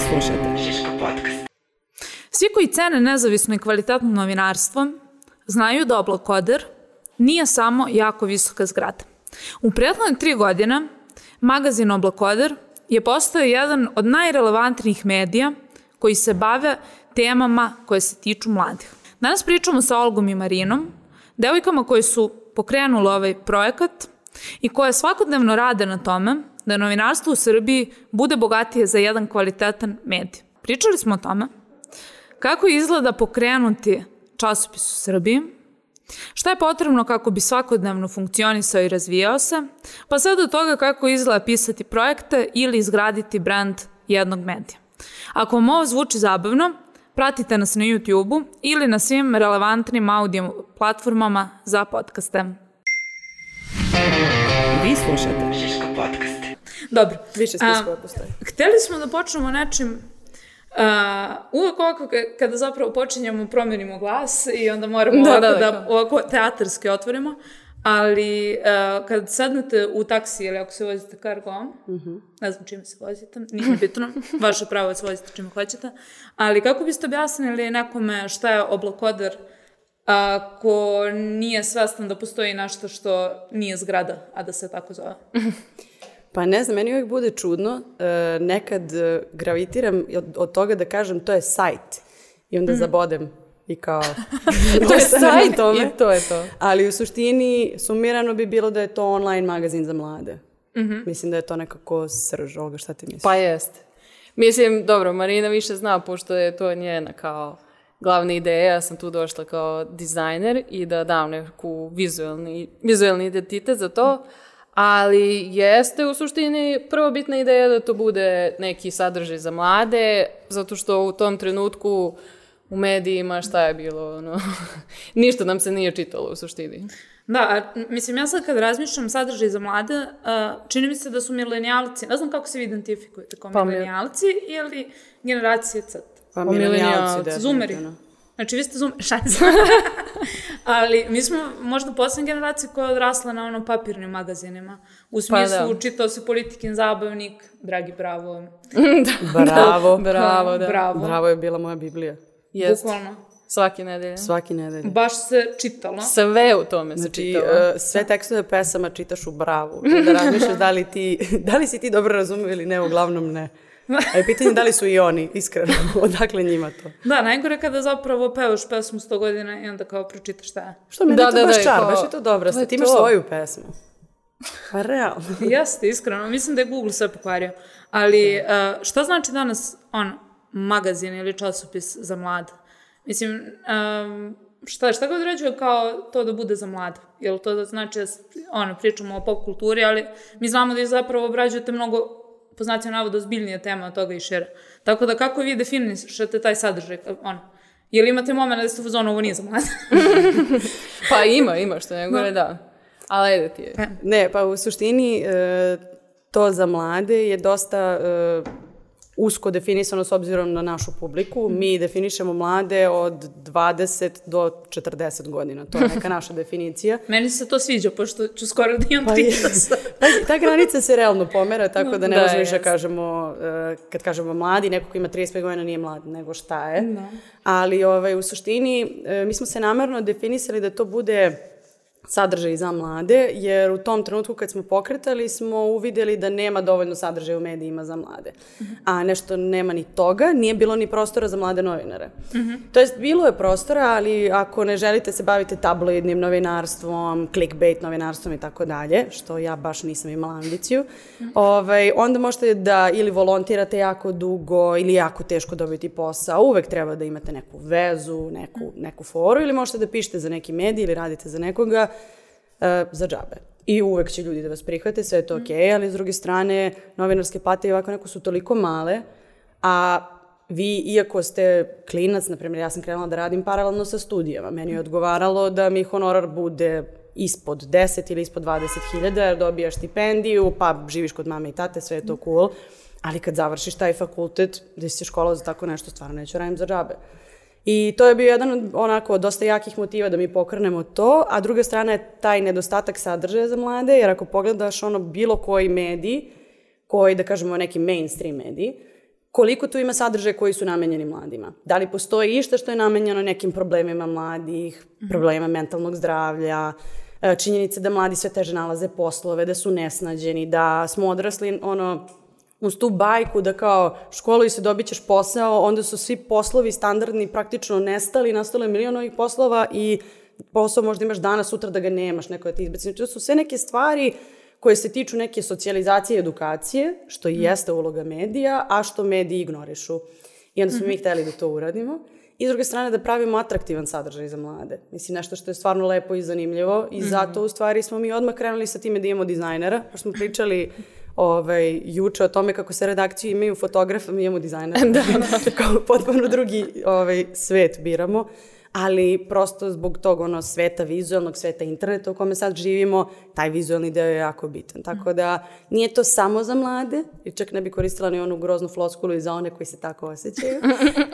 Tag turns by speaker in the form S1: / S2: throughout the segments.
S1: Vi slušate Žiško podcast.
S2: Svi koji cene nezavisno i kvalitetno novinarstvo znaju da oblakoder nije samo jako visoka zgrada. U prethodne tri godine magazin Oblakoder je postao jedan od najrelevantnijih medija koji se bave temama koje se tiču mladih. Danas pričamo sa Olgom i Marinom, devojkama koje su pokrenule ovaj projekat i koje svakodnevno rade na tome da novinarstvo u Srbiji bude bogatije za jedan kvalitetan medij. Pričali smo o tome kako izgleda pokrenuti časopis u Srbiji, Šta je potrebno kako bi svakodnevno funkcionisao i razvijao se, pa sve do toga kako izgleda pisati projekte ili izgraditi brand jednog medija. Ako vam ovo zvuči zabavno, pratite nas na YouTube-u ili na svim relevantnim audio platformama za podcaste.
S1: Vi slušate
S3: Žiško podcast.
S2: Dobro.
S4: Više spiskova postoji.
S2: Hteli smo da počnemo nečim Uh, uvek ovako ka- kada zapravo počinjemo promenimo glas i onda moramo
S4: Da,
S2: ovako
S4: da,
S2: da,
S4: da,
S2: ovako teatarski otvorimo, ali uh, kad sednete u taksi ili ako se vozite kargom, ne znam čime se vozite, nije bitno, vaše pravo je da se vozite čime hoćete, ali kako biste objasnili nekome šta je oblakoder ako nije svestan da postoji nešto što nije zgrada, a da se tako zove?
S4: Pa ne znam, meni uvijek bude čudno. E, nekad e, gravitiram od, od toga da kažem to je sajt. I onda zabodem i kao...
S5: To je sajt
S4: tome.
S5: i to je to.
S4: Ali u suštini, sumirano bi bilo da je to online magazin za mlade. Mislim da je to nekako srž ovoga, šta ti misliš?
S5: Pa jeste. Mislim, dobro, Marina više zna, pošto je to njena kao glavna ideja, ja sam tu došla kao dizajner i da dam neku vizualni, vizualni identitet za to, ali jeste u suštini prvobitna ideja da to bude neki sadržaj za mlade, zato što u tom trenutku u medijima šta je bilo, ono, ništa nam se nije čitalo u suštini.
S2: Da, mislim, ja sad kad razmišljam sadržaj za mlade, uh, čini mi se da su milenijalci, ne znam kako se vi identifikujete kao
S5: Pa mi-
S2: milenijalci ili generacije C.
S4: Pa
S5: Pa
S4: milenijalci, definitivno.
S2: Zoomeri. Znači, vi ste zoom... Šta? Ali mi smo možda poslednja generacija koja je odrasla na ono papirnim magazinima. U smislu,
S5: da.
S2: čitao se politikin zabavnik, dragi bravo.
S4: Bravo.
S5: Bravo, da.
S2: Bravo.
S4: Bravo je bila moja Biblija.
S5: Jeste.
S2: Bukvalno.
S5: Svake nedelje.
S4: Svaki nedelj.
S2: Baš se čitalo.
S5: Sve u tome se
S4: Znači,
S5: čitalo.
S4: e, sve tekstove pesama čitaš u bravu. Da razmišljaš da li, ti, da li si ti dobro razumio ili ne, uglavnom ne. A je pitanje da li su i oni, iskreno, odakle njima to.
S2: Da, najgore kada zapravo pevaš pesmu 100 godina i onda kao pročitaš šta je.
S4: Što mi je
S5: Da,
S4: da, to
S5: da,
S4: baš
S5: da,
S4: čar,
S5: kao-
S4: baš je to dobro.
S5: je
S4: Ti imaš
S5: to.
S4: svoju pesmu. Pa realno.
S2: Jeste, iskreno. Mislim da je Google sve pokvario. Ali uh, šta znači danas on, magazin ili časopis za mlade? Mislim, um, šta, šta ga određuje kao to da bude za mlade? Jel to da znači, da ono, pričamo o pop kulturi, ali mi znamo da i zapravo obrađujete mnogo po znacima navoda ozbiljnije tema od toga i šire. Tako da kako vi definišete taj sadržaj? Ono, Jel imate moment da ste u fazonu, ovo nije za mlade?
S5: Pa ima, ima što ne gore, da. Ali ajde ti je.
S4: Ne, pa u suštini e, to za mlade je dosta e, usko definisano s obzirom na našu publiku. Mi definišemo mlade od 20 do 40 godina. To je neka naša definicija.
S2: Meni se to sviđa, pošto ću skoro da imam
S4: Pa
S2: 30.
S4: Pazi, ta granica se realno pomera, tako da ne
S5: Da,
S4: možemo više da kažemo, e, kad kažemo mladi, neko ko ima 35 godina nije mlad, nego šta je. Ali ovaj, u suštini, e, mi smo se namerno definisali da to bude sadržaj za mlade, jer u tom trenutku kad smo pokretali smo uvidjeli da nema dovoljno sadržaja u medijima za mlade. A nešto nema ni toga, nije bilo ni prostora za mlade novinare. To jest, bilo je prostora, ali ako ne želite se baviti tabloidnim novinarstvom, clickbait novinarstvom i tako dalje, što ja baš nisam imala ambiciju, ovaj, onda možete da ili volontirate jako dugo ili jako teško dobiti posao. Uvek treba da imate neku vezu, neku, neku foru ili možete da pišete za neki medij ili radite za nekoga za džabe. I uvek će ljudi da vas prihvate, sve je to okej, ali s druge strane, novinarske plate i ovako neko su toliko male, a vi, iako ste klinac, na primjer, ja sam krenula da radim paralelno sa studijama, meni je odgovaralo da mi honorar bude ispod 10 ili ispod 20 hiljada, jer dobijaš stipendiju, pa živiš kod mame i tate, sve je to cool. Ali kad završiš taj fakultet, gde si se školovao za tako nešto, stvarno neću radim za džabe. I to je bio jedan od onako dosta jakih motiva da mi pokrenemo to, a druga strana je taj nedostatak sadržaja za mlade, jer ako pogledaš ono bilo koji medij, koji, da kažemo, neki mainstream medij, koliko tu ima sadržaja koji su namenjeni mladima. Da li postoji išta što je namenjeno nekim problemima mladih, problemima mentalnog zdravlja, e, činjenice da mladi sve teže nalaze poslove, da su nesnađeni, da smo odrasli ono, uz tu bajku da kao školuj se, dobit ćeš posao, onda su svi poslovi standardni praktično nestali, nastalo je milion ovih poslova i posao možda imaš danas, sutra da ga nemaš, neko da ti izbaci. Znači, to su sve neke stvari koje se tiču neke socijalizacije i edukacije, što i jeste uloga medija, a što mediji ignorišu. I onda smo mi hteli da to uradimo. I s druge strane da pravimo atraktivan sadržaj za mlade. Mislim, nešto što je stvarno lepo i zanimljivo i zato u stvari smo mi odmah krenuli sa time da imamo dizajnera, pa smo pričali ovaj, juče o tome kako se redakciju imaju fotografa, mi imamo dizajnera. da, da. Kao potpuno drugi ovaj, svet biramo ali prosto zbog tog ono sveta vizualnog, sveta interneta u kome sad živimo, taj vizualni deo je jako bitan. Tako da nije to samo za mlade, i čak ne bi koristila ni onu groznu floskulu i za one koji se tako osjećaju,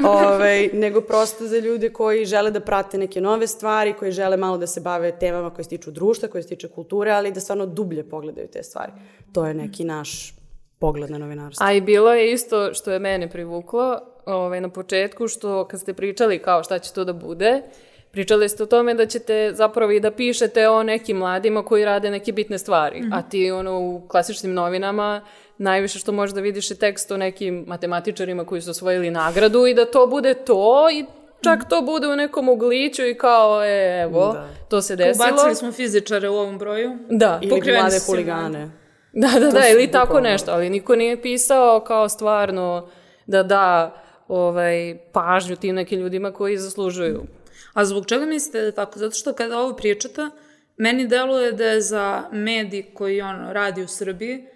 S4: Ove, ovaj, nego prosto za ljude koji žele da prate neke nove stvari, koji žele malo da se bave temama koje se tiču društva, koje se tiče kulture, ali da stvarno dublje pogledaju te stvari. To je neki naš pogled na novinarstvo.
S5: A i bilo je isto što je mene privuklo ovaj, na početku, što kad ste pričali kao šta će to da bude, pričali ste o tome da ćete zapravo i da pišete o nekim mladima koji rade neke bitne stvari. Mm -hmm. A ti ono u klasičnim novinama najviše što možeš da vidiš je tekst o nekim matematičarima koji su osvojili nagradu i da to bude to i čak to bude u nekom ugliću i kao, e, evo, da. to se desilo.
S2: Ubacili smo fizičare u ovom broju.
S5: Da.
S4: Ili mlade huligane.
S5: Da, da, da, ili tako nešto, ali niko nije pisao kao stvarno da da ovaj, pažnju tim nekim ljudima koji zaslužuju.
S2: A zbog čega mislite da tako? Zato što kada ovo pričate, meni deluje da je za medij koji ono, radi u Srbiji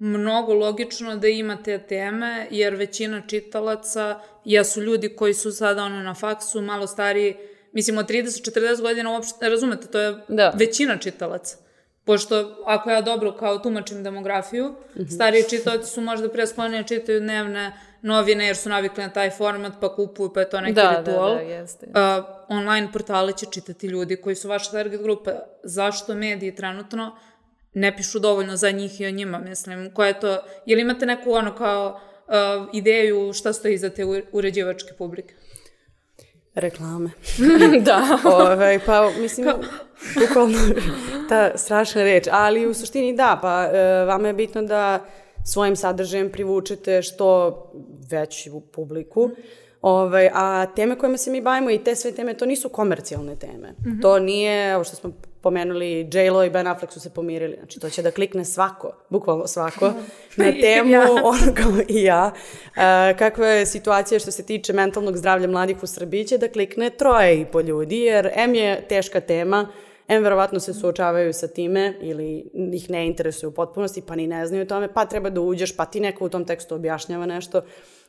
S2: mnogo logično da ima te teme, jer većina čitalaca jesu ljudi koji su sada ono na faksu, malo stariji, mislim od 30-40 godina uopšte, razumete, to je da. većina čitalaca. Pošto ako ja dobro kao tumačim demografiju, mm -hmm. stariji čitaoci su možda pre sklonije čitaju dnevne novine jer su navikli na taj format pa kupuju pa je to neki da, ritual.
S5: Da, da, jeste. Uh,
S2: online portale će čitati ljudi koji su vaša target grupa. Zašto mediji trenutno ne pišu dovoljno za njih i o njima, mislim, koja je to, je li imate neku ono kao uh, ideju šta stoji za te uređivačke publike?
S4: Reklame.
S5: da.
S4: Ove, ovaj, pa, mislim, bukvalno ta strašna reč. Ali u suštini da, pa e, vama je bitno da svojim sadržajem privučete što veću publiku. Mm. Ovaj, a teme kojima se mi bavimo i te sve teme, to nisu komercijalne teme. Mm -hmm. To nije, ovo što smo pomenuli, J-Lo i Ben Affleck su se pomirili. Znači, to će da klikne svako, bukvalno svako, na temu, ja. ono kao i ja. Uh, kakva je situacija što se tiče mentalnog zdravlja mladih u Srbiji, će da klikne troje i po ljudi, jer M je teška tema, em verovatno se suočavaju sa time ili ih ne interesuju u potpunosti, pa ni ne znaju o tome, pa treba da uđeš, pa ti neko u tom tekstu objašnjava nešto.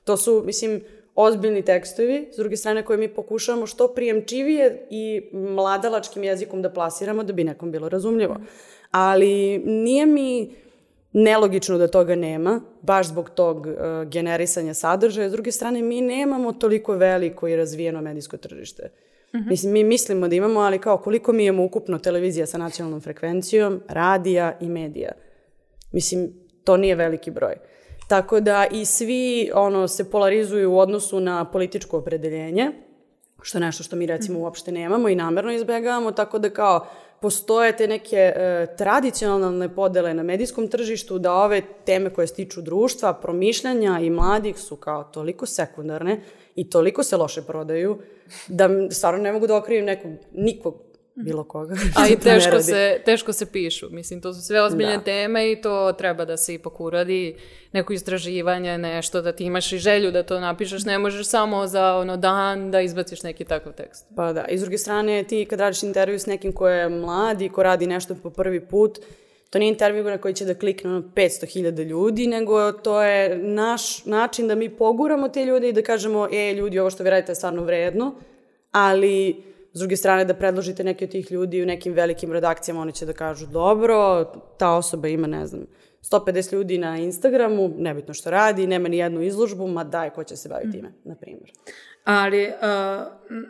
S4: To su, mislim, ozbiljni tekstovi, s druge strane koje mi pokušavamo što prijemčivije i mladalačkim jezikom da plasiramo da bi nekom bilo razumljivo. Ali nije mi nelogično da toga nema, baš zbog tog uh, generisanja sadržaja. S druge strane, mi nemamo toliko veliko i razvijeno medijsko tržište. Mm -hmm. Mislim, mi mislimo da imamo, ali kao koliko mi imamo ukupno televizija sa nacionalnom frekvencijom, radija i medija. Mislim, to nije veliki broj. Tako da i svi ono, se polarizuju u odnosu na političko opredeljenje, što je nešto što mi recimo mhm. uopšte nemamo i namerno izbegavamo, tako da kao postoje te neke e, tradicionalne podele na medijskom tržištu da ove teme koje se tiču društva, promišljanja i mladih su kao toliko sekundarne i toliko se loše prodaju da stvarno ne mogu da okrivim nekog, nikog bilo koga.
S5: A i teško se, teško se pišu. Mislim, to su sve ozbiljne da. teme i to treba da se ipak uradi. Neko istraživanje, nešto, da ti imaš i želju da to napišeš. Ne možeš samo za ono dan da izbaciš neki takav tekst.
S4: Pa da. I s druge strane, ti kad radiš intervju s nekim ko je mlad i ko radi nešto po prvi put, to nije intervju na koji će da klikne 500.000 ljudi, nego to je naš način da mi poguramo te ljude i da kažemo, e, ljudi, ovo što vi radite je stvarno vredno, ali s druge strane da predložite neke od tih ljudi u nekim velikim redakcijama, oni će da kažu dobro, ta osoba ima, ne znam, 150 ljudi na Instagramu, nebitno što radi, nema ni jednu izložbu, ma daj, ko će se baviti time, na primjer.
S2: Ali, uh,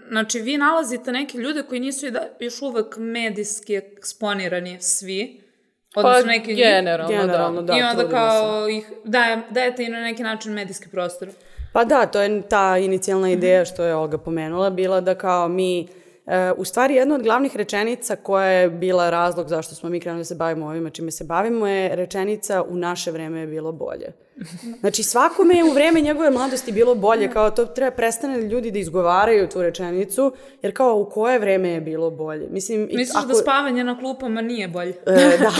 S2: znači, vi nalazite neke ljude koji nisu da, još uvek medijski eksponirani svi, Odnosno
S5: Pa
S2: neki
S5: generalno,
S4: Generalno,
S5: da.
S4: da.
S2: I onda kao ih daje, dajete i na neki način medijski prostor.
S4: Pa da, to je ta inicijalna ideja što je Olga pomenula, bila da kao mi, e, u stvari jedna od glavnih rečenica koja je bila razlog zašto smo mi krenuli da se bavimo ovima čime se bavimo je rečenica u naše vreme je bilo bolje. Znači svakome je u vreme njegove mladosti bilo bolje, kao to treba prestane ljudi da izgovaraju tu rečenicu, jer kao u koje vreme je bilo bolje. Mislim,
S2: Misliš da spavanje na klupama nije bolje?
S4: E, da.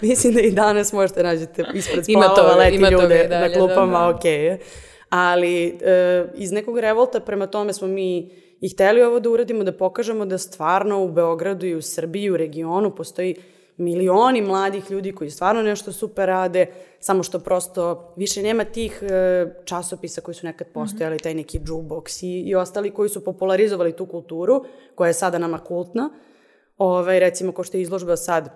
S4: Mislim da i danas možete nađete ispred
S5: Ima
S4: spalova
S5: toga,
S4: leti
S5: ima toga
S4: ljude
S5: dalje,
S4: na klupama,
S5: da, da.
S4: ok. Ali e, iz nekog revolta prema tome smo mi i hteli ovo da uradimo, da pokažemo da stvarno u Beogradu i u Srbiji u regionu postoji milioni mladih ljudi koji stvarno nešto super rade, samo što prosto više nema tih e, časopisa koji su nekad postojali, taj neki jukebox i, i ostali koji su popularizovali tu kulturu, koja je sada nama kultna. Ovaj, recimo, ko što je izložba sad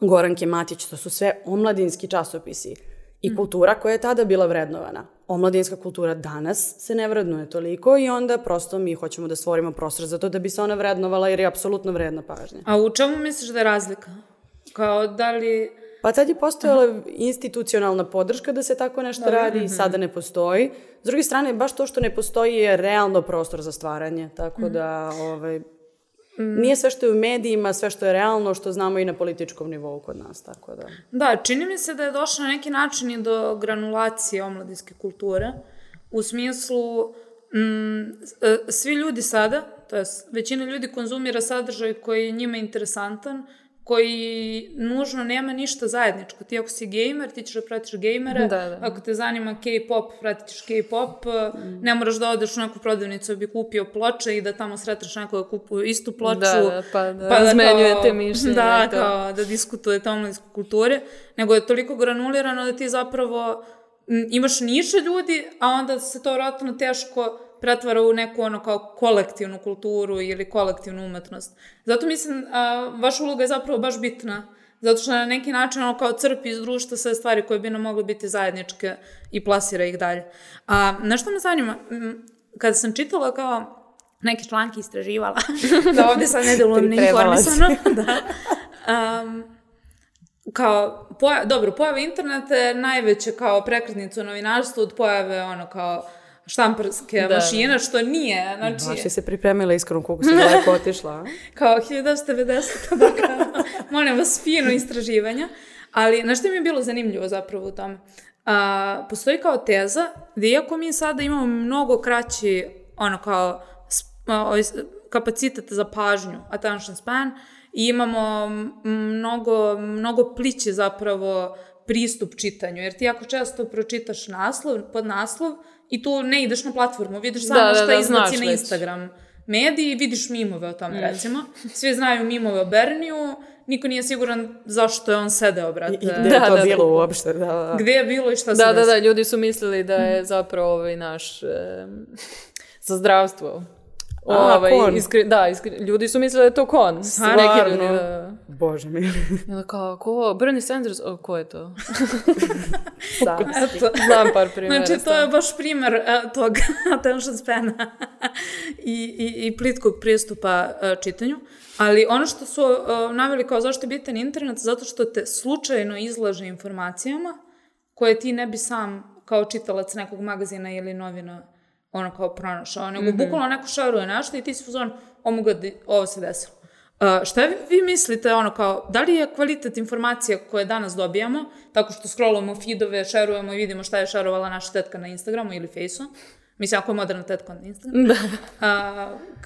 S4: Goranke Matić, to su sve omladinski časopisi i kultura koja je tada bila vrednovana. Omladinska kultura danas se ne vrednuje toliko i onda prosto mi hoćemo da stvorimo prostor za to da bi se ona vrednovala jer je apsolutno vredna pažnja.
S2: A u čemu misliš da je razlika? Kao da li...
S4: Pa tad je postojala institucionalna podrška da se tako nešto radi i sada ne postoji. S druge strane, baš to što ne postoji je realno prostor za stvaranje, tako da ovaj, nije sve što je u medijima, sve što je realno, što znamo i na političkom nivou kod nas, tako da...
S2: Da, čini mi se da je došlo na neki način i do granulacije omladinske kulture. U smislu, mm, e, svi ljudi sada, to je većina ljudi konzumira sadržaj koji je njima interesantan, koji nužno nema ništa zajedničko. Ti ako si gamer, ti ćeš da pratiš gejmere,
S5: Da, da.
S2: ako te zanima K-pop, pratit ćeš K-pop, ne moraš da odeš u neku prodavnicu da bi kupio ploče i da tamo sretneš nekoga da kupuje istu ploču.
S5: Da, da, pa da razmenjujete
S2: kao-
S5: mišljenje
S2: Da,
S5: to.
S2: kao da diskutujete o omladinskoj kulturi, nego je toliko granulirano da ti zapravo imaš niše ljudi, a onda se to vratno teško pretvara u neku ono kao kolektivnu kulturu ili kolektivnu umetnost. Zato mislim, a, vaša uloga je zapravo baš bitna, zato što na neki način ono kao crpi iz društva sve stvari koje bi nam mogle biti zajedničke i plasira ih dalje. A nešto me zanima, kada sam čitala kao neke članke istraživala, da ovde sad ne delujem neinformisano, da. Um, kao, poja, dobro, pojava interneta je najveće kao prekretnica u novinarstvu od pojave ono kao štamparske
S5: Da, da.
S2: mašine, što nije, znači,
S4: Baš je se pripremila iskreno koliko si daleko otišla.
S2: kao 1990. da kao, molim vas, fino istraživanja. Ali, na što mi je bilo zanimljivo zapravo u tome? A, postoji kao teza da iako mi sada imamo mnogo kraći ono kao a, ovaj, kapacitet za pažnju, attention span, i imamo mnogo, mnogo pliće zapravo pristup čitanju, jer ti ako često pročitaš naslov, pod naslov, i tu ne ideš na platformu, vidiš samo
S5: Da, da,
S2: šta
S5: da,
S2: izbaci
S5: znaš
S2: na
S5: već.
S2: Instagram mediji i vidiš mimove o tome, recimo. Svi znaju mimove o Berniju, niko nije siguran zašto je on sedeo, brate.
S4: I gde
S5: Da,
S4: je to
S5: da, da.
S4: bilo uopšte? Da, da.
S2: Gde je bilo i šta se
S5: Da, da,
S2: desilo?
S5: da, ljudi su mislili da je zapravo ovaj naš em, za zdravstvo.
S4: A,
S5: Ovaj,
S4: kon.
S5: iskri, da, iskri, ljudi su mislili da je to kon.
S2: Stvarno?
S5: Neki ljudi, da.
S4: Bože mi.
S5: I onda kao, ko? Bernie Sanders? O, ko je to?
S2: Eto.
S5: Znam par primjera.
S2: Znači, to je baš primer uh, tog attention spana i, i, i plitkog pristupa uh, čitanju. Ali ono što su uh, naveli kao zašto je bitan internet, zato što te slučajno izlaže informacijama koje ti ne bi sam kao čitalac nekog magazina ili novina ono kao pronašao, nego
S5: Mhm.
S2: bukvalno neko šaruje nešto i ti si uzon, omoga, ovo se desilo. Uh, šta vi, vi mislite, ono kao, da li je kvalitet informacija koje danas dobijamo, tako što scrollujemo feedove, šerujemo i vidimo šta je šerovala naša tetka na Instagramu ili Faceu, mislim, ako je moderna tetka na Instagramu, da.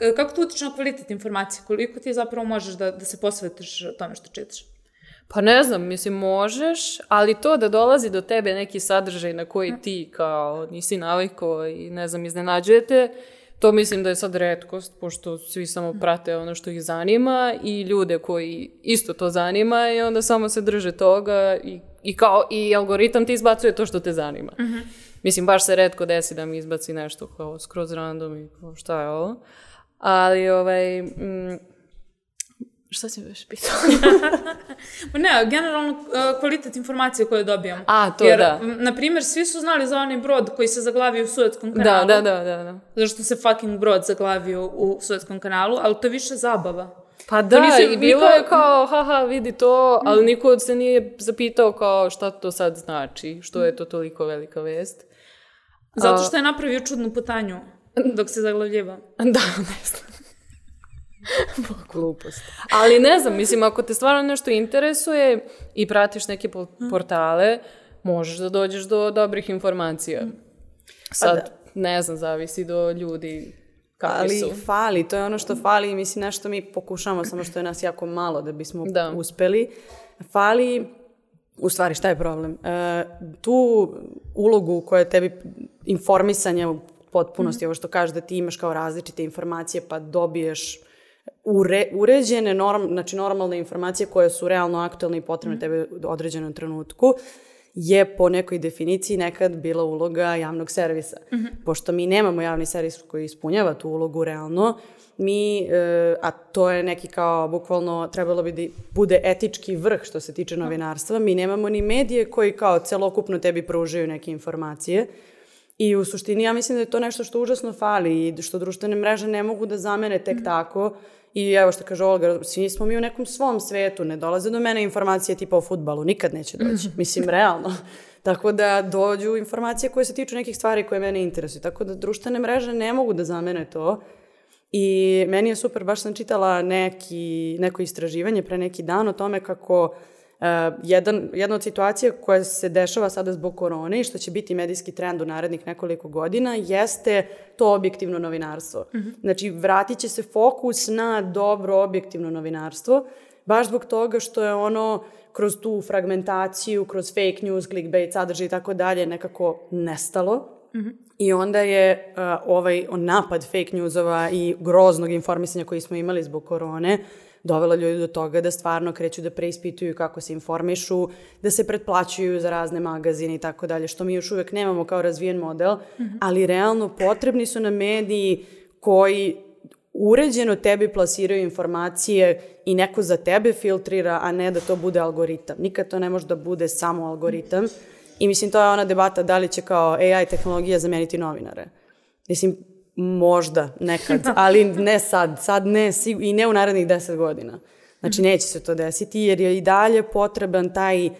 S2: uh, kako to utiče na kvalitet informacije, koliko ti zapravo možeš da, da se posvetiš tome što čitaš?
S5: Pa ne znam, mislim, možeš, ali to da dolazi do tebe neki sadržaj na koji ti kao nisi navikao i ne znam, iznenađujete, to mislim da je sad redkost, pošto svi samo prate ono što ih zanima i ljude koji isto to zanima i onda samo se drže toga i, i kao i algoritam ti izbacuje to što te zanima. Mislim, baš se redko desi da mi izbaci nešto kao skroz random i kao šta je ovo. Ali, ovaj, mm, šta si mi još pitao?
S2: Pa ne, generalno uh, kvalitet informacije koje dobijamo.
S5: A, to
S2: Jer,
S5: da.
S2: na primjer, svi su znali za onaj brod koji se zaglavio u Suetskom
S5: Da,
S2: kanalu.
S5: da, da, da, da.
S2: Zašto se fucking brod zaglavio u Suetskom kanalu, ali to je više zabava.
S5: Pa da,
S2: nisi-
S5: i bilo
S2: niko-
S5: je kao, haha, vidi to, ali niko se nije zapitao kao šta to sad znači, što je to toliko velika vest.
S2: Zato što je napravio čudnu putanju dok se zaglavljiva.
S5: Da, ne znam.
S4: Glupost.
S5: Ali ne znam, mislim, ako te stvarno nešto interesuje i pratiš neke po- portale, možeš da dođeš do dobrih informacija. Sad, ne znam, zavisi do ljudi kakvi
S4: Ali
S5: su.
S4: fali, to je ono što fali i mislim nešto mi pokušamo, samo što je nas jako malo da bismo
S5: Da.
S4: uspeli. Fali, u stvari šta je problem? E, tu ulogu koja je tebi informisanje u potpunosti, ovo što kaže da ti imaš kao različite informacije pa dobiješ ure, uređene, norm, znači normalne informacije koje su realno aktualne i potrebne tebe u određenom trenutku, je po nekoj definiciji nekad bila uloga javnog servisa. Pošto mi nemamo javni servis koji ispunjava tu ulogu realno, mi, e, a to je neki kao, bukvalno, trebalo bi da bude etički vrh što se tiče novinarstva, mi nemamo ni medije koji kao celokupno tebi pružaju neke informacije. I u suštini ja mislim da je to nešto što užasno fali i što društvene mreže ne mogu da zamene tek tako. I evo što kaže Olga, svi smo mi u nekom svom svetu, ne dolaze do mene informacije tipa o futbalu, nikad neće doći. Mislim, realno. Tako da dođu informacije koje se tiču nekih stvari koje mene interesuju. Tako da društvene mreže ne mogu da zamene to. I meni je super, baš sam čitala neki, neko istraživanje pre neki dan o tome kako uh, jedan, jedna od situacija koja se dešava sada zbog korone i što će biti medijski trend u narednih nekoliko godina jeste to objektivno novinarstvo. Znači, vratit će se fokus na dobro objektivno novinarstvo, baš zbog toga što je ono kroz tu fragmentaciju, kroz fake news, clickbait, sadržaj i tako dalje nekako nestalo. I onda je uh, ovaj napad fake newsova i groznog informisanja koji smo imali zbog korone dovela ljudi do toga da stvarno kreću da preispituju kako se informišu, da se pretplaćuju za razne magazine i tako dalje, što mi još uvek nemamo kao razvijen model, ali realno potrebni su nam mediji koji uređeno tebi plasiraju informacije i neko za tebe filtrira, a ne da to bude algoritam. Nikad to ne može da bude samo algoritam. I mislim, to je ona debata da li će kao AI tehnologija zameniti novinare. Mislim, možda, nekad, ali ne sad. Sad ne, sig- i ne u narednih deset godina. Znači, neće se to desiti, jer je i dalje potreban taj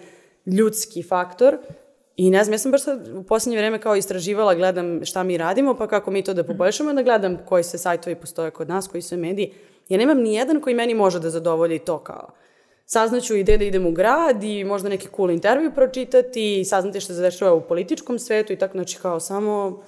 S4: ljudski faktor I ne znam, ja sam baš sad u posljednje vreme kao istraživala, gledam šta mi radimo, pa kako mi to da poboljšamo, da gledam koji se sajtovi postoje kod nas, koji su mediji. Ja nemam ni jedan koji meni može da zadovolji to kao saznaću ide da idem u grad i možda neki cool intervju pročitati i saznati što se dešava u političkom svetu i tako, znači kao samo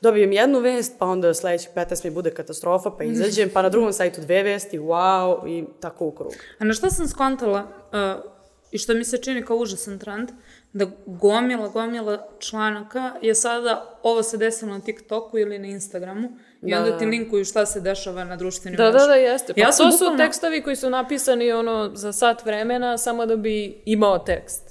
S4: dobijem jednu vest, pa onda sledećih 15 mi bude katastrofa, pa izađem, pa na drugom sajtu dve vesti, wow, i tako u krug.
S2: A na šta sam skontala uh, i što mi se čini kao užasan trend, da gomila, gomila članaka je sada ovo se desilo na TikToku ili na Instagramu i
S4: Da,
S2: onda
S4: da.
S2: ti linkuju šta se dešava na društvenim
S5: Da, da,
S2: mrežama.
S5: da, jeste. Pa
S2: Ja
S5: to su
S2: bukvalno-
S5: tekstovi koji su napisani ono za sat vremena samo da bi imao tekst.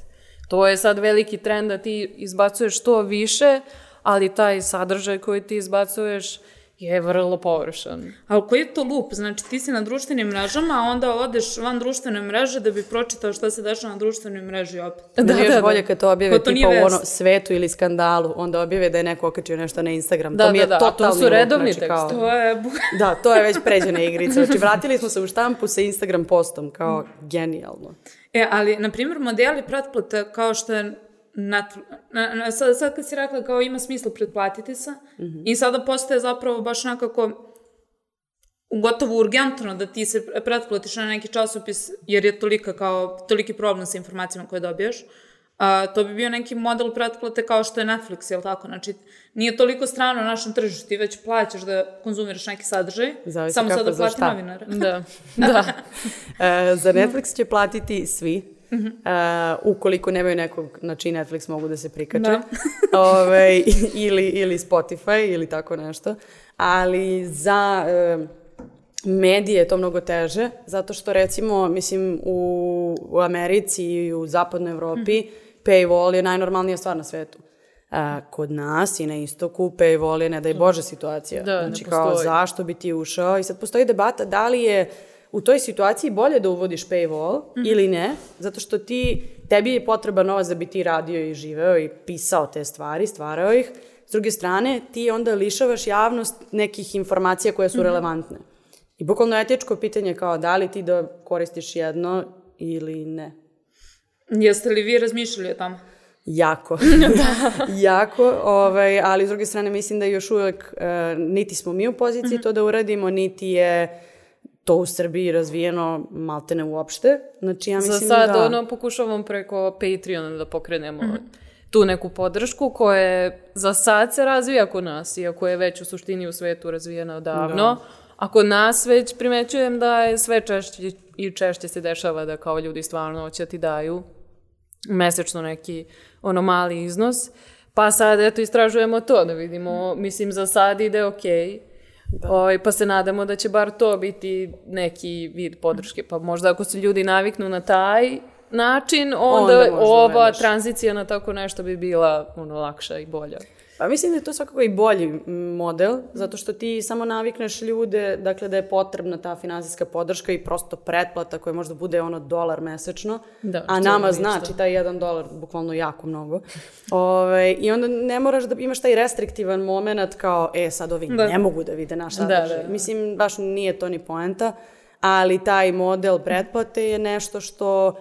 S5: To je sad veliki trend da ti izbacuješ što više, ali taj sadržaj koji ti izbacuješ je vrlo površan.
S2: Ali koji je to lup? Znači ti si na društvenim mrežama, a onda odeš van društvene mreže da bi pročitao šta se dešava na društvenoj mreži opet.
S4: Da,
S5: Da,
S4: još
S5: da, da.
S4: bolje kad to objave
S2: to
S4: tipa u ono svetu ili skandalu, onda objave da je neko okačio nešto na Instagram.
S5: Da,
S4: to mi
S5: da,
S4: je
S5: da, a to su
S4: lup,
S5: redovni
S4: znači, kao-
S5: tekstovi.
S2: To je...
S4: Da, to je već pređena igrica. Znači, vratili smo se u štampu sa Instagram postom, kao genijalno.
S2: E, ali, na primjer, modeli pretplate kao što je Netflix, na, na, sad, sad kad si rekla kao ima smisla pretplatiti se i sada postaje zapravo baš nekako gotovo urgentno da ti se pretplatiš na neki časopis jer je tolika kao, toliki problem sa informacijama koje dobijaš. A, to bi bio neki model pretplate kao što je Netflix, jel tako? Znači, nije toliko strano na našem tržištu, ti već plaćaš da konzumiraš neki sadržaj,
S4: Zavisi
S2: samo
S4: kako
S2: da plati novinara.
S5: Da, da.
S4: E, za Netflix će platiti svi. E, ukoliko nemaju nekog na čiji Netflix mogu da se prikače.
S2: Da.
S4: Ove, ili, ili Spotify ili tako nešto. Ali za e, medije je to mnogo teže, zato što recimo, mislim, u, u Americi i u zapadnoj Evropi paywall je najnormalnija stvar na svetu. A, kod nas i na istoku paywall je, ne daj Bože, situacija.
S5: Da, ne
S4: znači, kao, zašto bi ti ušao? I sad postoji debata da li je u toj situaciji bolje da uvodiš paywall ili ne, zato što ti, tebi je potreban novac da bi ti radio i živeo i pisao te stvari, stvarao ih. S druge strane, ti onda lišavaš javnost nekih informacija koje su relevantne. I bukvalno etičko pitanje kao da li ti da koristiš jedno ili ne.
S2: Jeste li vi razmišljali o tome?
S4: Jako. jako, ovaj, ali s druge strane mislim da još uvek uh, niti smo mi u poziciji to da uradimo, niti je to u Srbiji razvijeno maltene uopšte. Znači ja mislim
S5: Za sad,
S4: da...
S5: ono, pokušavam preko Patreona da pokrenemo tu neku podršku koja je za sad se razvija kod nas, iako je već u suštini u svetu razvijena odavno. A kod nas već primećujem da je sve češće i češće se dešava da kao ljudi stvarno hoće da ti daju mesečno neki ono mali iznos. Pa sad eto istražujemo to da vidimo, mislim za sad ide okej. Ovaj, pa se nadamo da će bar to biti neki vid podrške. Pa možda ako se ljudi naviknu na taj način, onda,
S4: Onda
S5: ova
S4: uvedeš.
S5: tranzicija na tako nešto bi bila ono, lakša i bolja.
S4: Pa mislim da je to svakako i bolji model, zato što ti samo navikneš ljude, dakle da je potrebna ta finansijska podrška i prosto pretplata koja možda bude ono dolar mesečno,
S5: Da,
S4: a nama
S5: ništa.
S4: znači taj jedan dolar bukvalno jako mnogo. Ove, I onda ne moraš da imaš taj restriktivan moment kao, e sad ovi
S2: Da.
S4: ne mogu da vide naš
S5: Da,
S4: sadržaj.
S5: da, da.
S4: Mislim, baš nije to ni poenta, ali taj model pretplate je nešto što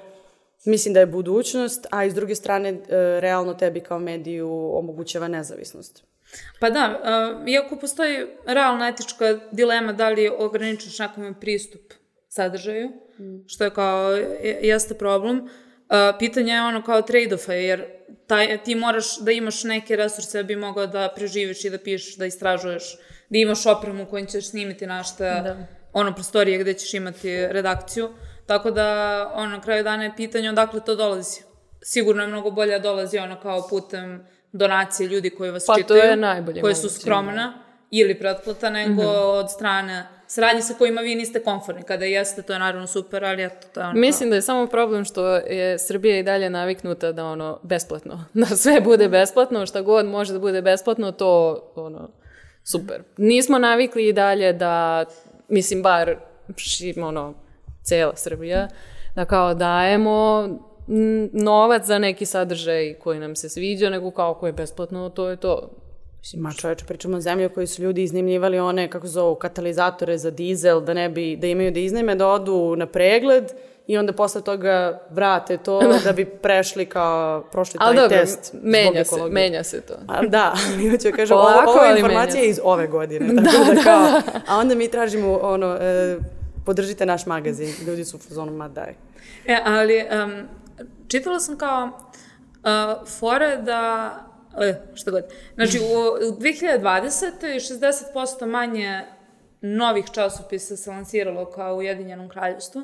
S4: mislim da je budućnost, a i s druge strane e, realno tebi kao mediju omogućava nezavisnost.
S2: Pa da, uh, iako postoji realna etička dilema da li ograničiš nekome pristup sadržaju, što je kao, je- jeste problem, uh, pitanje je ono kao trade-offa, jer taj, ti moraš da imaš neke resurse da bi mogao da preživiš i da pišeš, da istražuješ, da imaš opremu kojom ćeš snimiti našta,
S5: Da.
S2: ono, prostorije gde ćeš imati redakciju. Tako da, ono, na kraju dana je pitanje odakle to dolazi. Sigurno je mnogo bolje da dolazi ono kao putem donacije ljudi koji vas
S5: Pa, to
S2: čitaju,
S5: je najbolje
S2: koje su skromna ili pretplata, nego
S5: Mhm.
S2: od strane sradnje sa kojima vi niste komfortni. Kada jeste, to je naravno super, ali eto, to je ono
S5: Mislim da je samo problem što je Srbija i dalje naviknuta da ono besplatno, da sve bude besplatno, šta god može da bude besplatno, to ono super. Nismo navikli i dalje da, mislim bar ši, ono, cela Srbija, da kao dajemo novac za neki sadržaj koji nam se sviđa, nego kao ko je besplatno, to je to.
S4: Ma čoveče, pričamo o zemlji u kojoj su ljudi iznajmljivali one, kako zovu, katalizatore za dizel, da ne bi, da imaju da iznajme, da odu na pregled i onda posle toga vrate to da bi prešli kao, prošli taj
S5: dobro,
S4: test.
S5: menja se, menja se to.
S4: A, da, ali hoću da kažem,
S5: Polako,
S4: ovo, je informacija
S5: se.
S4: iz ove godine. Tako da, kao, a onda mi tražimo ono, e, podržite naš magazin. Ljudi su u fazonu, ma daj.
S2: E, ali um, čitala sam kao uh, fore da e, šta god. Znači, u, u 2020. je 60% manje novih časopisa se lansiralo kao u Ujedinjenom kraljevstvu.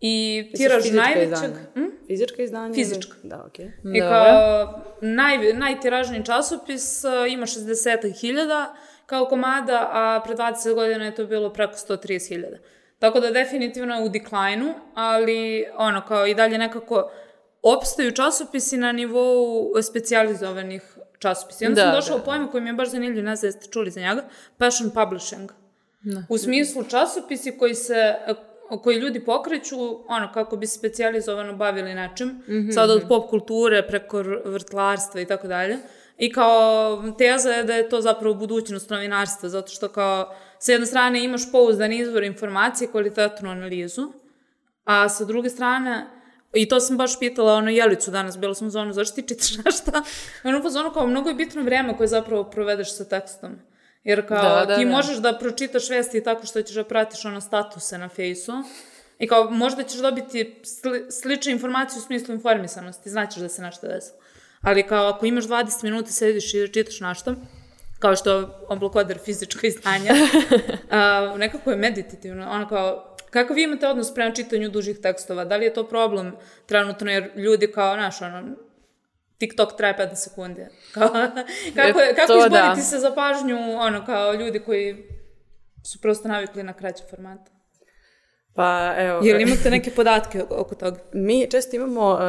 S2: I tiraž
S4: Fizička
S2: najvećeg...
S4: izdanja?
S2: Hm?
S4: Fizička izdanja?
S2: Fizička.
S4: Da, okej.
S2: I
S5: Dobro.
S2: kao naj, najtiražniji časopis uh, ima 60.000 kao komada, a pre 20 godina je to bilo preko 130.000. Tako da definitivno je u deklajnu, ali ono kao i dalje nekako opstaju časopisi na nivou specijalizovanih časopisa. I onda
S5: Da,
S2: sam došla
S5: da.
S2: u pojma koji mi je baš zanimljiv, ne znam jeste čuli za njega, passion publishing. U smislu časopisi koji se koji ljudi pokreću, ono, kako bi se specijalizovano bavili nečim,
S5: Mhm,
S2: sad od pop kulture preko vrtlarstva i tako dalje. I kao teza je da je to zapravo budućnost novinarstva, zato što kao sa jedne strane imaš pouzdan izvor informacije, kvalitetnu analizu, a sa druge strane, i to sam baš pitala ono Jelicu danas, bila sam u zonu, zašto ti čitaš nešto? Ono po zonu kao mnogo je bitno vreme koje zapravo provedeš sa tekstom. Jer kao
S5: Da, da,
S2: ti
S5: da.
S2: možeš da pročitaš vesti tako što ćeš da pratiš ono statuse na fejsu i kao možda ćeš dobiti sli, slične informacije u smislu informisanosti, znaćeš da se nešto desilo. Ali kao ako imaš 20 minuta sediš i čitaš nešto, kao što je oblokoder fizičko izdanja, a, nekako je meditativno, ono kao, kako vi imate odnos prema čitanju dužih tekstova? Da li je to problem trenutno, jer ljudi kao, znaš, ono, TikTok traje 15 sekundi. Kao, kako, je, kako
S5: to
S2: izboriti
S5: da.
S2: se za pažnju, ono, kao ljudi koji su prosto navikli na kraće formate?
S4: Pa evo,
S2: Jel imate neke podatke oko toga?
S4: mi često imamo uh,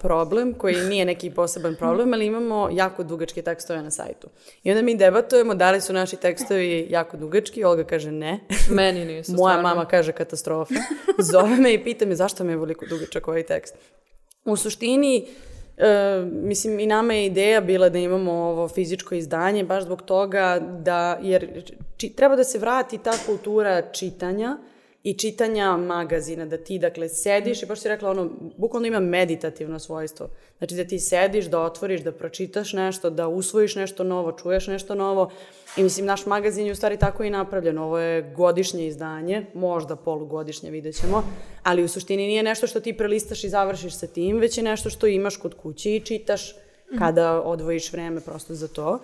S4: problem koji nije neki poseban problem, ali imamo jako dugačke tekstove na sajtu. I onda mi debatujemo da li su naši tekstovi jako dugački, Olga kaže ne.
S5: Meni nisu
S4: Moja
S5: stvarno.
S4: mama kaže katastrofa. Zove me i pita me zašto mi je veliko dugačak ovaj tekst. U suštini, E, mislim, i nama je ideja bila da imamo ovo fizičko izdanje, baš zbog toga da, jer či, treba da se vrati ta kultura čitanja i čitanja magazina, da ti, dakle, sediš i baš si rekla, ono, bukvalno ima meditativno svojstvo. Znači da ti sediš, da otvoriš, da pročitaš nešto, da usvojiš nešto novo, čuješ nešto novo. I mislim, naš magazin je u stvari tako i napravljen. Ovo je godišnje izdanje, možda polugodišnje, vidjet ćemo, ali u suštini nije nešto što ti prelistaš i završiš sa tim, već je nešto što imaš kod kući i čitaš kada odvojiš vreme prosto za to.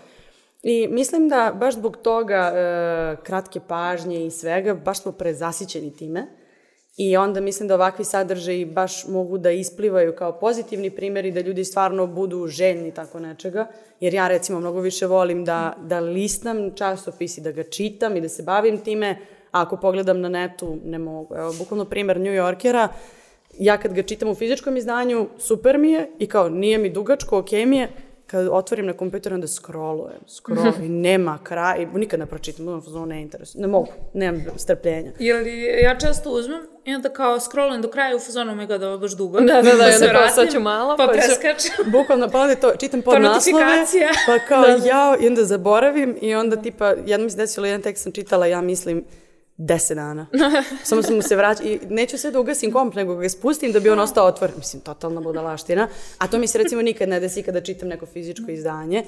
S4: I mislim da baš zbog toga e, kratke pažnje i svega, baš smo prezasićeni time. I onda mislim da ovakvi sadržaji baš mogu da isplivaju kao pozitivni primjeri, da ljudi stvarno budu željni tako nečega. Jer ja recimo mnogo više volim da, da listam časopis i da ga čitam i da se bavim time. A ako pogledam na netu, ne mogu. Evo, bukvalno primer New Yorkera, ja kad ga čitam u fizičkom izdanju, super mi je i kao nije mi dugačko, ok mi je, kad otvorim na kompjuteru, onda scrollujem, scrollujem i nema kraj, i nikad ne pročitam, budem fazonu ne interesuje, ne mogu, nemam strpljenja.
S2: Ili ja često uzmem i onda kao scrollujem do kraja u fazonu me da ovo baš dugo.
S5: Da, da, da,
S2: Pa se
S5: onda kao sad ću malo,
S2: Pa
S5: pa
S2: preskačem.
S4: Bukvalno, pa onda to, čitam pod naslove, pa kao da. ja, i onda zaboravim i onda tipa, jednom mi se desilo, jedan tekst sam čitala, ja mislim, deset dana. Samo sam mu se vraća i neću sve da ugasim komp, nego ga spustim da bi on ostao otvoren. Mislim, totalna budalaština. A to mi se recimo nikad ne desi kada čitam neko fizičko izdanje.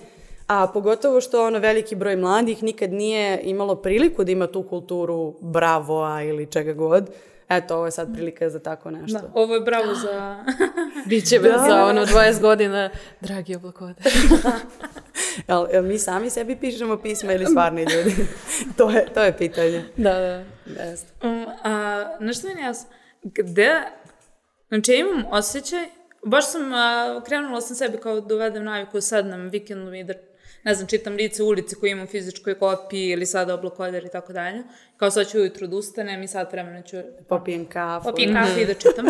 S4: A pogotovo što ono veliki broj mladih nikad nije imalo priliku da ima tu kulturu bravoa ili čega god. Eto, ovo je sad prilika za tako nešto.
S2: Da, ovo je bravo za...
S5: Biće da. za ono 20 godina, dragi oblakode.
S4: Jel, jel mi sami sebi pišemo pisma ili stvarni ljudi? to, je, to je pitanje.
S5: da, da.
S4: Jeste.
S2: Um, a, nešto mi jasno, gde, znači ja imam osjećaj, baš sam, a, krenula sam sebi kao uvedem naviku, sednem vikendom i da, ne znam, čitam lice u ulici koji imam u fizičkoj kopiji ili sada oblakoder i tako dalje. Kao sad ću ujutru da ustanem i sat vremena ću
S4: Popijem kafu.
S2: popijem kafe i da čitam.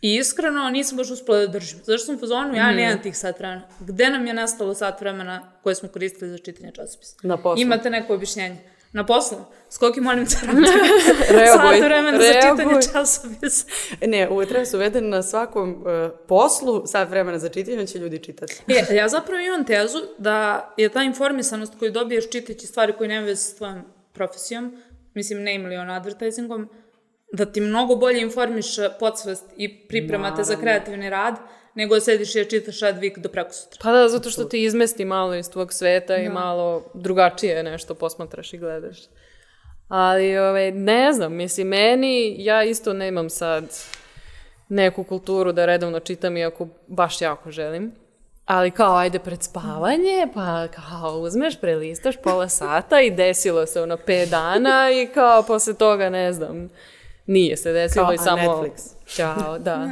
S2: I iskreno nisam baš uspela da držim. Zašto sam u fazonu, ja nemam tih sat vremena. Gde nam je nestalo sat vremena koje smo koristili za čitanje časopisa?
S4: Na poslu.
S2: Imate neko objašnjenje? Na poslu? Skoki molim te,
S5: Reaguj,
S2: sat vremena za
S5: reaguj.
S2: čitanje časopisa.
S4: Ne, ovo treba se uveden na svakom uh, poslu, sad vremena za čitanje će ljudi čitati.
S2: E, ja zapravo imam tezu da je ta informisanost koju dobiješ čitajući stvari koje nema veze s tvojom profesijom, mislim name ili on advertisingom, da ti mnogo bolje informiše podsvest i pripremate za kreativni rad, nego da sediš i da čitaš Advik do preko sutra.
S5: Pa da, zato što ti izmesti malo iz tvog sveta i malo drugačije nešto posmatraš i gledaš. Ali, ovaj, ne znam, mislim, meni, ja isto nemam sad neku kulturu da redovno čitam, iako baš jako želim. Ali kao, ajde pred spavanje, pa kao uzmeš, prelistaš pola sata i desilo se ono pet dana i kao posle toga, ne znam, nije se desilo
S4: Kao,
S5: i
S4: a
S5: samo...
S4: Netflix.
S5: Ćao, da.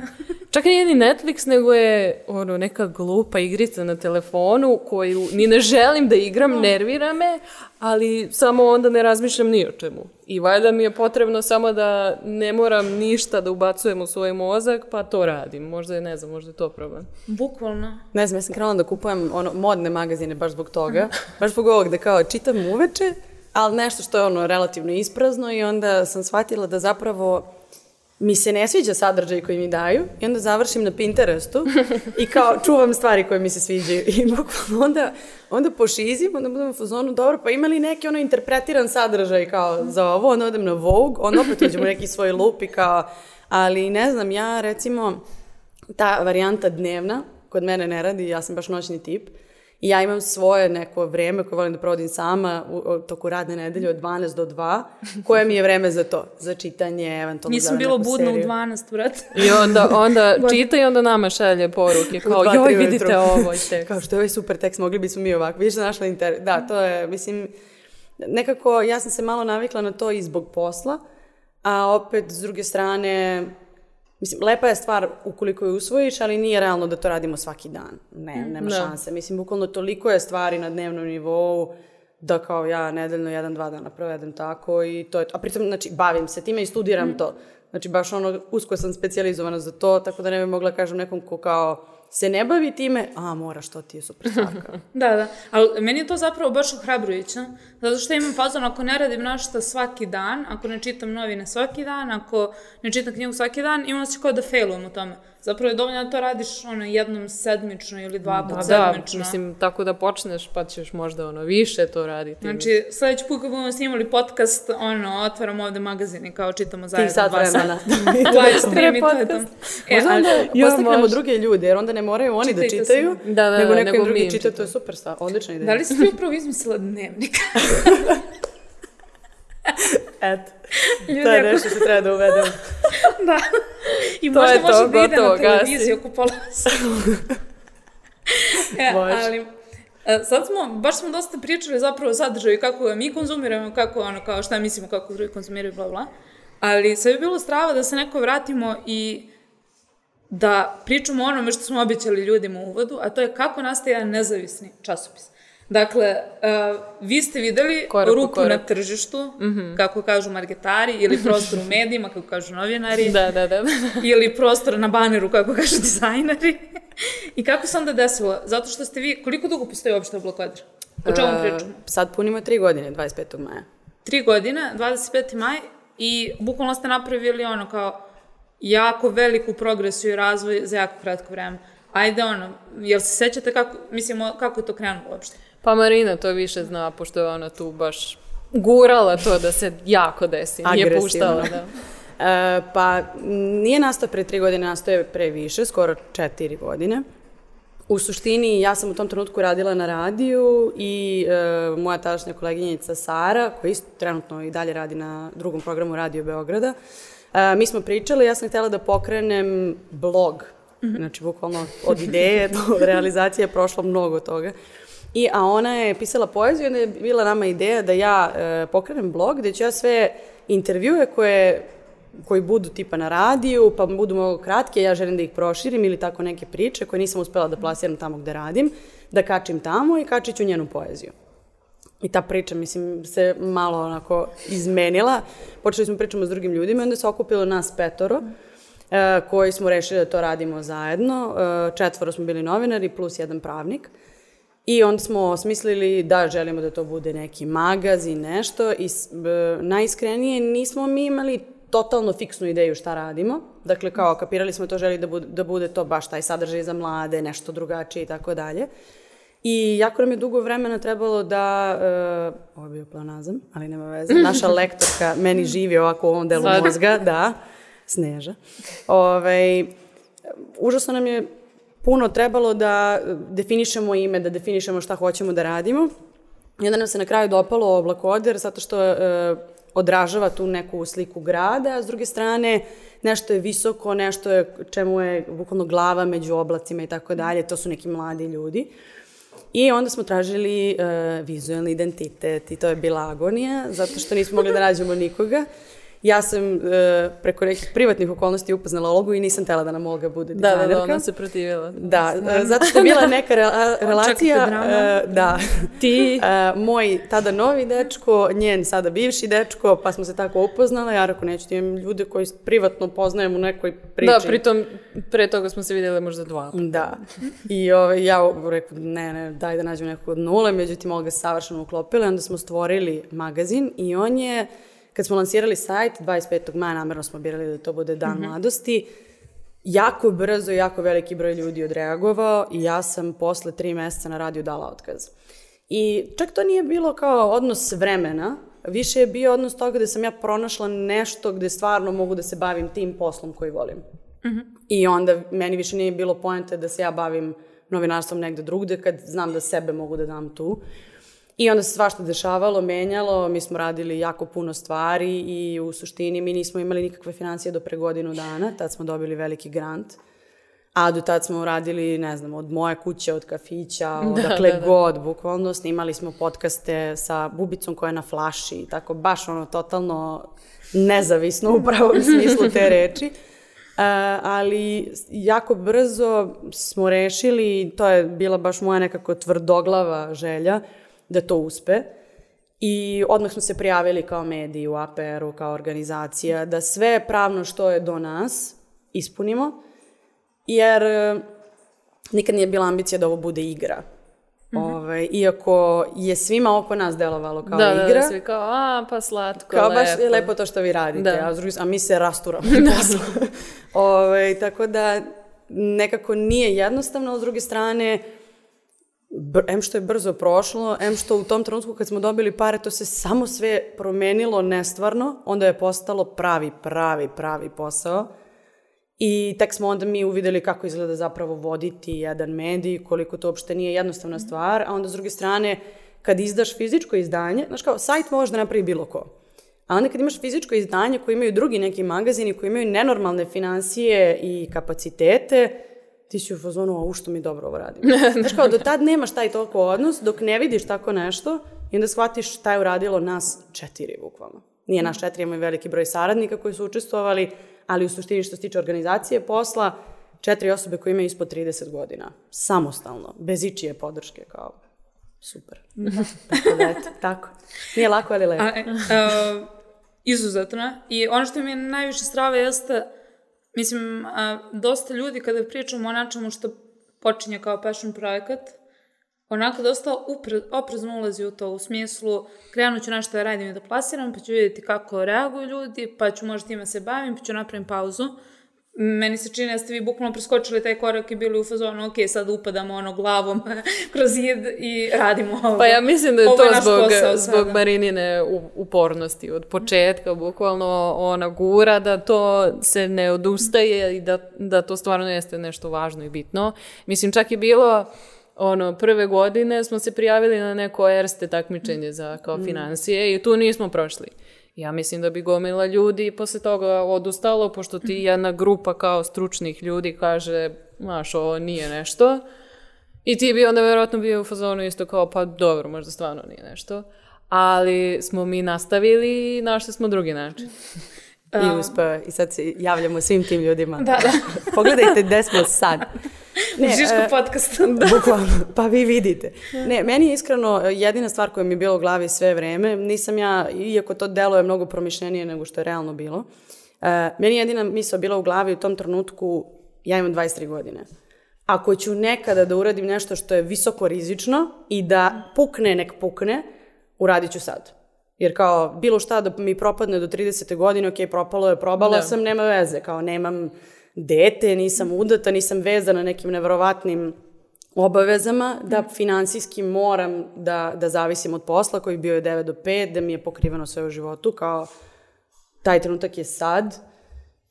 S5: Čak nije ni Netflix, nego je ono, neka glupa igrica na telefonu koju ni ne želim da igram, nervira me, ali samo onda ne razmišljam ni o čemu. I valjda mi je potrebno samo da ne moram ništa da ubacujem u svoj mozak, pa to radim. Možda je, ne znam, možda je to problem.
S2: Bukvalno.
S4: Ne znam, ja sam krenula da kupujem ono, modne magazine baš zbog toga. Baš zbog ovog da kao čitam uveče, ali nešto što je ono relativno isprazno i onda sam shvatila da zapravo mi se ne sviđa sadržaj koji mi daju i onda završim na Pinterestu i kao čuvam stvari koje mi se sviđaju. I bukvalno onda, onda pošizim, onda budem u fazonu, dobro, pa ima li neki ono interpretiran sadržaj kao za ovo, onda odem na Vogue, onda opet uđem u neki svoj lup i kao, ali ne znam, ja recimo, ta varijanta dnevna, kod mene ne radi, ja sam baš noćni tip, i ja imam svoje neko vreme koje volim da provodim sama u, u toku radne nedelje od 12 do 2, koje mi je vreme za to, za čitanje, eventualno
S2: Nisam
S4: neku
S2: budna u
S4: seriju.
S2: 12, brate.
S5: I onda, onda čita i onda nama šalje poruke kao,
S4: dva,
S5: joj, vidite
S4: ujutru.
S5: ovo tekst.
S4: Kao što je ovaj super tekst, mogli bismo mi ovako. Vidiš da našla inter... Da, to je, mislim, nekako ja sam se malo navikla na to i zbog posla, a opet s druge strane, mislim, lepa je stvar ukoliko je usvojiš, ali nije realno da to radimo svaki dan. Ne, nema
S5: Da.
S4: šanse. Mislim, bukvalno toliko je stvari na dnevnom nivou da kao ja nedeljno jedan, dva dana provedem tako i to je to. A pritom, znači, bavim se time i studiram to. Znači, baš ono, usko sam specializovana za to, tako da ne bi mogla kažem nekom ko kao se ne bavi time, a moraš, to ti je super stvar. kao.
S2: Da, da. Ali meni je to zapravo baš ohrabrujuće. Zato što imam fazon, ako ne radim našta svaki dan, ako ne čitam novine svaki dan, ako ne čitam knjigu svaki dan, imam se kao da failujem u tome. Zapravo je dovoljno da to radiš ono jednom sedmično ili dva put
S5: Da, da,
S2: sedmično.
S5: mislim, tako da počneš, pa ćeš možda ono više to raditi.
S2: Znači, sledeći put kad budemo snimali podcast, ono, otvaramo ovde magazin i kao čitamo zajedno. Dva sata.
S4: vremena.
S2: Live stream i to je to. E,
S4: Možda onda
S5: Ja,
S4: postaknemo
S5: može.
S4: druge ljude, jer onda ne moraju oni da
S2: Čitajte
S4: čitaju,
S2: se.
S5: Da, da,
S4: nego
S5: da,
S4: neko
S5: nego
S4: drugi čita, to je super stvar, odlična ideja.
S2: Da li si ti upravo izmislila dnevnik?
S4: Eto,
S2: Ljudi,
S4: to je nešto što treba da uvedem.
S2: Da. I
S5: To
S2: možda
S5: je
S2: može
S5: to,
S2: da ide na televiziju oko pola e, ali, e, sad smo, baš smo dosta pričali zapravo o sadržaju, kako ga mi konzumiramo, kako ono, kao šta mislimo, kako drugi konzumiraju, bla, bla. Ali sve bi bilo strava da se neko vratimo i da pričamo o onome što smo obećali ljudima u uvodu, a to je kako nastaje jedan nezavisni časopis. Dakle, uh, vi ste videli
S5: Korak po
S2: rupu
S5: korak.
S2: na tržištu, kako kažu marketari, ili prostor u medijima, kako kažu novinari,
S5: Da, da, da.
S2: ili prostor na baneru, kako kažu dizajneri. I kako se onda desilo? Zato što ste vi, koliko dugo postoji uopšte Oblakodir? O čemu
S4: E,
S2: pričamo?
S4: Sad punimo tri godine, 25. maja.
S2: Tri godine, 25. maj, i bukvalno ste napravili ono kao jako veliku progresiju i razvoj za jako kratko vreme. Ajde ono, jel se sećate kako, mislim, o- kako je to krenulo uopšte?
S5: Pa Marina to više zna, pošto je ona tu baš gurala to da se jako desi. Nije
S4: Agresivno.
S5: puštala, da.
S4: E, pa nije nastao pre tri godine, nastao je pre više, skoro četiri godine. U suštini, ja sam u tom trenutku radila na radiju i e, moja tadašnja koleginjica Sara, koja isto trenutno i dalje radi na drugom programu Radio Beograda, e, mi smo pričali, ja sam htjela da pokrenem blog. Znači, bukvalno od ideje do realizacije je prošlo mnogo toga. I, a ona je pisala poeziju i onda je bila nama ideja da ja e, pokrenem blog gde ću ja sve intervjue koje koji budu tipa na radiju, pa budu mnogo kratke, ja želim da ih proširim ili tako neke priče koje nisam uspela da plasiram tamo gde radim, da kačim tamo i kačit ću njenu poeziju. I ta priča, mislim, se malo onako izmenila. Počeli smo pričamo s drugim ljudima i onda se okupilo nas petoro, e, koji smo rešili da to radimo zajedno. E, četvoro smo bili novinari plus jedan pravnik. I onda smo osmislili da želimo da to bude neki magazin, nešto i b, najiskrenije nismo mi imali totalno fiksnu ideju šta radimo. Dakle, kao kapirali smo to želi da bude, da bude to baš taj sadržaj za mlade, nešto drugačije i tako dalje. I jako nam je dugo vremena trebalo da, uh, ovo je bio planazam, ali nema veze, naša lektorka meni živi ovako u ovom delu
S5: Sad.
S4: mozga, da, Sneža. Ove, užasno nam je puno trebalo da definišemo ime, da definišemo šta hoćemo da radimo. I onda nam se na kraju dopalo Oblakoder zato što e, odražava tu neku sliku grada, a s druge strane nešto je visoko, nešto je čemu je bukvalno glava među oblacima i tako dalje, to su neki mladi ljudi. I onda smo tražili e, vizualni identitet i to je bila agonija, zato što nismo mogli da nađemo nikoga. Ja sam e, preko nekih privatnih okolnosti upoznala Olgu i nisam tela da nam Olga bude
S5: Da, da,
S4: dizajnerka.
S5: da, ona se protivila.
S4: Da, e, zato što je bila neka rela- relacija, e, da,
S5: Ti,
S4: E, moj tada novi dečko, njen sada bivši dečko, pa smo se tako upoznala, ja rekao neću ti imam ljude koji privatno poznajem u nekoj priči.
S5: da, pritom, pre toga smo se vidjeli možda dva.
S4: Da. I ovaj, ja rekao, ne, ne, daj da nađem nekog od nule, međutim, Olga se savršeno uklopila i onda smo stvorili magazin i on je, kad smo lansirali sajt, 25. maja namerno smo birali da to bude Dan mladosti, jako brzo, jako veliki broj ljudi odreagovao i ja sam posle tri meseca na radiju dala otkaz. I čak to nije bilo kao odnos vremena, više je bio odnos toga da sam ja pronašla nešto gde stvarno mogu da se bavim tim poslom koji volim. I onda meni više nije bilo poente da se ja bavim novinarstvom negde drugde kad znam da sebe mogu da dam tu. I onda se svašta dešavalo, menjalo, mi smo radili jako puno stvari i u suštini mi nismo imali nikakve financije do pre godinu dana, tad smo dobili veliki grant. A do tad smo radili, ne znam, od moje kuće, od kafića, odakle
S5: da, da.
S4: god, bukvalno. Snimali smo podcaste sa Bubicom koja je na flaši, i tako baš ono totalno nezavisno u pravom smislu te reči. Uh, ali jako brzo smo rešili, to je bila baš moja nekako tvrdoglava želja, da to uspe. I odmah smo se prijavili kao mediji u APR-u, kao organizacija, da sve pravno što je do nas ispunimo, jer e, nikad nije bila ambicija da ovo bude igra. Ovaj, iako je svima oko nas delovalo kao
S5: da, da,
S4: igra.
S5: da, svi kao, a, pa slatko,
S4: Kao
S5: lepo.
S4: baš je lepo to što vi radite,
S5: Da.
S4: a, s druge, a mi se rasturamo. da. Ove, tako da nekako nije jednostavno, ali s druge strane, br- em što je brzo prošlo, em što u tom trenutku kad smo dobili pare, to se samo sve promenilo nestvarno, onda je postalo pravi, pravi, pravi posao. I tek smo onda mi uvideli kako izgleda zapravo voditi jedan medij, koliko to uopšte nije jednostavna stvar, a onda s druge strane, kad izdaš fizičko izdanje, znaš kao, sajt može da napravi bilo ko. A onda kad imaš fizičko izdanje koje imaju drugi neki magazini, koji imaju nenormalne financije i kapacitete, ti si u fazonu, a u što mi dobro ovo radim. Znaš kao, do tad nemaš taj toliko odnos, dok ne vidiš tako nešto, i onda shvatiš šta je uradilo nas četiri, bukvalno. Nije naš četiri, imamo veliki broj saradnika koji su učestvovali, ali u suštini što se tiče organizacije posla, četiri osobe koje imaju ispod 30 godina. Samostalno, bez ičije podrške, kao super. tako da, eto, tako. Nije lako, ali lepo.
S2: A, e, a, izuzetno. I ono što mi je najviše strava jeste, mislim, a, dosta ljudi kada pričamo o načemu što počinje kao passion projekat, onako dosta upre, oprezno ulazi u to, u smislu krenut ću nešto da radim i da plasiram, pa ću vidjeti kako reaguju ljudi, pa ću možda time se bavim, pa ću napravim pauzu. Meni se čini da ste vi bukvalno preskočili taj korak i bili u fazonu, ok, sad upadamo ono glavom kroz zid i radimo ovo.
S5: Pa ja mislim da je
S2: Ovo
S5: to
S2: naš
S5: zbog,
S2: posao
S5: zbog
S2: sada.
S5: Marinine upornosti. Od početka bukvalno ona gura da to se ne odustaje i da, da to stvarno jeste nešto važno i bitno. Mislim, čak i bilo ono, prve godine smo se prijavili na neko erste takmičenje za kao financije i tu nismo prošli. Ja mislim da bi gomila ljudi posle toga odustalo, pošto ti jedna grupa kao stručnih ljudi kaže, znaš, ovo nije nešto. I ti bi onda vjerojatno bio u fazonu isto kao, pa dobro, možda stvarno nije nešto. Ali smo mi nastavili i našli smo drugi način.
S4: I uspeo. I sad se javljamo svim tim ljudima.
S2: Da, da.
S4: Pogledajte gde smo sad.
S2: Ne, Žiško
S4: e,
S2: podcast.
S4: Bukvalno, pa vi vidite. Ne, meni je iskreno e, jedina stvar koja mi je bila u glavi sve vreme, nisam ja, iako to delo je mnogo promišljenije nego što je realno bilo, uh, meni je jedina misla bila u glavi u tom trenutku, ja imam 23 godine. Ako ću nekada da uradim nešto što je visoko rizično i da pukne, nek pukne, uradit ću sad. Jer kao bilo šta da mi propadne do 30. godine, ok, propalo je, probala
S5: Da.
S4: sam, nema veze. Kao nemam dete, nisam udata, nisam vezana nekim nevrovatnim obavezama, da finansijski moram da, da zavisim od posla koji bio je 9 do 5, da mi je pokriveno sve u životu, kao taj trenutak je sad.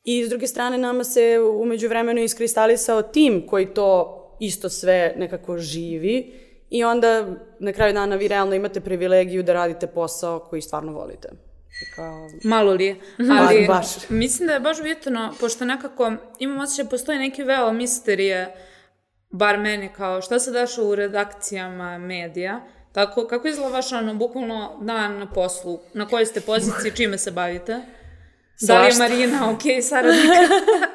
S4: I s druge strane nama se umeđu vremenu iskristalisao tim koji to isto sve nekako živi i onda na kraju dana vi realno imate privilegiju da radite posao koji stvarno volite. Kao,
S2: Malo li je, ali
S4: baš.
S2: mislim da je baš bitno, pošto nekako imam osjećaj da postoji neki veo misterije, bar meni kao šta se dešava u redakcijama medija, tako kako izgleda vaš ono bukvalno dan na poslu, na kojoj ste poziciji, čime se bavite? Da li je. Marina ok, saradnik?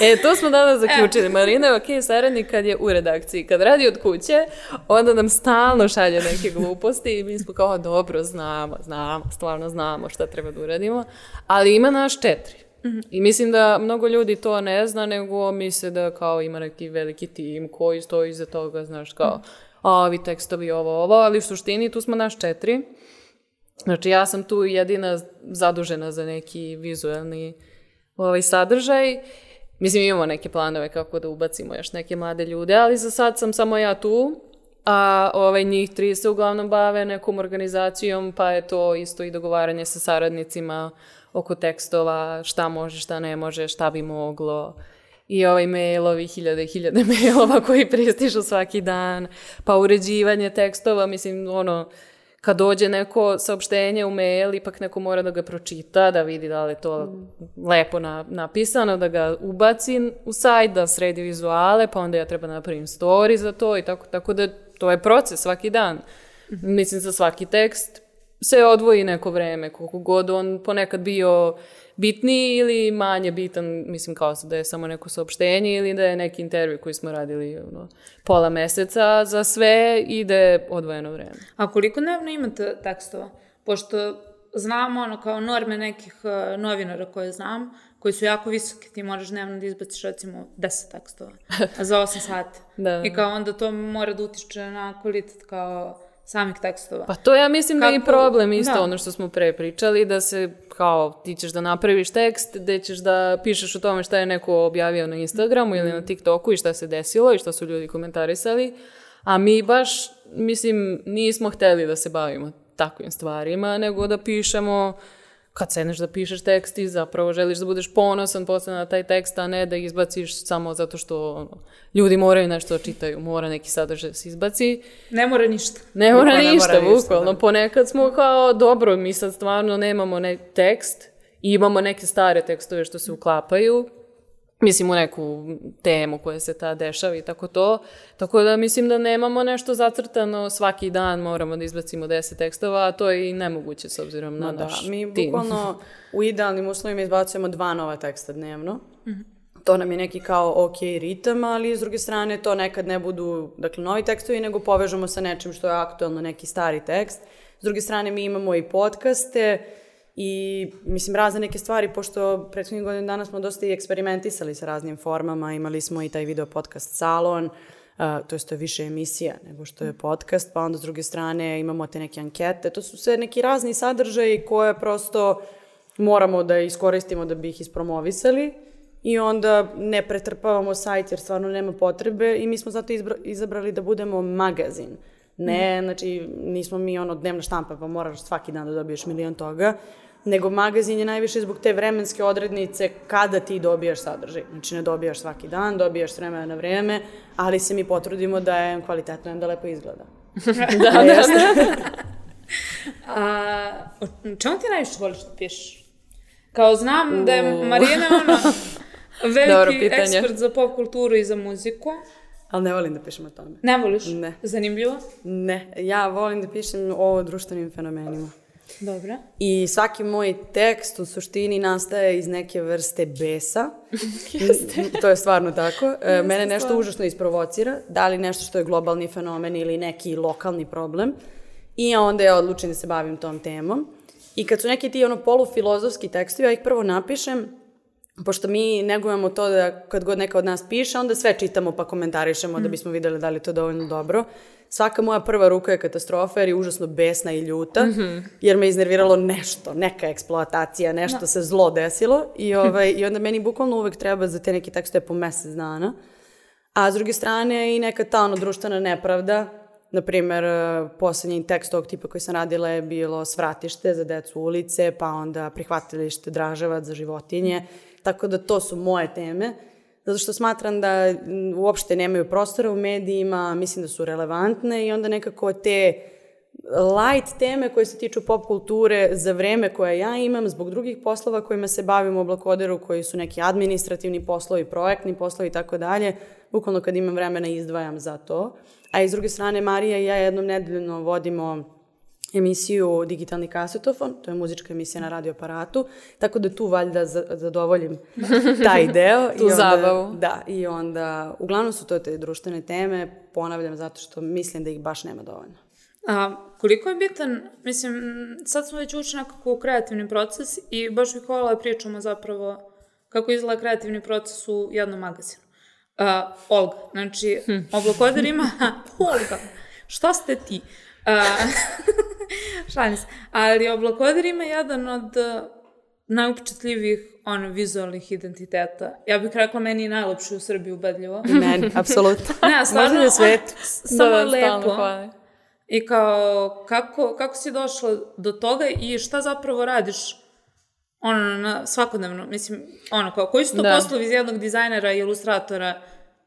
S5: E, to smo danas zaključili. Marina je okej saradnik kad je u redakciji. Kad radi od kuće, onda nam stalno šalje neke gluposti i mi smo kao, dobro, znamo, znamo, stvarno znamo šta treba da uradimo. Ali ima naš četiri. I mislim da mnogo ljudi to ne zna, nego misle da kao ima neki veliki tim koji stoji iza toga, znaš, kao, a ovi tekstovi ovo, ovo, ali u suštini tu smo naš četiri. Znači, ja sam tu jedina zadužena za neki vizuelni ovaj sadržaj. Mislim, imamo neke planove kako da ubacimo još neke mlade ljude, ali za sad sam samo ja tu, a ovaj, njih tri se uglavnom bave nekom organizacijom, pa je to isto i dogovaranje sa saradnicima oko tekstova, šta može, šta ne može, šta bi moglo. I ovaj mailovi, hiljade i hiljade mailova koji pristižu svaki dan, pa uređivanje tekstova, mislim, ono, kad dođe neko saopštenje u mail, ipak neko mora da ga pročita, da vidi da li je to lepo na, napisano, da ga ubaci u sajt, da sredi vizuale, pa onda ja treba da napravim story za to i tako, tako da to je proces svaki dan. Mislim, za svaki tekst se odvoji neko vreme, koliko god on ponekad bio bitniji ili manje bitan, mislim kao da je samo neko saopštenje ili da je neki intervju koji smo radili ono, pola meseca, za sve ide odvojeno vreme.
S2: A koliko dnevno imate tekstova? Pošto znamo ono kao norme nekih uh, novinara koje znam, koji su jako visoki, ti moraš dnevno da izbaciš recimo 10 tekstova za 8 sati.
S5: Da.
S2: I kao onda to mora da utiče na kvalitet kao samih tekstova.
S5: Pa to ja mislim da je i
S2: Kako-
S5: problem isto
S2: da.
S5: ono što smo pre pričali, da se kao ti ćeš da napraviš tekst gde ćeš da pišeš o tome šta je neko objavio na Instagramu ili na TikToku i šta se desilo i šta su ljudi komentarisali, a mi baš, mislim, nismo hteli da se bavimo takvim stvarima, nego da pišemo kad sedneš da pišeš tekst i zapravo želiš da budeš ponosan posle na taj tekst, a ne da izbaciš samo zato što ono, ljudi moraju nešto da čitaju, mora neki sadržaj da se izbaci.
S2: Ne mora ništa.
S5: Ne mora
S4: mora ništa,
S5: bukvalno.
S4: da.
S5: Ponekad smo kao, dobro, mi sad stvarno nemamo ne tekst i imamo neke stare tekstove što se uklapaju, mislim u neku temu koja se ta dešava i tako to. Tako da mislim da nemamo nešto zacrtano, svaki dan moramo da izbacimo 10 tekstova, a to je i nemoguće s obzirom na
S4: Ma da,
S5: naš
S4: mi
S5: tim.
S4: bukvalno u idealnim uslovima izbacujemo dva nova teksta dnevno. To nam je neki kao ok ritam, ali s druge strane to nekad ne budu dakle, novi tekstovi, nego povežemo sa nečim što je aktualno, neki stari tekst. S druge strane mi imamo i podcaste i mislim razne neke stvari, pošto prethodnih godina dana smo dosta i eksperimentisali sa raznim formama, imali smo i taj video podcast salon, Uh, to je to više emisija nego što je podcast, pa onda s druge strane imamo te neke ankete, to su sve neki razni sadržaji koje prosto moramo da iskoristimo da bi ih ispromovisali i onda ne pretrpavamo sajt jer stvarno nema potrebe i mi smo zato izbra- izabrali da budemo magazin. Ne, znači nismo mi ono dnevna štampa pa moraš svaki dan da dobiješ milion toga, nego magazin je najviše zbog te vremenske odrednice kada ti dobijaš sadržaj. Znači ne dobijaš svaki dan, dobijaš s vremena na vreme, ali se mi potrudimo da je kvalitetno i da lepo izgleda.
S5: da, da, da.
S2: A, o čemu ti najviše voliš da pišeš? Kao znam da je Marijana ono, veliki ekspert za pop kulturu i za muziku.
S4: Ali ne volim da pišem o tome.
S2: Ne voliš?
S4: Ne.
S2: Zanimljivo?
S4: Ne, ja volim da pišem o društvenim fenomenima.
S2: Dobro.
S4: I svaki moj tekst u suštini nastaje iz neke vrste besa. to je stvarno tako. E, Mene nešto užasno isprovocira, da li nešto što je globalni fenomen ili neki lokalni problem. I onda ja odlučim da se bavim tom temom. I kad su neki ti ono polufilozofski tekstovi, ja ih prvo napišem, pošto mi negujemo to da kad god neka od nas piše, onda sve čitamo pa komentarišemo da bismo videli da li je to dovoljno dobro. Svaka moja prva ruka je katastrofa jer je užasno besna i ljuta, jer me iznerviralo nešto, neka eksploatacija, nešto se zlo desilo i, ovaj, i onda meni bukvalno uvek treba za te neke tekstove po mesec dana. A s druge strane i neka ta ono društvena nepravda, na primer, eh, poslednji tekst ovog tipa koji sam radila je bilo svratište za decu ulice, pa onda prihvatilište Draževac za životinje, tako da to su moje teme, zato što smatram da m, uopšte nemaju prostora u medijima, mislim da su relevantne i onda nekako te light teme koje se tiču pop kulture za vreme koje ja imam zbog drugih poslova kojima se bavim u Oblakoderu, koji su neki administrativni poslovi, projektni poslovi i tako dalje. Bukvalno kad imam vremena izdvajam za to. A iz druge strane, Marija i ja jednom nedeljno vodimo emisiju Digitalni kasetofon, to je muzička emisija na radioaparatu, tako da tu valjda za- zadovoljim taj deo.
S5: Tu
S4: I onda,
S5: zabavu.
S4: Da, i onda, uglavnom su to te društvene teme, ponavljam zato što mislim da ih baš nema dovoljno.
S2: A, koliko je bitan, mislim, sad smo već ušli nekako u kreativni proces i baš bih da pričamo zapravo kako izgleda kreativni proces u jednom magazinu. A, Olga, znači, Oblakoder ima... Olga, šta ste ti? A, šalim se. Ali Oblakoder ima jedan od a, najupečatljivijih ono, vizualnih identiteta. Ja bih rekla meni je najlepši u Srbiji ubedljivo.
S4: Meni, apsolutno.
S2: Ne, stvarno,
S4: Možda na svetu.
S2: on- samo je
S5: stalno
S2: lepo. I kao, kako, kako si došla do toga i šta zapravo radiš ono, na svakodnevno, mislim, ono, kao, koji su to
S5: Da.
S2: poslovi iz jednog dizajnera i ilustratora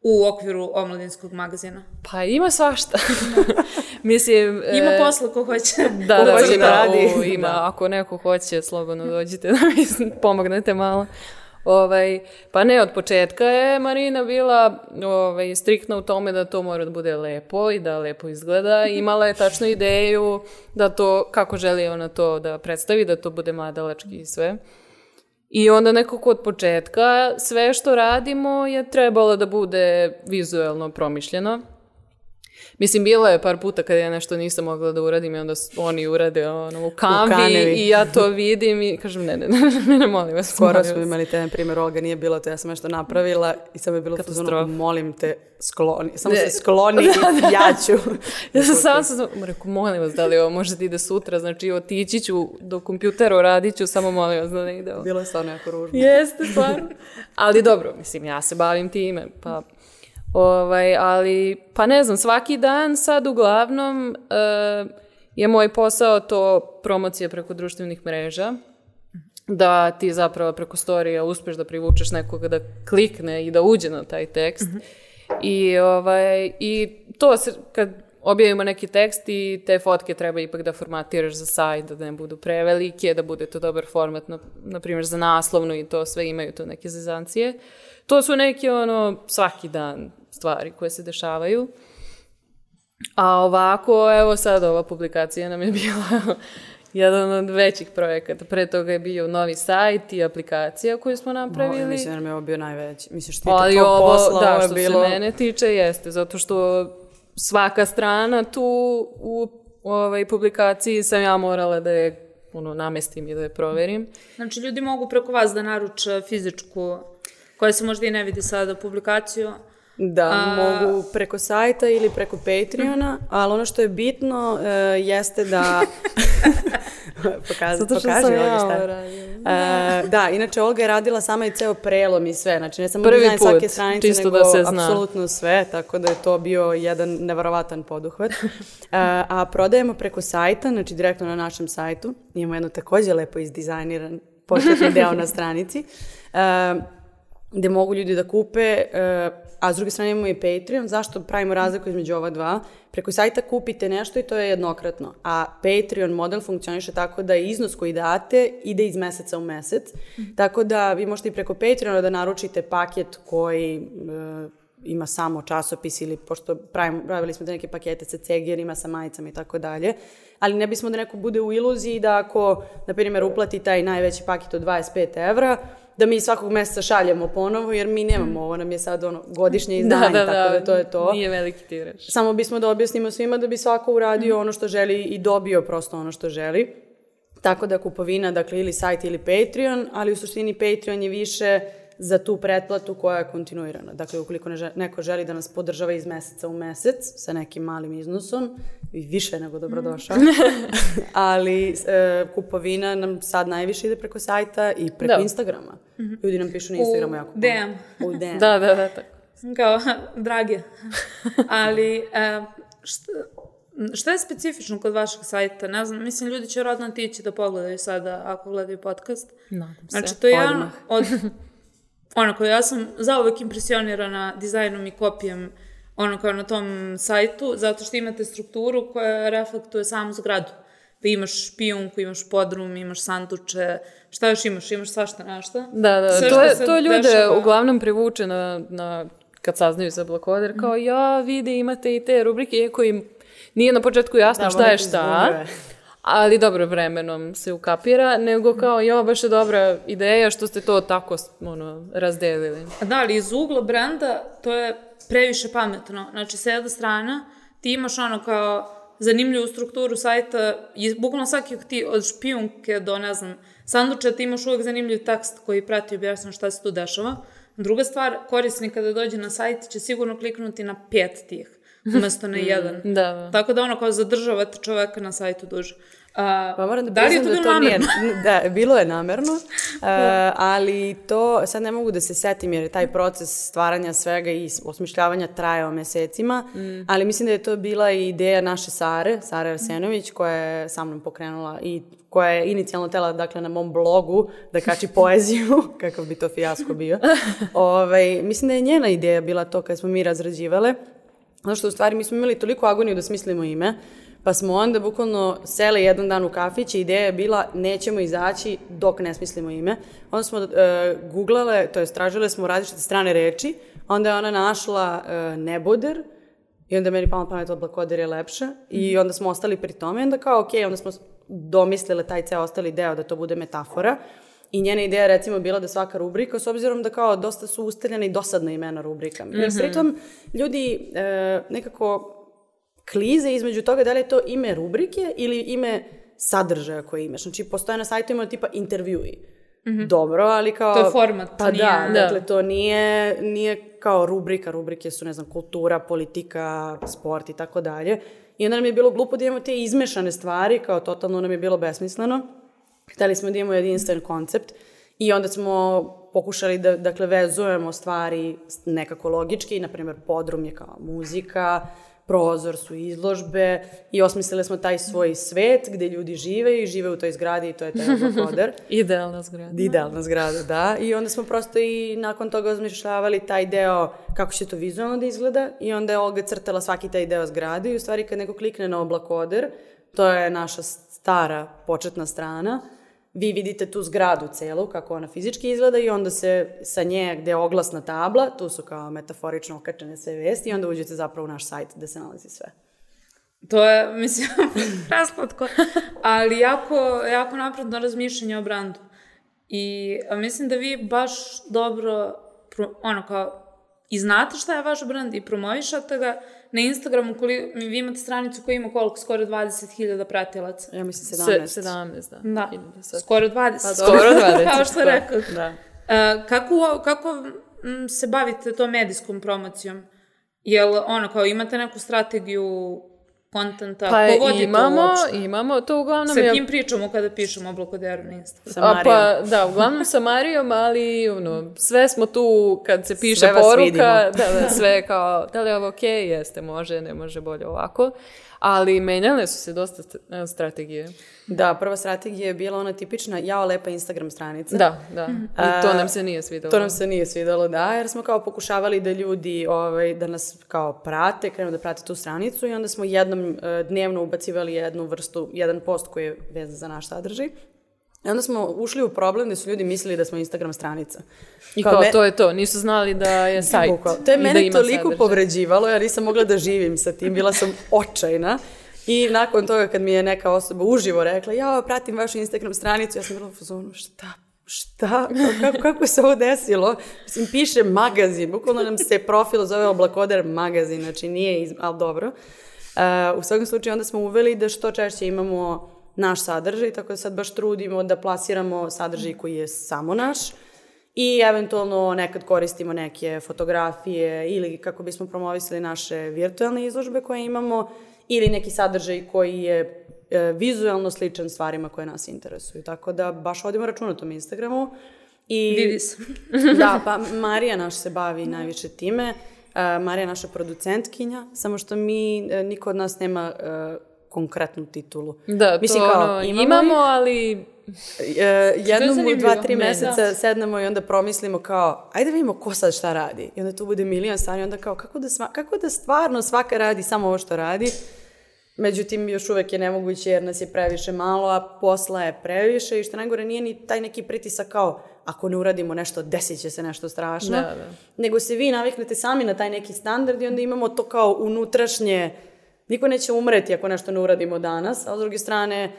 S2: u okviru omladinskog magazina?
S5: Pa ima svašta. Mislim...
S2: Ima
S5: e,
S2: posla ko hoće.
S5: Da, da,
S4: hoće da radi.
S5: o, ima.
S4: Da.
S5: Ako neko hoće, slobodno dođite da mi pomognete malo. Ovaj, pa ne, od početka je Marina bila ovaj, striktna u tome da to mora da bude lepo i da lepo izgleda. Imala je tačno ideju da to, kako želi ona to da predstavi, da to bude mladalački i sve. I onda nekako od početka sve što radimo je trebalo da bude vizuelno promišljeno. Mislim, bilo je par puta kada ja nešto nisam mogla da uradim i onda oni urade ono, u kanvi
S4: Canvi.
S5: i ja to vidim i kažem ne, ne, ne, ne, ne molim vas.
S4: Skoro smo imali taj primjer, Olga nije bilo to, ja sam nešto napravila i samo je bilo fazonu, molim te, skloni, samo
S5: Ne.
S4: se skloni i ja ću.
S5: Ja sam sam sam, rekao, molim vas, da li ovo može da ide sutra, znači otići ću do kompjutera, uradit ću, samo molim vas da ne ide ovo.
S4: Bilo je stvarno jako ružno.
S5: Jeste, stvarno. Ali dobro, mislim, ja se bavim time, pa... Ovaj, ali, pa ne znam, svaki dan sad uglavnom e, je moj posao to promocija preko društvenih mreža, da ti zapravo preko storija uspeš da privučeš nekoga da klikne i da uđe na taj tekst. I, ovaj, I to se, kad objavimo neki tekst i te fotke treba ipak da formatiraš za sajt, da ne budu prevelike, da bude to dobar format, na, na primjer za naslovnu i to sve imaju tu neke zezancije. To su neke ono svaki dan stvari koje se dešavaju. A ovako, evo sad ova publikacija nam je bila jedan od većih projekata. Pre toga je bio novi sajt i aplikacija koju smo napravili.
S4: Ovo, mislim da nam je ovo bio najveći. Mislim što
S5: Ali
S4: tiče tvog
S5: ovo,
S4: posla,
S5: da,
S4: ovo je
S5: što
S4: bilo...
S5: se mene tiče, jeste, zato što svaka strana tu u ovaj, publikaciji sam ja morala da je ono, namestim i da je proverim.
S2: Znači, ljudi mogu preko vas da naruče fizičku, koja se možda i ne vidi sada, publikaciju.
S4: Da,
S2: A-
S4: mogu preko sajta ili preko Patreona, ali ono što je bitno e, jeste da... Pokaz,
S5: Zato što
S4: pokaži
S5: sam
S4: Olga
S5: ja
S4: šta je.
S5: ovo radila.
S4: E, da, inače Olga je radila sama i ceo prelom i sve, znači ne samo
S5: Prvi
S4: dizajn
S5: put,
S4: svake stranice,
S5: čisto
S4: nego
S5: da se zna.
S4: apsolutno sve, tako da je to bio jedan neverovatan poduhvat. E, a prodajemo preko sajta, znači direktno na našem sajtu, imamo jedno takođe lepo izdizajniran početni deo na stranici, e, gde mogu ljudi da kupe, e, a s druge strane imamo i Patreon. Zašto pravimo razliku između ova dva? Preko sajta kupite nešto i to je jednokratno, a Patreon model funkcioniše tako da iznos koji date ide iz meseca u mesec, tako da vi možete i preko Patreona da naručite paket koji e, ima samo časopis ili pošto pravimo, pravili smo te neke pakete sa cegerima, sa majicama i tako dalje, ali ne bismo da neko bude u iluziji da ako, na primjer, uplati taj najveći paket od 25 evra, da mi svakog meseca šaljemo ponovo, jer mi nemamo, ovo nam je sad ono godišnje izdanje, tako da to je to.
S5: Nije veliki tiraž.
S4: Samo bismo da objasnimo svima da bi svako uradio ono što želi i dobio prosto ono što želi. Tako da kupovina, dakle, ili sajt ili Patreon, ali u suštini Patreon je više za tu pretplatu koja je kontinuirana. Dakle, ukoliko ne želi, neko želi da nas podržava iz meseca u mesec sa nekim malim iznosom, i više nego dobrodošao, ali e, kupovina nam sad najviše ide preko sajta i preko
S5: Da.
S4: Instagrama. Ljudi nam pišu na Instagramu jako puno.
S2: DM.
S4: U DM.
S5: Da, da, da, tako.
S2: Kao, drage. Ali, e, šta, šta je specifično kod vašeg sajta? Ne znam, mislim, ljudi će rodno tići da pogledaju sada ako gledaju podcast.
S5: Nadam se.
S2: Znači, to je jedan od... Onako, ja sam zauvek impresionirana dizajnom i kopijem ono kao na tom sajtu, zato što imate strukturu koja reflektuje samu zgradu. Pa imaš špijunku, imaš podrum, imaš sanduče, šta još imaš? Imaš svašta našta.
S5: Da, da,
S2: Sve
S5: to, je, to ljude
S2: dešava.
S5: uglavnom privuče na, na, kad saznaju za Blakoder, kao ja vidi imate i te rubrike, iako im nije na početku jasno
S4: Da,
S5: šta je šta,
S4: zbunjuje.
S5: Ali dobro vremenom se ukapira, nego kao ja baš je dobra ideja što ste to tako ono, razdelili.
S2: Da, ali iz ugla brenda to je previše pametno. Znači, s jedne strane, ti imaš ono kao zanimljivu strukturu sajta i bukvalno svaki ti, od špijunke do, ne znam, sanduča, ti imaš uvek zanimljiv tekst koji prati i objašnjava šta se tu dešava. Druga stvar, korisnik kada dođe na sajt će sigurno kliknuti na pet tih, umesto na jedan.
S5: Da, da.
S2: Tako da ono kao zadržavate čoveka na sajtu duže. A,
S4: Pa moram da,
S2: da li je to
S4: priznam
S2: bilo
S4: da to nije,
S2: namerno?
S4: da, bilo je namerno, uh, ali to sad ne mogu da se setim jer je taj proces stvaranja svega i osmišljavanja trajao mesecima,
S2: Mm.
S4: ali mislim da je to bila i ideja naše Sare, Sare Arsenović, koja je sa mnom pokrenula i koja je inicijalno tela, dakle, na mom blogu da kači poeziju, kakav bi to fijasko bio. ovaj, mislim da je njena ideja bila to kad smo mi razrađivale, Zato što u stvari mi smo imali toliko agoniju da smislimo ime, pa smo onda bukvalno sele jedan dan u kafić i ideja je bila nećemo izaći dok ne smislimo ime. Onda smo uh, googlale, to je tražile smo različite strane reči, onda je ona našla uh, neboder i onda meni palo na pamet oblakoder je lepše i onda smo ostali pri tome i onda kao ok, onda smo domislile taj ceo ostali deo da to bude metafora. I njena ideja recimo bila da svaka rubrika, s obzirom da kao dosta su ustaljene i dosadna imena rubrikama. Jer pritom ljudi e, nekako klize između toga da li je to ime rubrike ili ime sadržaja koje imaš. Znači, postoje na sajtu ima tipa intervjui. Dobro, ali kao...
S2: To je format,
S4: Pa
S2: nije-
S4: da,
S5: Da.
S4: dakle, to nije, nije kao rubrika. Rubrike su, ne znam, kultura, politika, sport i tako dalje. I onda nam je bilo glupo da imamo te izmešane stvari, kao totalno nam je bilo besmisleno. Hteli smo da imamo jedinstven koncept i onda smo pokušali da, dakle, vezujemo stvari nekako logički, na primjer, podrum je kao muzika, prozor su izložbe i osmislili smo taj svoj svet gde ljudi žive i žive u toj zgradi i to je taj oblakoder.
S5: Idealna zgrada.
S4: Idealna zgrada, da. I onda smo prosto i nakon toga osmišljavali taj deo kako će to vizualno da izgleda i onda je Olga crtala svaki taj deo zgrade i u stvari kad neko klikne na oblakoder, to je naša stara početna strana, vi vidite tu zgradu celu, kako ona fizički izgleda i onda se sa nje gde je oglasna tabla, tu su kao metaforično okačene sve vesti i onda uđete zapravo u naš sajt gde se nalazi sve.
S2: To je, mislim, praslatko, ali jako, jako napredno razmišljanje o brandu. I mislim da vi baš dobro, ono kao, i znate šta je vaš brand i promovišate ga na Instagramu, koli, vi imate stranicu koja ima koliko, skoro 20.000 pratilaca.
S4: Ja mislim
S5: Se,
S4: 17.
S5: 17, da.
S2: Da,
S5: da sad.
S2: skoro 20.
S5: Pa skoro 20,
S2: Kao što
S5: da.
S2: rekao.
S4: Da.
S2: E, kako, kako se bavite to medijskom promocijom? Jel, ono, kao imate neku strategiju kontenta?
S5: Pa
S2: Ko vodi
S5: imamo,
S2: to uopšte?
S5: imamo, to uglavnom
S2: Sa
S5: je...
S2: kim pričamo kada pišemo blokoderu na Instagramu?
S4: Sa
S5: A,
S4: Marijom.
S5: pa, da, uglavnom sa Marijom, ali ono, sve smo tu kad se piše
S4: Sve vas
S5: poruka,
S4: vidimo.
S5: da, da, sve kao, da li je ovo okej, jeste, može, ne može bolje ovako, ali menjale su se dosta st- e, strategije.
S4: Da, prva strategija je bila ona tipična jao lepa Instagram stranica.
S5: Da, da, i to nam se nije svidalo.
S4: To nam se nije svidalo, da, jer smo kao pokušavali da ljudi, ovaj, da nas kao prate, krenu da prate tu stranicu i onda smo jednom e, dnevno ubacivali jednu vrstu, jedan post koji je vezan za naš sadržaj. I onda smo ušli u problem da su ljudi mislili da smo Instagram stranica.
S5: I kao,
S4: me-
S5: to je to, nisu znali da je sajt.
S4: Bukvalno. To je
S5: da
S4: mene
S5: ima
S4: toliko
S5: sadržaj.
S4: povređivalo, ja nisam mogla da živim sa tim, bila sam očajna. I nakon toga kad mi je neka osoba uživo rekla, ja pratim vašu Instagram stranicu, ja sam bila u fazonu, šta? Šta? Kako, kako, kako se ovo desilo? Mislim, piše magazin, bukvalno nam se profil zove Oblakoder magazin, znači nije, iz... ali dobro. Uh, u svakom slučaju onda smo uveli da što češće imamo naš sadržaj, tako da sad baš trudimo da plasiramo sadržaj koji je samo naš i eventualno nekad koristimo neke fotografije ili kako bismo promovisali naše virtualne izložbe koje imamo ili neki sadržaj koji je e, vizualno sličan stvarima koje nas interesuju. Tako da baš vodimo račun o tom Instagramu. I,
S2: Vidi se.
S4: da, pa Marija naš se bavi najviše time. Uh, Marija je naša producentkinja, samo što mi, e, niko od nas nema e, konkretnu titulu.
S5: Da,
S4: Mislim,
S5: to
S4: kao,
S5: ono,
S4: imamo
S5: imamo,
S4: ih,
S5: ali
S4: E, jednom u dva, tri
S2: Ne,
S4: meseca
S2: da.
S4: sednemo i onda promislimo kao, ajde da vidimo ko sad šta radi. I onda tu bude milion stvari, onda kao, kako da, sva, kako da stvarno svaka radi samo ovo što radi. Međutim, još uvek je nemoguće jer nas je previše malo, a posla je previše i što najgore nije ni taj neki pritisak kao, ako ne uradimo nešto, desit će se nešto strašno.
S5: Da, da.
S4: Nego se vi naviknete sami na taj neki standard i onda imamo to kao unutrašnje, niko neće umreti ako nešto ne uradimo danas, a s druge strane,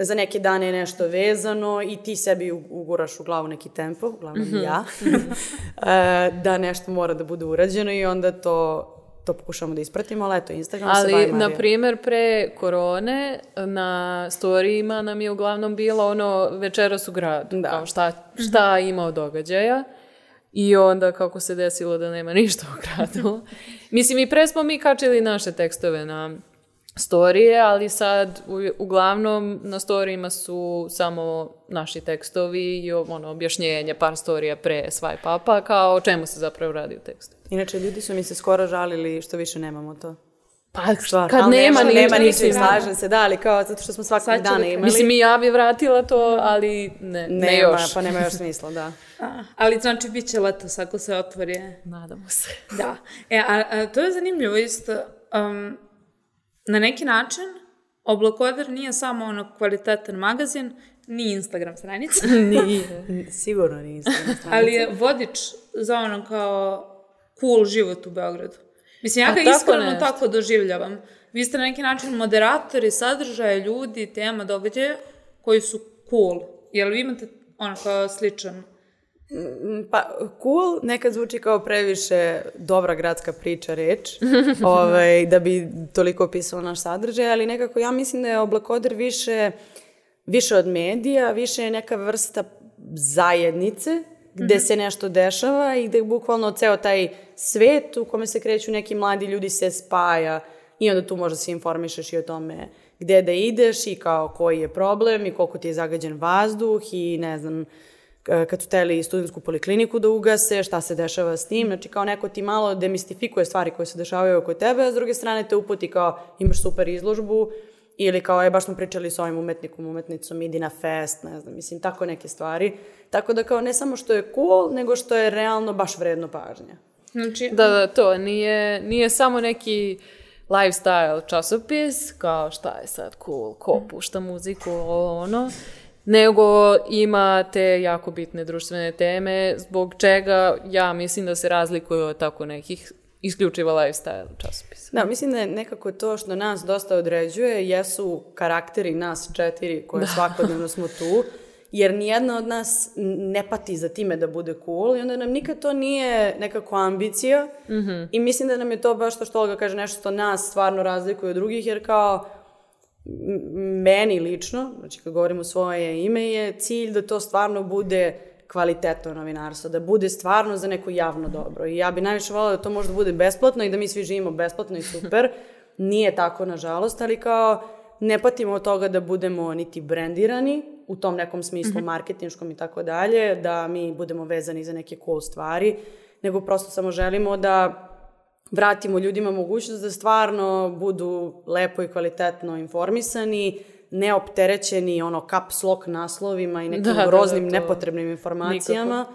S4: za neke dane je nešto vezano i ti sebi uguraš u glavu neki tempo, uglavnom ja, e, da nešto mora da bude urađeno i onda to, to pokušamo da ispratimo, ali eto, Instagram se bavi
S5: Ali, na primjer, pre korone na storijima nam je uglavnom bilo ono večeras u gradu,
S4: Da.
S5: kao šta, šta ima od događaja. I onda kako se desilo da nema ništa u gradu. Mislim, i pre smo mi kačili naše tekstove na storije, ali sad u- uglavnom na storijima su samo naši tekstovi i ono, objašnjenje par storija pre swipe upa, kao o čemu se zapravo radi u tekstu.
S4: Inače, ljudi su mi se skoro žalili što više nemamo to.
S5: Pa
S4: Stvarno.
S5: kad
S4: Ali
S5: nema,
S4: nema,
S5: ni-
S4: ničeg, slažem se, da, ali kao, zato što smo svakog
S2: Sad
S4: dana
S2: da-
S4: imali.
S5: Mislim, i ja bi vratila to, ali ne, ne,
S4: nema,
S5: još.
S4: pa nema još smisla, da.
S2: A, ali znači bit će letos ako se otvori.
S5: Nadamo se.
S2: Da. E, a, a to je zanimljivo isto. Um, na neki način, Oblakoder nije samo ono kvalitetan magazin, ni Instagram stranica,
S5: Nije.
S4: Sigurno nije Instagram stranica.
S2: ali je vodič za ono kao cool život u Beogradu. Mislim, ja
S5: Pa
S2: ga
S5: tako
S2: iskreno
S5: nešto.
S2: tako doživljavam. Vi ste na neki način moderatori sadržaja, ljudi, tema, događaja koji su cool. Jel vi imate ono kao sličan
S4: Mm, Pa, cool nekad zvuči kao previše dobra gradska priča reč, ovaj, da bi toliko opisala naš sadržaj, ali nekako ja mislim da je oblakoder više, više od medija, više je neka vrsta zajednice gde se nešto dešava i gde bukvalno ceo taj svet u kome se kreću neki mladi ljudi se spaja i onda tu možda se informišeš i o tome gde da ideš i kao koji je problem i koliko ti je zagađen vazduh i ne znam, kad su teli studentsku polikliniku da ugase, šta se dešava s tim, znači kao neko ti malo demistifikuje stvari koje se dešavaju oko tebe, a s druge strane te uputi kao imaš super izložbu ili kao je baš smo pričali s ovim umetnikom, umetnicom, idi na fest, ne znam, mislim, tako neke stvari. Tako da kao ne samo što je cool, nego što je realno baš vredno pažnja.
S2: Znači,
S5: Da, da, to nije, nije samo neki lifestyle časopis, kao šta je sad cool, ko pušta muziku, ovo ono, nego ima te jako bitne društvene teme, zbog čega ja mislim da se razlikuju od tako nekih isključivo lifestyle časopisa.
S4: Da, mislim da je nekako to što nas dosta određuje jesu karakteri nas četiri koje svakodnevno smo tu, jer nijedna od nas ne pati za time da bude cool i onda nam nikad to nije nekako ambicija i mislim da nam je to baš to što Olga kaže nešto što nas stvarno razlikuje od drugih, jer kao meni lično, znači kad govorim u svoje ime, je cilj da to stvarno bude kvalitetno novinarstvo, da bude stvarno za neko javno dobro. I ja bi najviše volila da to možda bude besplatno i da mi svi živimo besplatno i super. Nije tako, nažalost, ali kao ne patimo od toga da budemo niti brendirani u tom nekom smislu marketinškom i tako dalje, da mi budemo vezani za neke cool stvari, nego prosto samo želimo da vratimo ljudima mogućnost da stvarno budu lepo i kvalitetno informisani, neopterećeni ono caps lock naslovima i nekim
S5: Da, da, da,
S4: groznim
S5: to
S4: nepotrebnim informacijama,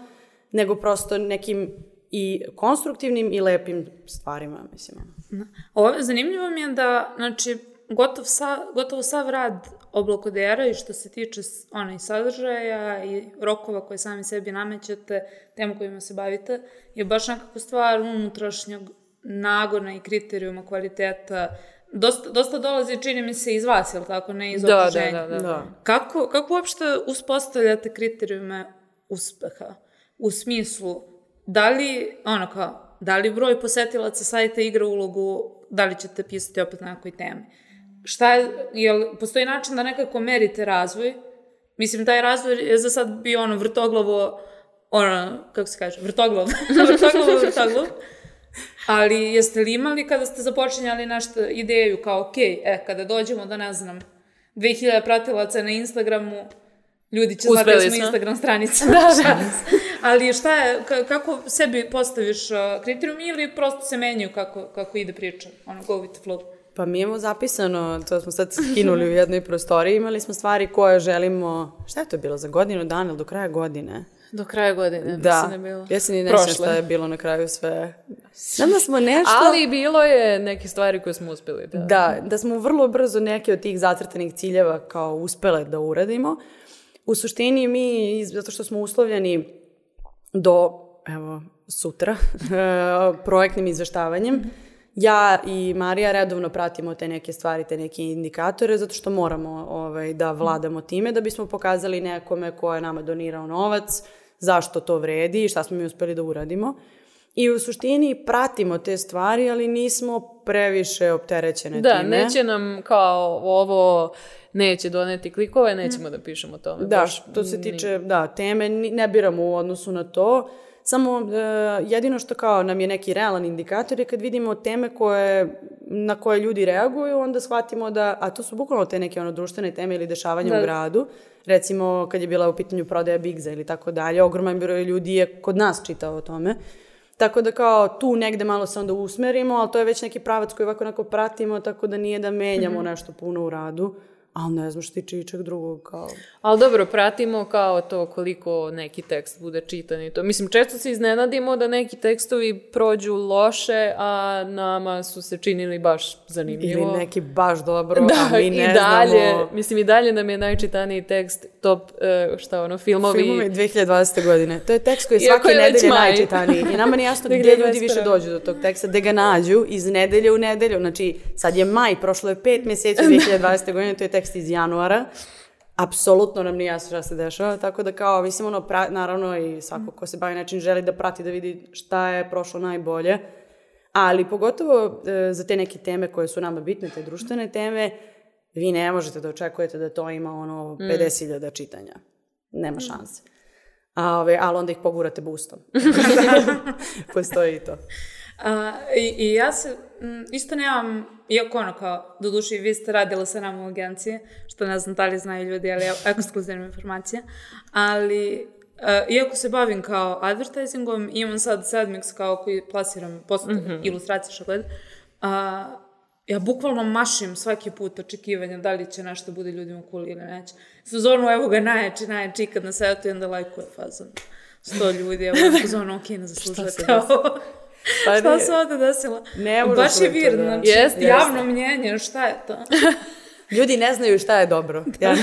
S4: nego prosto nekim i konstruktivnim i lepim stvarima, mislim. ono.
S2: Ovo, zanimljivo mi je da, znači, gotov sa, gotovo sav rad oblakodera i što se tiče onaj sadržaja i rokova koje sami sebi namećete, tema kojima se bavite, je baš nekako stvar unutrašnjeg nagona i kriterijuma kvaliteta. Dosta, dosta dolazi, čini mi se, iz vas, jel tako, ne iz
S5: Da, da,
S2: okruženja.
S5: da, da.
S4: Da.
S2: Kako, kako uopšte uspostavljate kriterijume uspeha? U smislu, da li, ono kao, da li broj posetilaca sajta igra ulogu, da li ćete pisati opet na nekoj temi? Šta je, jel, postoji način da nekako merite razvoj? Mislim, taj razvoj je za sad bio ono vrtoglavo, ono, kako se kaže, vrtoglav, vrtoglavo, vrtoglav. Ali jeste li imali kada ste započinjali nešto ideju kao, ok, e, kada dođemo do, ne znam, 2000 pratilaca na Instagramu, ljudi će znati da smo. Instagram stranica. da, da. Ali šta je, ka- kako sebi postaviš kriterijum ili prosto se menjaju kako, kako ide priča? Ono, go with the flow.
S4: Pa mi imamo zapisano, to smo sad skinuli u jednoj prostoriji, imali smo stvari koje želimo, šta je to bilo, za godinu dana ili do kraja godine?
S5: Do kraja godine,
S4: Da,
S5: mislim da je bilo.
S4: ja se ni ne sjećam šta je bilo na kraju sve. Znam da smo nešto...
S5: Ali bilo je neke stvari koje smo uspeli da...
S4: Da, da smo vrlo brzo neke od tih zacrtanih ciljeva kao uspele da uradimo. U suštini mi, zato što smo uslovljeni do, evo, sutra, projektnim izveštavanjem, ja i Marija redovno pratimo te neke stvari, te neke indikatore, zato što moramo ovaj, da vladamo time, da bismo pokazali nekome ko je nama donirao novac, zašto to vredi i šta smo mi uspeli da uradimo. I u suštini pratimo te stvari, ali nismo previše opterećene
S5: Da,
S4: time.
S5: neće nam kao ovo neće doneti klikove, nećemo da pišemo o tome.
S4: Da, što se tiče, da, teme ne biramo u odnosu na to. Samo e, jedino što kao nam je neki realan indikator je kad vidimo teme koje, na koje ljudi reaguju, onda shvatimo da, a to su bukvalno te neke ono društvene teme ili dešavanja
S5: Da.
S4: u gradu. Recimo kad je bila u pitanju prodaja Bigza ili tako dalje, ogroman broj ljudi je kod nas čitao o tome. Tako da kao tu negde malo se onda usmerimo, ali to je već neki pravac koji ovako onako pratimo, tako da nije da menjamo nešto puno u radu. Ali ne znam što tiče ičeg drugog kao...
S5: Ali dobro, pratimo kao to koliko neki tekst bude čitan i to. Mislim, često se iznenadimo da neki tekstovi prođu loše, a nama su se činili baš zanimljivo.
S4: Ili neki baš dobro,
S5: Da,
S4: a mi ne
S5: i dalje,
S4: znamo.
S5: mislim i dalje nam je najčitaniji tekst top, uh, šta ono, filmovi.
S4: Filmovi 2020. godine. To je tekst koji je svake
S5: je
S4: nedelje
S5: maj.
S4: najčitaniji. I nama nije jasno gdje ljudi
S5: 2021.
S4: više dođu do tog teksta, gde ga nađu iz nedelje u nedelju. Znači, sad je maj, prošlo je pet mjeseci 2020. godine, to je tekst iz januara. apsolutno nam nije jasno šta se dešava, tako da kao, mislim, ono, pra, naravno i svako ko se bavi nečim želi da prati, da vidi šta je prošlo najbolje, ali pogotovo e, za te neke teme koje su nama bitne, te društvene teme, vi ne možete da očekujete da to ima ono 50.000 čitanja. Nema šanse. A, ove, ali onda ih pogurate boostom. Postoji i to.
S2: A, i, I ja se, m, isto nemam, iako ono kao, do duši vi ste radila sa nama u agenciji, što ne znam da li znaju ljudi, ali ekskluzivna informacija, ali Uh, iako se bavim kao advertisingom, imam sad Sedmix kao koji plasiram post, mm -hmm. ilustracije što gleda, uh, ja bukvalno mašim svaki put očekivanja da li će nešto bude ljudima cool ili neće. Sezonu, evo ga najjači, najjači, kad na setu i onda lajkuje fazon. Sto ljudi, evo u sezonu, ok, ne zaslužujete ovo.
S4: Pa
S2: šta se ovde desilo?
S4: Ne
S2: Baš je vir,
S4: da-
S2: znači,
S5: Jeste,
S2: javno mnjenje, šta je to?
S4: Ljudi ne znaju šta je dobro. Ja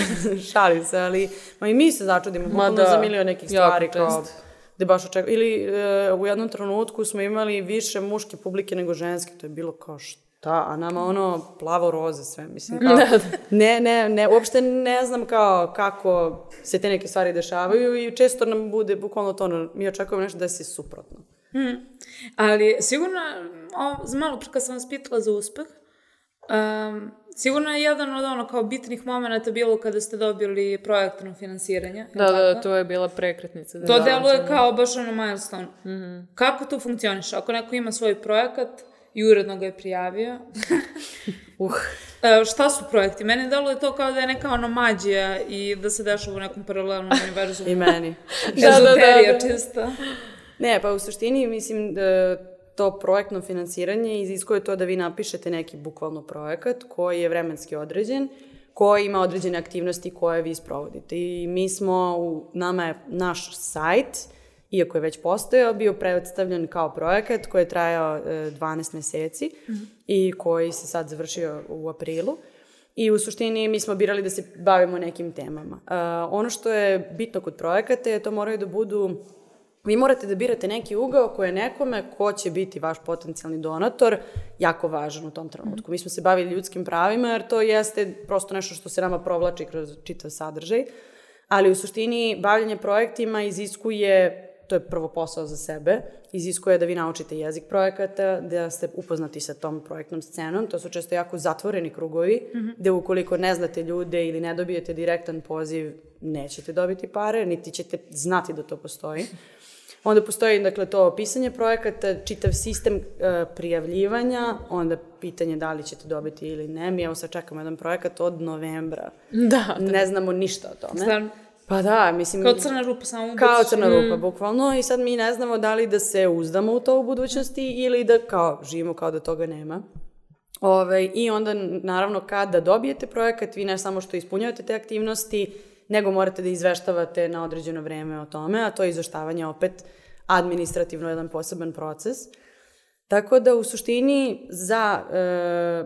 S4: šalim se, ali ma i mi se začudimo bukvalno
S5: da,
S4: za milion nekih
S5: jako
S4: stvari. Kao,
S5: često.
S4: gde baš očekujemo. Ili e, u jednom trenutku smo imali više muške publike nego ženske. To je bilo kao šta, a nama ono plavo roze sve. Mislim kao, ne, ne, ne, uopšte ne znam kao kako se te neke stvari dešavaju i često nam bude bukvalno to, ono, mi očekujemo nešto da se suprotno.
S2: Ali sigurno, o, malo pre kad sam vas pitala za uspeh, um, sigurno je jedan od ono kao bitnih momenta bilo kada ste dobili projektno finansiranje.
S5: Da, da,
S2: tako?
S5: to je bila prekretnica.
S2: To
S5: da,
S2: deluje kao baš ono milestone. Mm-hmm. Kako to funkcioniše? Ako neko ima svoj projekat i uredno ga je prijavio,
S4: Uh.
S2: e, šta su projekti? Meni deluje to kao da je neka ono mađija i da se dešava u nekom paralelnom univerzumu.
S4: I meni.
S5: Da, da, da,
S2: Ezoterija
S5: da.
S2: čista.
S4: Ne, pa u suštini mislim da to projektno finansiranje iziskuje to da vi napišete neki bukvalno projekat koji je vremenski određen, koji ima određene aktivnosti koje vi sprovodite. I mi smo, u, nama je naš sajt, iako je već postojao, bio predstavljen kao projekat koji je trajao e, 12 meseci i koji se sad završio u aprilu. I u suštini mi smo birali da se bavimo nekim temama. Uh, ono što je bitno kod projekata je to moraju da budu Vi morate da birate neki ugao koji je nekome ko će biti vaš potencijalni donator jako važan u tom trenutku. Mi smo se bavili ljudskim pravima jer to jeste prosto nešto što se nama provlači kroz čitav sadržaj, ali u suštini bavljanje projektima iziskuje to je prvo posao za sebe, iziskuje da vi naučite jezik projekata, da ste upoznati sa tom projektnom scenom, to su često jako zatvoreni krugovi, mm -hmm. gde ukoliko ne znate ljude ili ne dobijete direktan poziv, nećete dobiti pare, niti ćete znati da to postoji. Onda postoji dakle, to pisanje projekata, čitav sistem uh, prijavljivanja, onda pitanje da li ćete dobiti ili ne. Mi evo sad čekamo jedan projekat od novembra.
S5: Da,
S4: Ne znamo ništa o tome.
S2: Stvarno.
S4: Pa da, mislim...
S2: Kao crna rupa, samo ubaciš.
S4: Kao crna rupa, bukvalno. I sad mi ne znamo da li da se uzdamo u to u budućnosti ili da kao živimo kao da toga nema. Ove, I onda, naravno, kada dobijete projekat, vi ne samo što ispunjavate te aktivnosti, nego morate da izveštavate na određeno vreme o tome, a to je izveštavanje opet administrativno jedan poseban proces. Tako da u suštini za e,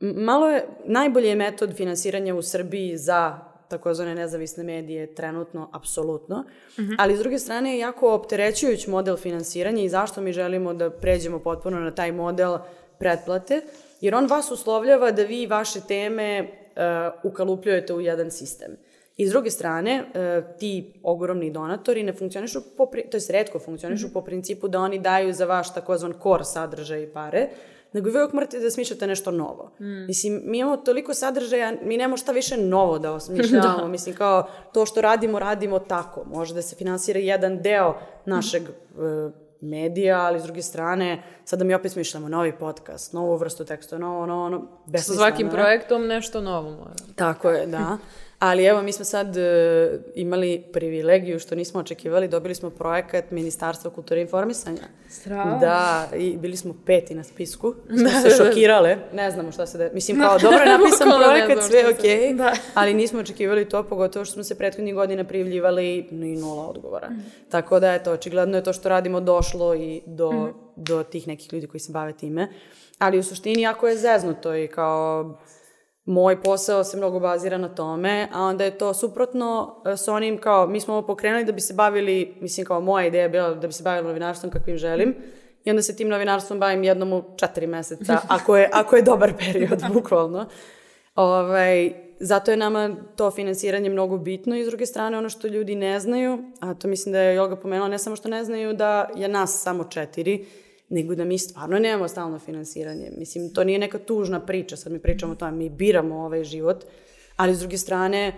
S4: malo je najbolji je metod finansiranja u Srbiji za takozvane nezavisne medije trenutno apsolutno, mm -hmm. ali s druge strane je jako opterećujuć model finansiranja i zašto mi želimo da pređemo potpuno na taj model pretplate, jer on vas uslovljava da vi vaše teme uh, ukalupljujete u jedan sistem. I s druge strane, uh, ti ogromni donatori ne funkcionišu, po, to je redko funkcionišu mm -hmm. po principu da oni daju za vaš takozvan core sadržaj i pare, nego vi uvijek morate da smišljate nešto novo. Mm. Mislim, mi imamo toliko sadržaja, mi nemamo šta više novo da osmišljavamo. da. Mislim, kao to što radimo, radimo tako. Može da se finansira jedan deo našeg mm. medija, ali s druge strane, sada mi opet smišljamo novi podcast, novu vrstu teksta, novo, novo, ono,
S5: Sa
S4: besmisleno,
S5: svakim
S4: ne?
S5: projektom nešto novo mora.
S4: Tako je, da. Ali evo, mi smo sad uh, imali privilegiju što nismo očekivali, dobili smo projekat Ministarstva kulture i informisanja.
S2: Strava.
S4: Da, i bili smo peti na spisku. Smo se šokirale. Ne znamo šta se da... Mislim, kao dobro je napisan projekat, sve je okej,
S2: Da.
S4: ali nismo očekivali to, pogotovo što smo se prethodnih godina prijavljivali ni nula odgovora. Tako da, eto, očigledno je to što radimo došlo i do, do tih nekih ljudi koji se bave time. Ali u suštini jako je zeznuto i kao moj posao se mnogo bazira na tome, a onda je to suprotno e, s onim kao, mi smo ovo pokrenuli da bi se bavili, mislim kao moja ideja je bila da bi se bavili novinarstvom kakvim želim, i onda se tim novinarstvom bavim jednom u četiri meseca, ako je, ako je dobar period, bukvalno. Ovaj, zato je nama to finansiranje mnogo bitno i s druge strane ono što ljudi ne znaju, a to mislim da je Joga pomenula, ne samo što ne znaju da je nas samo četiri, nego da mi stvarno nemamo stalno finansiranje. Mislim, to nije neka tužna priča, sad mi pričamo o tome, mi biramo ovaj život, ali s druge strane,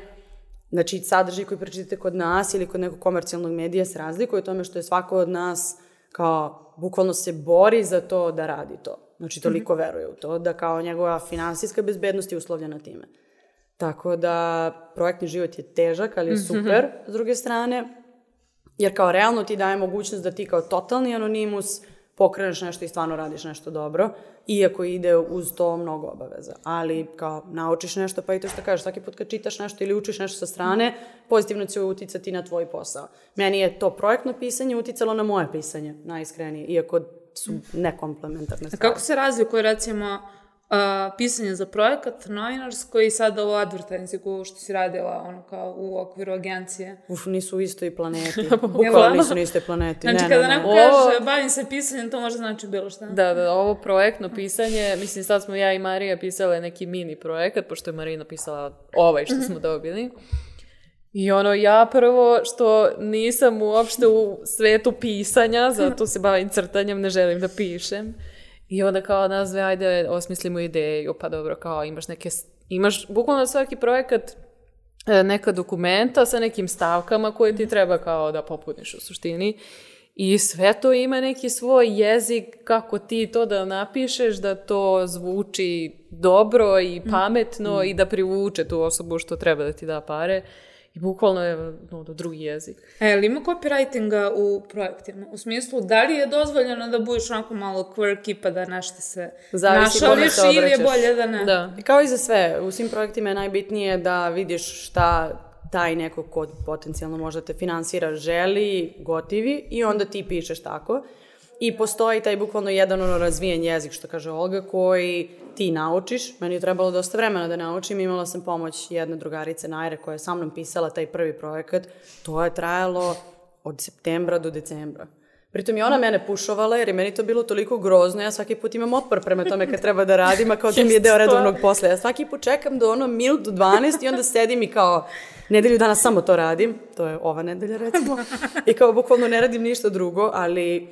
S4: znači sadržaj koji pročitate kod nas ili kod nekog komercijalnog medija se razlikuje u tome što je svako od nas kao bukvalno se bori za to da radi to. Znači, toliko mm -hmm. veruje u to da kao njegova finansijska bezbednost je uslovljena time. Tako da projektni život je težak, ali je super mm -hmm. s druge strane, jer kao realno ti daje mogućnost da ti kao totalni anonimus pokreneš nešto i stvarno radiš nešto dobro, iako ide uz to mnogo obaveza. Ali kao naučiš nešto, pa i to što kažeš, svaki put kad čitaš nešto ili učiš nešto sa strane, pozitivno će uticati na tvoj posao. Meni je to projektno pisanje uticalo na moje pisanje, najiskrenije, iako su nekomplementarne stvari.
S2: A kako se razlikuje recimo uh, pisanje za projekat novinarsko i sada u advertisingu što si radila ono kao u okviru agencije?
S4: Uf, nisu u istoj planeti. Bukvalno nisu na istoj planeti.
S2: Znači
S4: ne,
S2: kada
S4: ne, ne.
S2: neko kaže bavim se pisanjem, to može znači bilo šta.
S5: Da, da, ovo projektno pisanje, mislim sad smo ja i Marija pisale neki mini projekat, pošto je Marina pisala ovaj što smo dobili. I ono, ja prvo što nisam uopšte u svetu pisanja, zato se bavim crtanjem, ne želim da pišem. I onda kao nazve, ajde, osmislimo ideju, pa dobro, kao imaš neke, imaš bukvalno svaki projekat e, neka dokumenta sa nekim stavkama koje ti treba kao da popuniš u suštini. I sve to ima neki svoj jezik kako ti to da napišeš, da to zvuči dobro i pametno mm. i da privuče tu osobu što treba da ti da pare. I bukvalno je no, da drugi jezik.
S2: E, ali ima copywritinga u projektima? U smislu, da li je dozvoljeno da budeš onako malo quirky pa da nešto se
S4: Zavisi
S2: našališ
S4: se
S2: ili je bolje da ne?
S5: Da.
S4: I Kao i za sve, u svim projektima je najbitnije da vidiš šta taj neko ko potencijalno možda te finansira želi, gotivi i onda ti pišeš tako. I postoji taj bukvalno jedan ono razvijen jezik, što kaže Olga, koji ti naučiš. Meni je trebalo dosta vremena da naučim. Imala sam pomoć jedne drugarice Najre koja je sa mnom pisala taj prvi projekat. To je trajalo od septembra do decembra. Pritom i ona mene pušovala jer je meni to bilo toliko grozno. Ja svaki put imam otpor prema tome kad treba da radim, a kao to mi je deo redovnog posla. Ja svaki put čekam do ono minut do 12 i onda sedim i kao nedelju dana samo to radim. To je ova nedelja recimo. I kao bukvalno ne radim ništa drugo, ali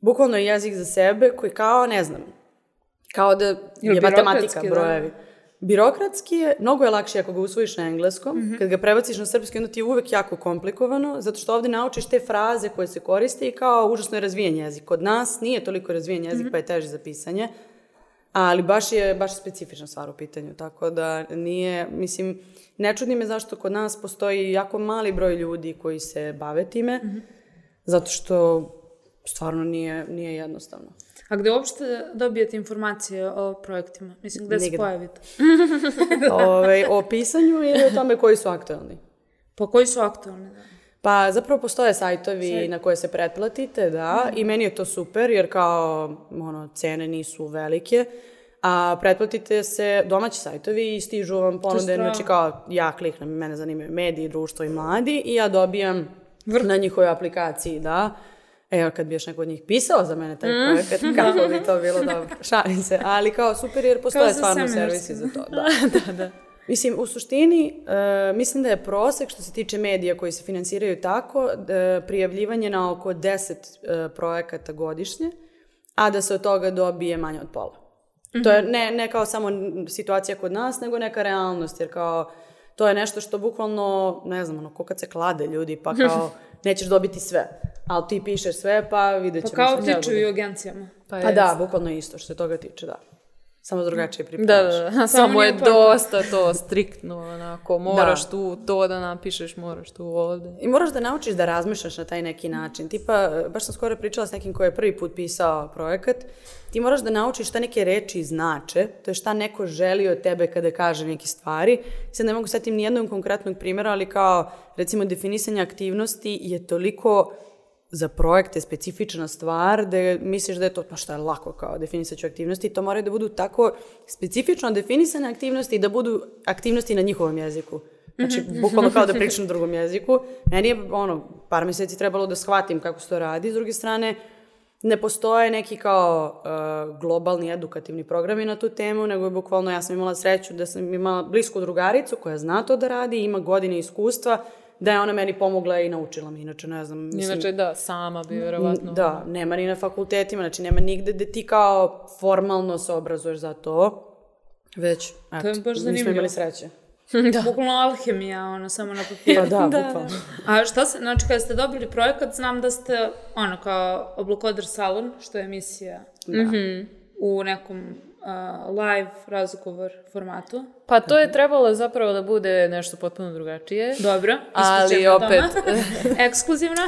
S4: bukvalno je jezik za sebe koji kao, ne znam, kao da je matematika,
S2: da.
S4: brojevi. Birokratski je, mnogo je lakše ako ga usvojiš na engleskom, mm -hmm. kad ga prebaciš na srpski, onda ti je uvek jako komplikovano, zato što ovde naučiš te fraze koje se koriste i kao užasno je razvijen jezik. Kod nas nije toliko razvijen jezik, mm -hmm. pa je teži za pisanje, ali baš je, baš je specifična stvar u pitanju, tako da nije, mislim, ne čudi me zašto kod nas postoji jako mali broj ljudi koji se bave time, mm -hmm. zato što stvarno nije, nije jednostavno.
S2: A gde uopšte dobijete informacije o projektima? Mislim, gde se
S4: Nigde.
S2: pojavite?
S4: Ove, o pisanju ili o tome koji su aktualni?
S2: Pa koji su aktualni? Da?
S4: Pa zapravo postoje sajtovi na koje se pretplatite, da, i meni je to super jer kao ono, cene nisu velike, a pretplatite se domaći sajtovi i stižu vam ponude, znači kao ja kliknem, mene zanimaju mediji, društvo i mladi i ja dobijam na njihovoj aplikaciji, da, Evo, kad bi još neko od njih pisao za mene taj projekat, kako bi to bilo dobro. Šalim se, ali kao super jer postoje
S2: za
S4: stvarno servisi za to. Da, da, da. Mislim, u suštini, uh, mislim da je prosek što se tiče medija koji se finansiraju tako, da prijavljivanje na oko 10 uh, projekata godišnje, a da se od toga dobije manje od pola. Mm -hmm. To je ne, ne kao samo situacija kod nas, nego neka realnost, jer kao to je nešto što bukvalno, ne znam, ono, ko kad se klade ljudi, pa kao nećeš dobiti sve. Ali ti pišeš sve, pa vidjet
S2: Pa
S4: ćemo
S2: kao
S4: šta će da
S2: tiču i u agencijama.
S5: Pa,
S4: Pa da, bukvalno isto što se toga tiče, da. Samo drugačije
S5: Da,
S4: pripremaš.
S5: da, da. Samo je dosta to striktno, onako, moraš
S4: Da.
S5: tu to da napišeš, moraš tu ovde.
S4: I moraš da naučiš da razmišljaš na taj neki način. Tipa, baš sam skoro pričala s nekim ko je prvi put pisao projekat, ti moraš da naučiš šta neke reči znače, to je šta neko želi od tebe kada kaže neke stvari. Sad ne mogu setim ni jednog konkretnog primjera, ali kao, recimo, definisanje aktivnosti je toliko za projekte specifična stvar da misliš da je to, pa šta je lako kao definisat ću aktivnosti, to moraju da budu tako specifično definisane aktivnosti i da budu aktivnosti na njihovom jeziku. Znači, bukvalno kao da pričam na drugom jeziku. Meni je, ono, par meseci trebalo da shvatim kako se to radi. S druge strane, ne postoje neki kao uh, globalni edukativni programi na tu temu, nego je bukvalno ja sam imala sreću da sam imala blisku drugaricu koja zna to da radi, ima godine iskustva, da je ona meni pomogla i naučila me. Inače, ne znam, mislim...
S5: Inače, da, sama bi vjerovatno.
S4: Da, nema ni na fakultetima, znači nema nigde gde ti kao formalno se obrazuješ za to, već, eto,
S2: To je baš
S4: nismo
S2: zanimljivo.
S4: imali sreće.
S2: Da. Bukvalno alhemija, ono, samo na papiru.
S4: Pa da, bukvalno.
S2: A šta se, znači kada ste dobili projekat, znam da ste, ono, kao Oblokoder Salon, što je emisija u nekom live razgovor formatu.
S5: Pa to je trebalo zapravo da bude nešto potpuno drugačije.
S2: Dobro,
S5: Ali opet,
S2: Ekskluzivno.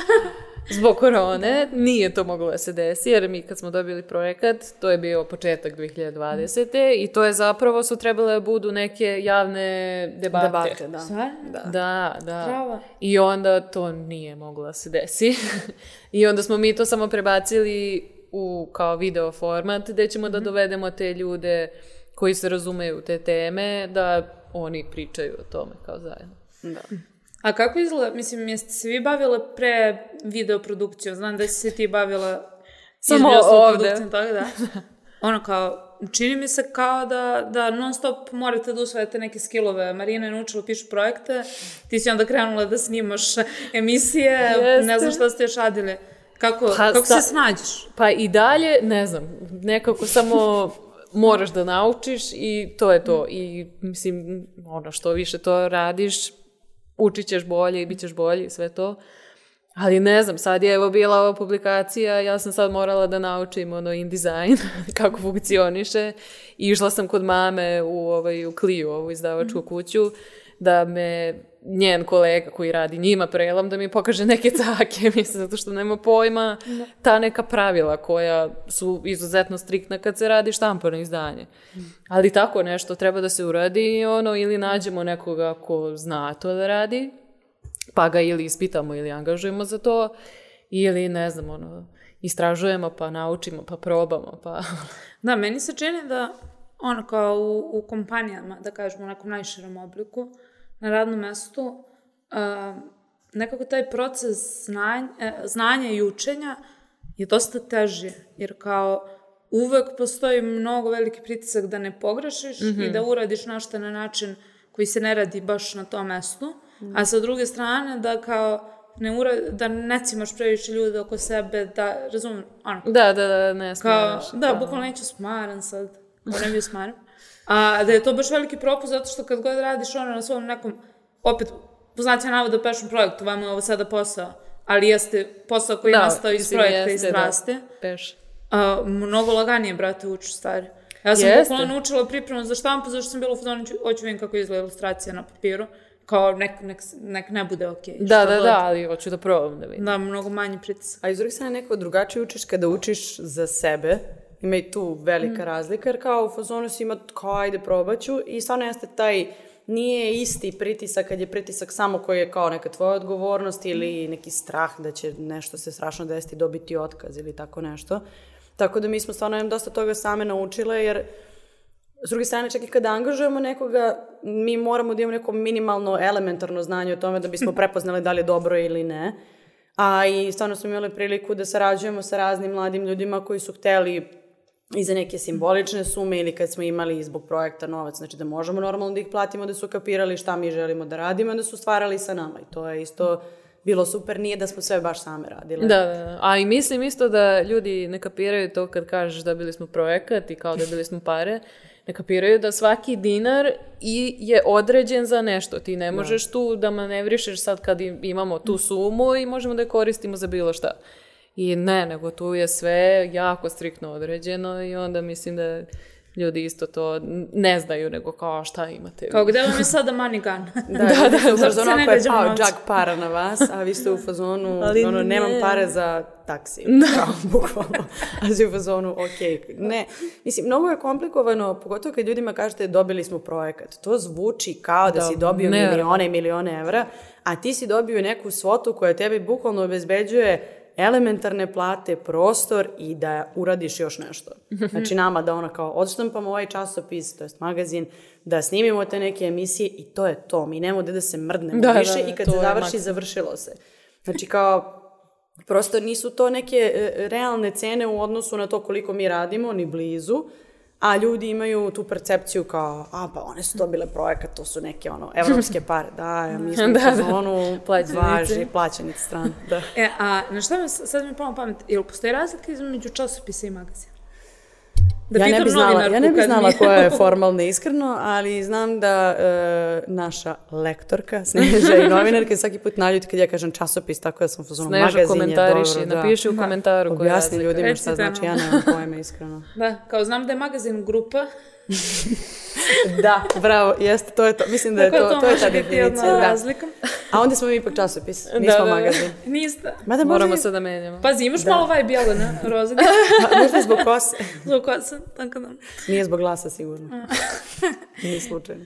S5: zbog korone nije to moglo da se desi, jer mi kad smo dobili projekat, to je bio početak 2020. i to je zapravo su trebale da budu neke javne debate.
S4: Debate, da.
S2: Stvarno?
S5: Da, da.
S2: Bravo.
S5: I onda to nije moglo da se desi. I onda smo mi to samo prebacili u kao video format gde ćemo da dovedemo te ljude koji se razumeju te teme, da oni pričaju o tome kao zajedno.
S4: Da.
S2: A kako izgleda, mislim, jeste se vi bavila pre videoprodukcijom? Znam da si se ti bavila
S5: Samo ovde.
S2: toga, da. Ono kao, čini mi se kao da, da non stop morate da usvojate neke skillove. Marina je naučila pišu projekte, ti si onda krenula da snimaš emisije,
S5: Jeste.
S2: ne znam šta ste još radili. Kako,
S5: Pa
S2: kako
S5: sta-
S2: se snađeš?
S5: Pa i dalje, ne znam, nekako samo moraš da naučiš i to je to. I mislim, ono, što više to radiš, učit ćeš bolje i bit ćeš bolji i sve to. Ali ne znam, sad je evo bila ova publikacija, ja sam sad morala da naučim ono InDesign, kako funkcioniše. I išla sam kod mame u, ovaj, u Clio, ovu izdavačku kuću, da me njen kolega koji radi njima prelam da mi pokaže neke cake, mislim, zato što nema pojma. Ta neka pravila koja su izuzetno striktna kad se radi štampano izdanje. Ali tako nešto treba da se uradi ono, ili nađemo nekoga ko zna to da radi, pa ga ili ispitamo ili angažujemo za to, ili ne znam, ono, istražujemo pa naučimo pa probamo pa...
S2: Da, meni se čini da ono kao u, u kompanijama, da kažemo u nekom najširem obliku, na radnom mestu, uh, nekako taj proces znanja, e, znanja i učenja je dosta teži, jer kao uvek postoji mnogo veliki pritisak da ne pogrešiš i da uradiš nešto na način koji se ne radi baš na tom mestu, a sa druge strane da kao ne ura, da ne cimaš previše ljude oko sebe, da, razumem, ono,
S5: Da, da, da, ne
S2: kao,
S5: smiješ.
S2: da, bukvalno neću smaran sad, da ne bio smaran. A da je to baš veliki propust zato što kad god radiš ono na svom nekom, opet, poznacija navoda pešnom projektu, vama je ovo sada posao, ali jeste posao koji je nastao iz projekta, iz
S5: jeste, da. Peš.
S2: A, mnogo laganije, brate, učiš stvari. Ja sam
S5: Jeste.
S2: bukvalno naučila pripremu za štampu, zašto sam bila u fazonu, "Ću- hoću vidim kako izgleda ilustracija na papiru. Kao, nek, nek, nek ne bude okej.
S5: Da,
S2: šta
S5: da,
S2: god.
S5: da, ali hoću da probam da vidim.
S2: Da, mnogo manji pritisak.
S4: A iz druge strane nekako drugačije učiš kada učiš za sebe. Ima i tu velika razlika, jer kao u fazonu si ima kao ajde probaću i stvarno jeste taj nije isti pritisak kad je pritisak samo koji je kao neka tvoja odgovornost ili neki strah da će nešto se strašno desiti, dobiti otkaz ili tako nešto. Tako da mi smo stvarno nam dosta toga same naučile, jer S druge strane, čak i kada angažujemo nekoga, mi moramo da imamo neko minimalno elementarno znanje o tome da bismo prepoznali da li je dobro ili ne. A i stvarno smo imali priliku da sarađujemo sa raznim mladim ljudima koji su hteli i za neke simbolične sume ili kad smo imali zbog projekta novac, znači da možemo normalno da ih platimo, da su kapirali šta mi želimo da radimo, da su stvarali sa nama i to je isto bilo super, nije da smo sve baš same radile.
S5: Da, da, da. A i mislim isto da ljudi ne kapiraju to kad kažeš dobili smo projekat i kao dobili smo pare, ne kapiraju da svaki dinar i je određen za nešto. Ti ne možeš tu da manevrišeš sad kad im- imamo tu sumu i možemo da je koristimo za bilo šta. I ne, nego tu je sve jako striktno određeno i onda mislim da ljudi isto to ne znaju, nego kao šta imate.
S2: Kao, gde vam je sada money gun?
S4: Da, da, da, u
S2: Zašto se
S4: fazonu
S2: ne
S4: ako je pao džak para na vas, a vi ste u fazonu,
S5: Ali
S4: ono, nemam
S5: ne.
S4: pare za taksi. Kao, bukvalno. A si u fazonu, ok. Ne, mislim, mnogo je komplikovano, pogotovo kad ljudima kažete dobili smo projekat. To zvuči kao da,
S5: Da,
S4: si dobio
S5: ne,
S4: milione i milione evra, a ti si dobio neku svotu koja tebi bukvalno obezbeđuje elementarne plate, prostor i da uradiš još nešto. Znači nama da ona kao odštampamo ovaj časopis, to jest magazin, da snimimo te neke emisije i to je to. Mi nemamo gde da se mrdnemo
S5: Da, da,
S4: više
S5: da,
S4: i kad se završi, završilo se. Znači kao, Prosto nisu to neke e, realne cene u odnosu na to koliko mi radimo, ni blizu, a ljudi imaju tu percepciju kao, a pa one su dobile projekat, to su neke ono, evropske pare, da, ja, mi smo
S5: Da,
S4: da,
S5: da.
S4: onu
S5: Plaćenici.
S4: važi, plaćenici stran, da.
S2: E, a na šta me, sad mi je na pamet, jel postoji razlika između časopisa i magazina? Da
S4: ja ne bi znala, ja ne bi znala koja je formalna iskreno, ali znam da e, naša lektorka, Sneža i novinarka svaki put naljuti kad ja kažem časopis, tako da sam u fazonu
S5: Sneža
S4: magazin je
S5: komentariši,
S4: dobro, da.
S5: napiši u komentaru koja je
S4: Objasni ljudima šta
S2: Recite
S4: znači, ja nemam pojma iskreno.
S2: Da, kao znam da je magazin grupa,
S4: Da, bravo, jeste, to je to. Mislim da je
S2: tako
S4: to,
S2: to,
S4: to je ta definicija. Da.
S2: razlika.
S4: A onda smo mi ipak časopis, nismo
S5: da.
S4: magazin.
S2: Niste.
S4: Mada
S5: Moramo
S4: možda,
S5: se da menjamo.
S2: Pazi, imaš malo vibe Jelena, Rozga,
S4: a, možda zbog kose.
S2: zbog kosa, tako da.
S4: Nije zbog glasa sigurno. Nije slučajno.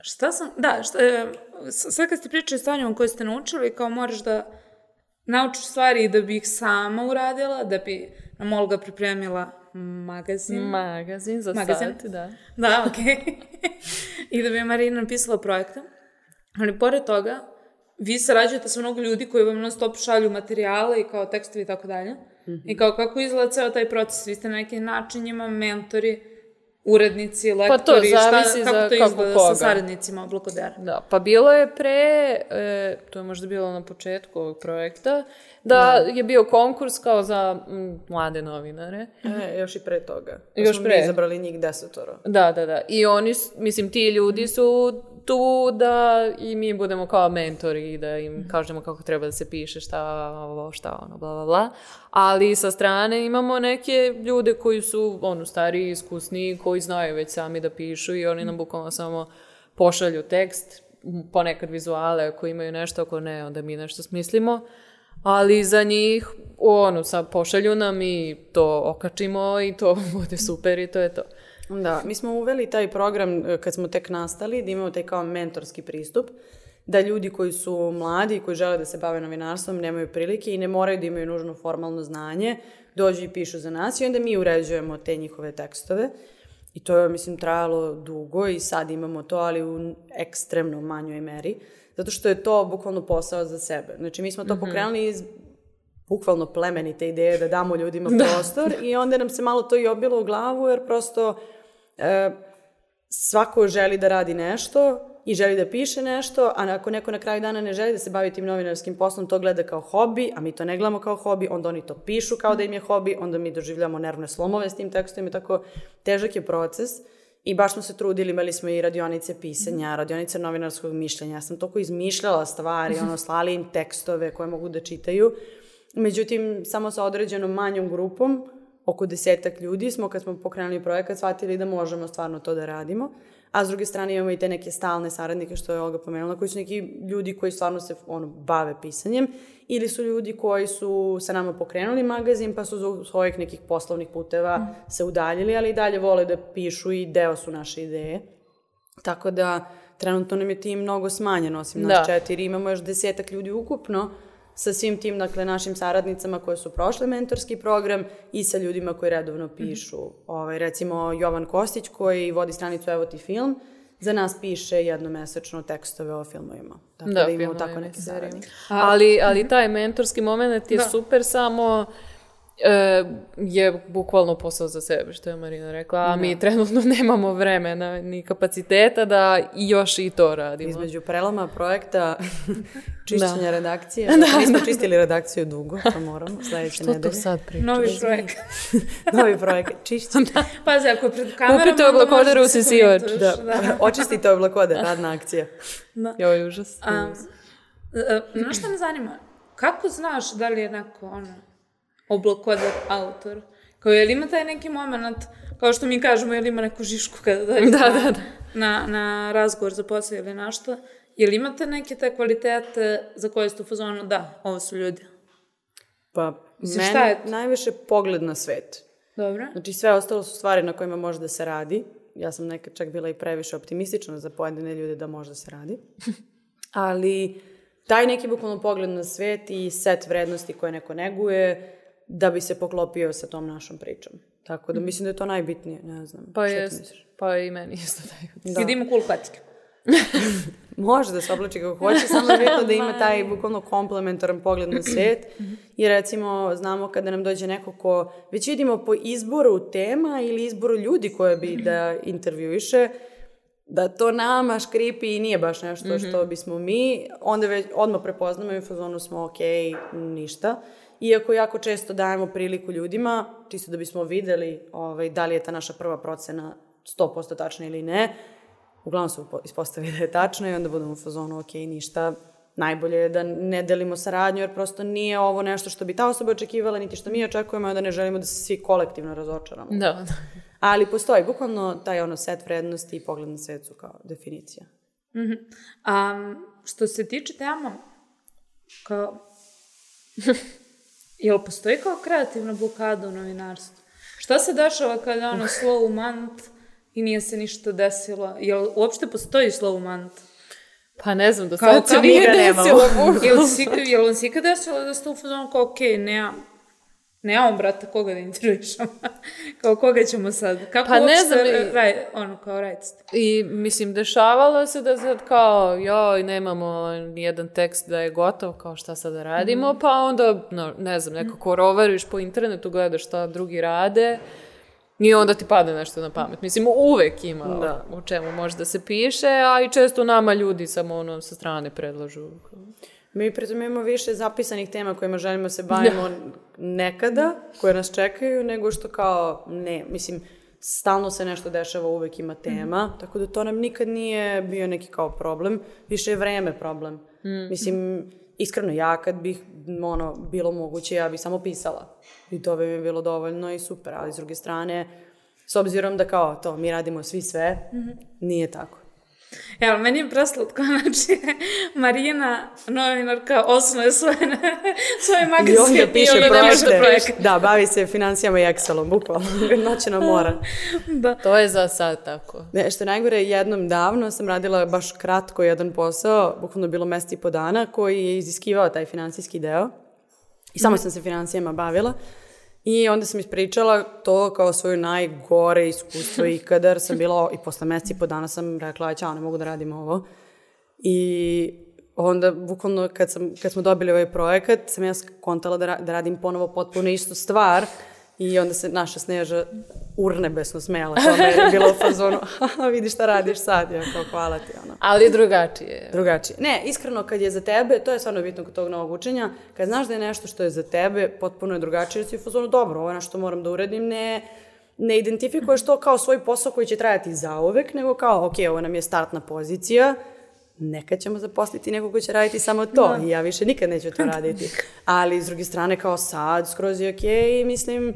S2: Šta sam, da, šta, e, s- sad kad ste pričali o stanjama koje ste naučili, kao moraš da naučiš stvari da bi ih sama uradila, da bi nam Olga pripremila magazin.
S5: Magazin za
S2: Magazin?
S5: sat, da.
S2: Da, okej. I da bi je Marina napisala projekte. Ali pored toga, vi sarađujete sa mnogo ljudi koji vam non stop šalju materijale i kao tekstovi i tako dalje. I kao kako izgleda ceo taj proces? Vi ste na neki način njima mentori, urednici, lektori,
S5: Pa to zavisi
S2: šta, kako
S5: za
S2: to
S5: kako
S2: izgleda
S5: koga.
S2: sa saradnicima Oblakodera?
S5: Da, pa bilo je pre, e, to je možda bilo na početku ovog projekta, da je bio konkurs kao za mm, mlade novinare.
S4: E, još i pre toga. Pa
S5: Još
S4: smo
S5: pre.
S4: mi izabrali njih desetoro.
S5: Da, da, da. I oni, mislim, ti ljudi su tu da i mi budemo kao mentori i da im kažemo kako treba da se piše, šta, ovo, šta, ono, bla, bla, bla. Ali sa strane imamo neke ljude koji su, ono, stariji, iskusniji, koji znaju već sami da pišu i oni nam bukvalno samo pošalju tekst, ponekad vizuale ako imaju nešto, ako ne, onda mi nešto smislimo. Ali za njih, ono, sad pošalju nam i to okačimo i to bude super i to je to.
S4: Da, mi smo uveli taj program e, kad smo tek nastali, da imamo taj kao mentorski pristup, da ljudi koji su mladi i koji žele da se bave novinarstvom nemaju prilike i ne moraju da imaju nužno formalno znanje, dođu i pišu za nas i onda mi uređujemo te njihove tekstove. I to je, mislim, trajalo dugo i sad imamo to, ali u ekstremno manjoj meri, zato što je to bukvalno posao za sebe. Znači, mi smo to pokrenuli iz bukvalno plemenite ideje da damo ljudima prostor i onda nam se malo to i obilo u glavu jer prosto e, svako želi da radi nešto i želi da piše nešto, a ako neko na kraju dana ne želi da se bavi tim novinarskim poslom, to gleda kao hobi, a mi to ne gledamo kao hobi, onda oni to pišu kao da im je hobi, onda mi doživljamo nervne slomove s tim tekstom i tako težak je proces. I baš smo se trudili, imali smo i radionice pisanja, radionice novinarskog mišljenja. Ja sam toliko izmišljala stvari, ono, slali im tekstove koje mogu da čitaju. Međutim, samo sa određenom manjom grupom, oko desetak ljudi smo, kad smo pokrenuli projekat, shvatili da možemo stvarno to da radimo. A s druge strane imamo i te neke stalne saradnike, što je Olga pomenula, koji su neki ljudi koji stvarno se ono, bave pisanjem, ili su ljudi koji su sa nama pokrenuli magazin, pa su zbog svojih nekih poslovnih puteva se udaljili, ali i dalje vole da pišu i deo su naše ideje. Tako da, trenutno nam je tim mnogo smanjen, osim nas
S5: Da.
S4: četiri. Imamo još desetak ljudi ukupno sa svim tim, dakle, našim saradnicama koje su prošle mentorski program i sa ljudima koji redovno pišu. ovaj, recimo, Jovan Kostić koji vodi stranicu Evo ti film, za nas piše jednomesečno tekstove o filmovima. Tako da,
S5: Da,
S4: imamo tako neke saradnike.
S5: Ali, ali taj mentorski moment je
S2: Da.
S5: super, samo e, je bukvalno posao za sebe, što je Marina rekla, a mi trenutno nemamo vremena ni kapaciteta da još i to radimo.
S4: Između preloma projekta čišćenja
S5: Da.
S4: redakcije. Da, Nismo čistili redakciju dugo, to moramo, sledeće
S5: Što to
S4: nedelje.
S5: sad priča?
S2: Novi projekt.
S4: Novi projekat, čišćenje.
S2: Pazi, ako je pred kamerama...
S5: Kupite
S2: možeš da se
S5: usisivač.
S2: komentuješ,
S4: Da, očistite oblakode, radna akcija.
S5: Joj, užas.
S2: A, e, znaš šta me zanima? Kako znaš da li je neko, ono, oblakoder autor? Kao, je li ima taj neki moment, kao što mi kažemo, je li ima neku žišku kada dođe
S5: Da,
S2: na,
S5: da, da.
S2: na, na razgovor za posao ili nešto? Je li imate neke te kvalitete za koje ste u fazonu, da, ovo su ljudi?
S4: Pa,
S2: Mislim,
S4: meni
S2: šta je-
S4: najviše pogled na svet.
S2: Dobro?
S4: Znači, sve ostalo su stvari na kojima može da se radi. Ja sam nekad čak bila i previše optimistična za pojedine ljude da može da se radi. Ali, taj neki bukvalno pogled na svet i set vrednosti koje neko neguje da bi se poklopio sa tom našom pričom. Tako da mislim da je to najbitnije, ne znam.
S5: Pa
S4: misliš?
S5: pa i meni isto taj.
S2: Da. I da ima cool patike.
S4: može da se oblači kako hoće, samo je bitno da ima taj bukvalno komplementaran pogled na svet. I recimo, znamo kada nam dođe neko ko već vidimo po izboru tema ili izboru ljudi koje bi da intervjuiše, da to nama škripi i nije baš nešto što bismo mi, onda već odmah prepoznamo i u fazonu smo ok, ništa. Iako jako često dajemo priliku ljudima, čisto da bismo videli ovaj, da li je ta naša prva procena 100% tačna ili ne, uglavnom se ispostavi da je tačno i onda budemo u fazonu ok, ništa, najbolje je da ne delimo saradnju jer prosto nije ovo nešto što bi ta osoba očekivala, niti što mi očekujemo, da ne želimo da se svi kolektivno razočaramo.
S5: Da, da.
S4: Ali postoji bukvalno taj ono set vrednosti i pogled na svet su kao definicija.
S2: A što se tiče tema, kao... Jel postoji kao kreativna blokada u novinarstvu? Šta se dešava kada je ono slow month i nije se ništa desilo? Jel uopšte postoji slow month?
S5: Pa ne znam, do
S2: Kao,
S5: sad se nije desilo.
S2: Jel, si, jel vam se ikad desilo da ste u fazonu kao, okej, okay, nemam, brata koga da intervjušam. kao, koga ćemo sad? Kako
S5: Pa ne znam,
S2: ra-
S5: i-
S2: raj, ono, kao, radite?
S5: I, mislim, dešavalo se da sad kao, joj, nemamo nijedan tekst da je gotov, kao šta sad da radimo, pa onda, no, ne znam, nekako roveriš po internetu, gledaš šta drugi rade i onda ti padne nešto na pamet. Mislim, uvek ima
S4: Da.
S5: o čemu može da se piše, a i često nama ljudi samo ono sa strane predlažu.
S4: Mi pritom imamo više zapisanih tema kojima želimo se bavimo nekada, koje nas čekaju, nego što kao ne, mislim, stalno se nešto dešava, uvek ima tema, tako da to nam nikad nije bio neki kao problem, više je vreme problem. Mislim, iskreno, ja kad bih ono, bilo moguće, ja bih samo pisala. I to bi mi bilo dovoljno i super, ali s druge strane, s obzirom da kao to, mi radimo svi sve, nije tako.
S2: Evo, meni je preslatko, znači, Marina, novinarka, osnuje svoje, svoje
S4: I
S2: magazine
S4: onda piše
S2: onda
S4: projekte.
S2: projekte.
S4: Da, bavi se financijama i Excelom, bukvalno. Noće na mora.
S2: Da.
S5: To je za sad tako.
S4: Ne, što je najgore, jednom davno sam radila baš kratko jedan posao, bukvalno bilo mesti i po dana, koji je iziskivao taj financijski deo. I samo sam se financijama bavila. I onda sam ispričala to kao svoju najgore iskustvo ikada, jer sam bila, i posle mjeseci i po dana sam rekla, aj čao, ne mogu da radim ovo. I onda, bukvalno, kad, sam, kad smo dobili ovaj projekat, sam ja kontala da, ra- da radim ponovo potpuno istu stvar i onda se naša Sneža urnebesno smela. Kao me je bilo u fazonu, vidi šta radiš sad, ja kao hvala ti, ono.
S5: Ali drugačije.
S4: Drugačije. Ne, iskreno, kad je za tebe, to je stvarno bitno kod tog novog učenja, kad znaš da je nešto što je za tebe, potpuno je drugačije, jer si u fazonu, dobro, ovo je nešto moram da uradim, ne, ne identifikuješ to kao svoj posao koji će trajati zauvek, nego kao, ok, ovo nam je startna pozicija, nekad ćemo zaposliti nekog ko će raditi samo to i ja više nikad neću to raditi. Ali, s druge strane, kao sad, skroz je ok i mislim,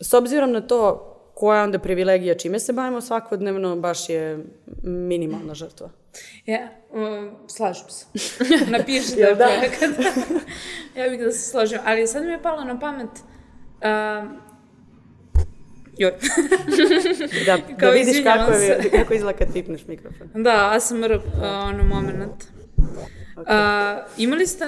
S4: s obzirom na to koja je onda privilegija čime se bavimo svakodnevno, baš je minimalna žrtva.
S2: Ja, um, slažem se. Napiši da
S4: da?
S2: ja bih da se složim. Ali sad mi je palo na pamet... Um, joj.
S4: Da, da vidiš kako, je, kako izgleda kad tipneš mikrofon.
S2: da, ASMR, uh, ono, moment. Uh, imali ste,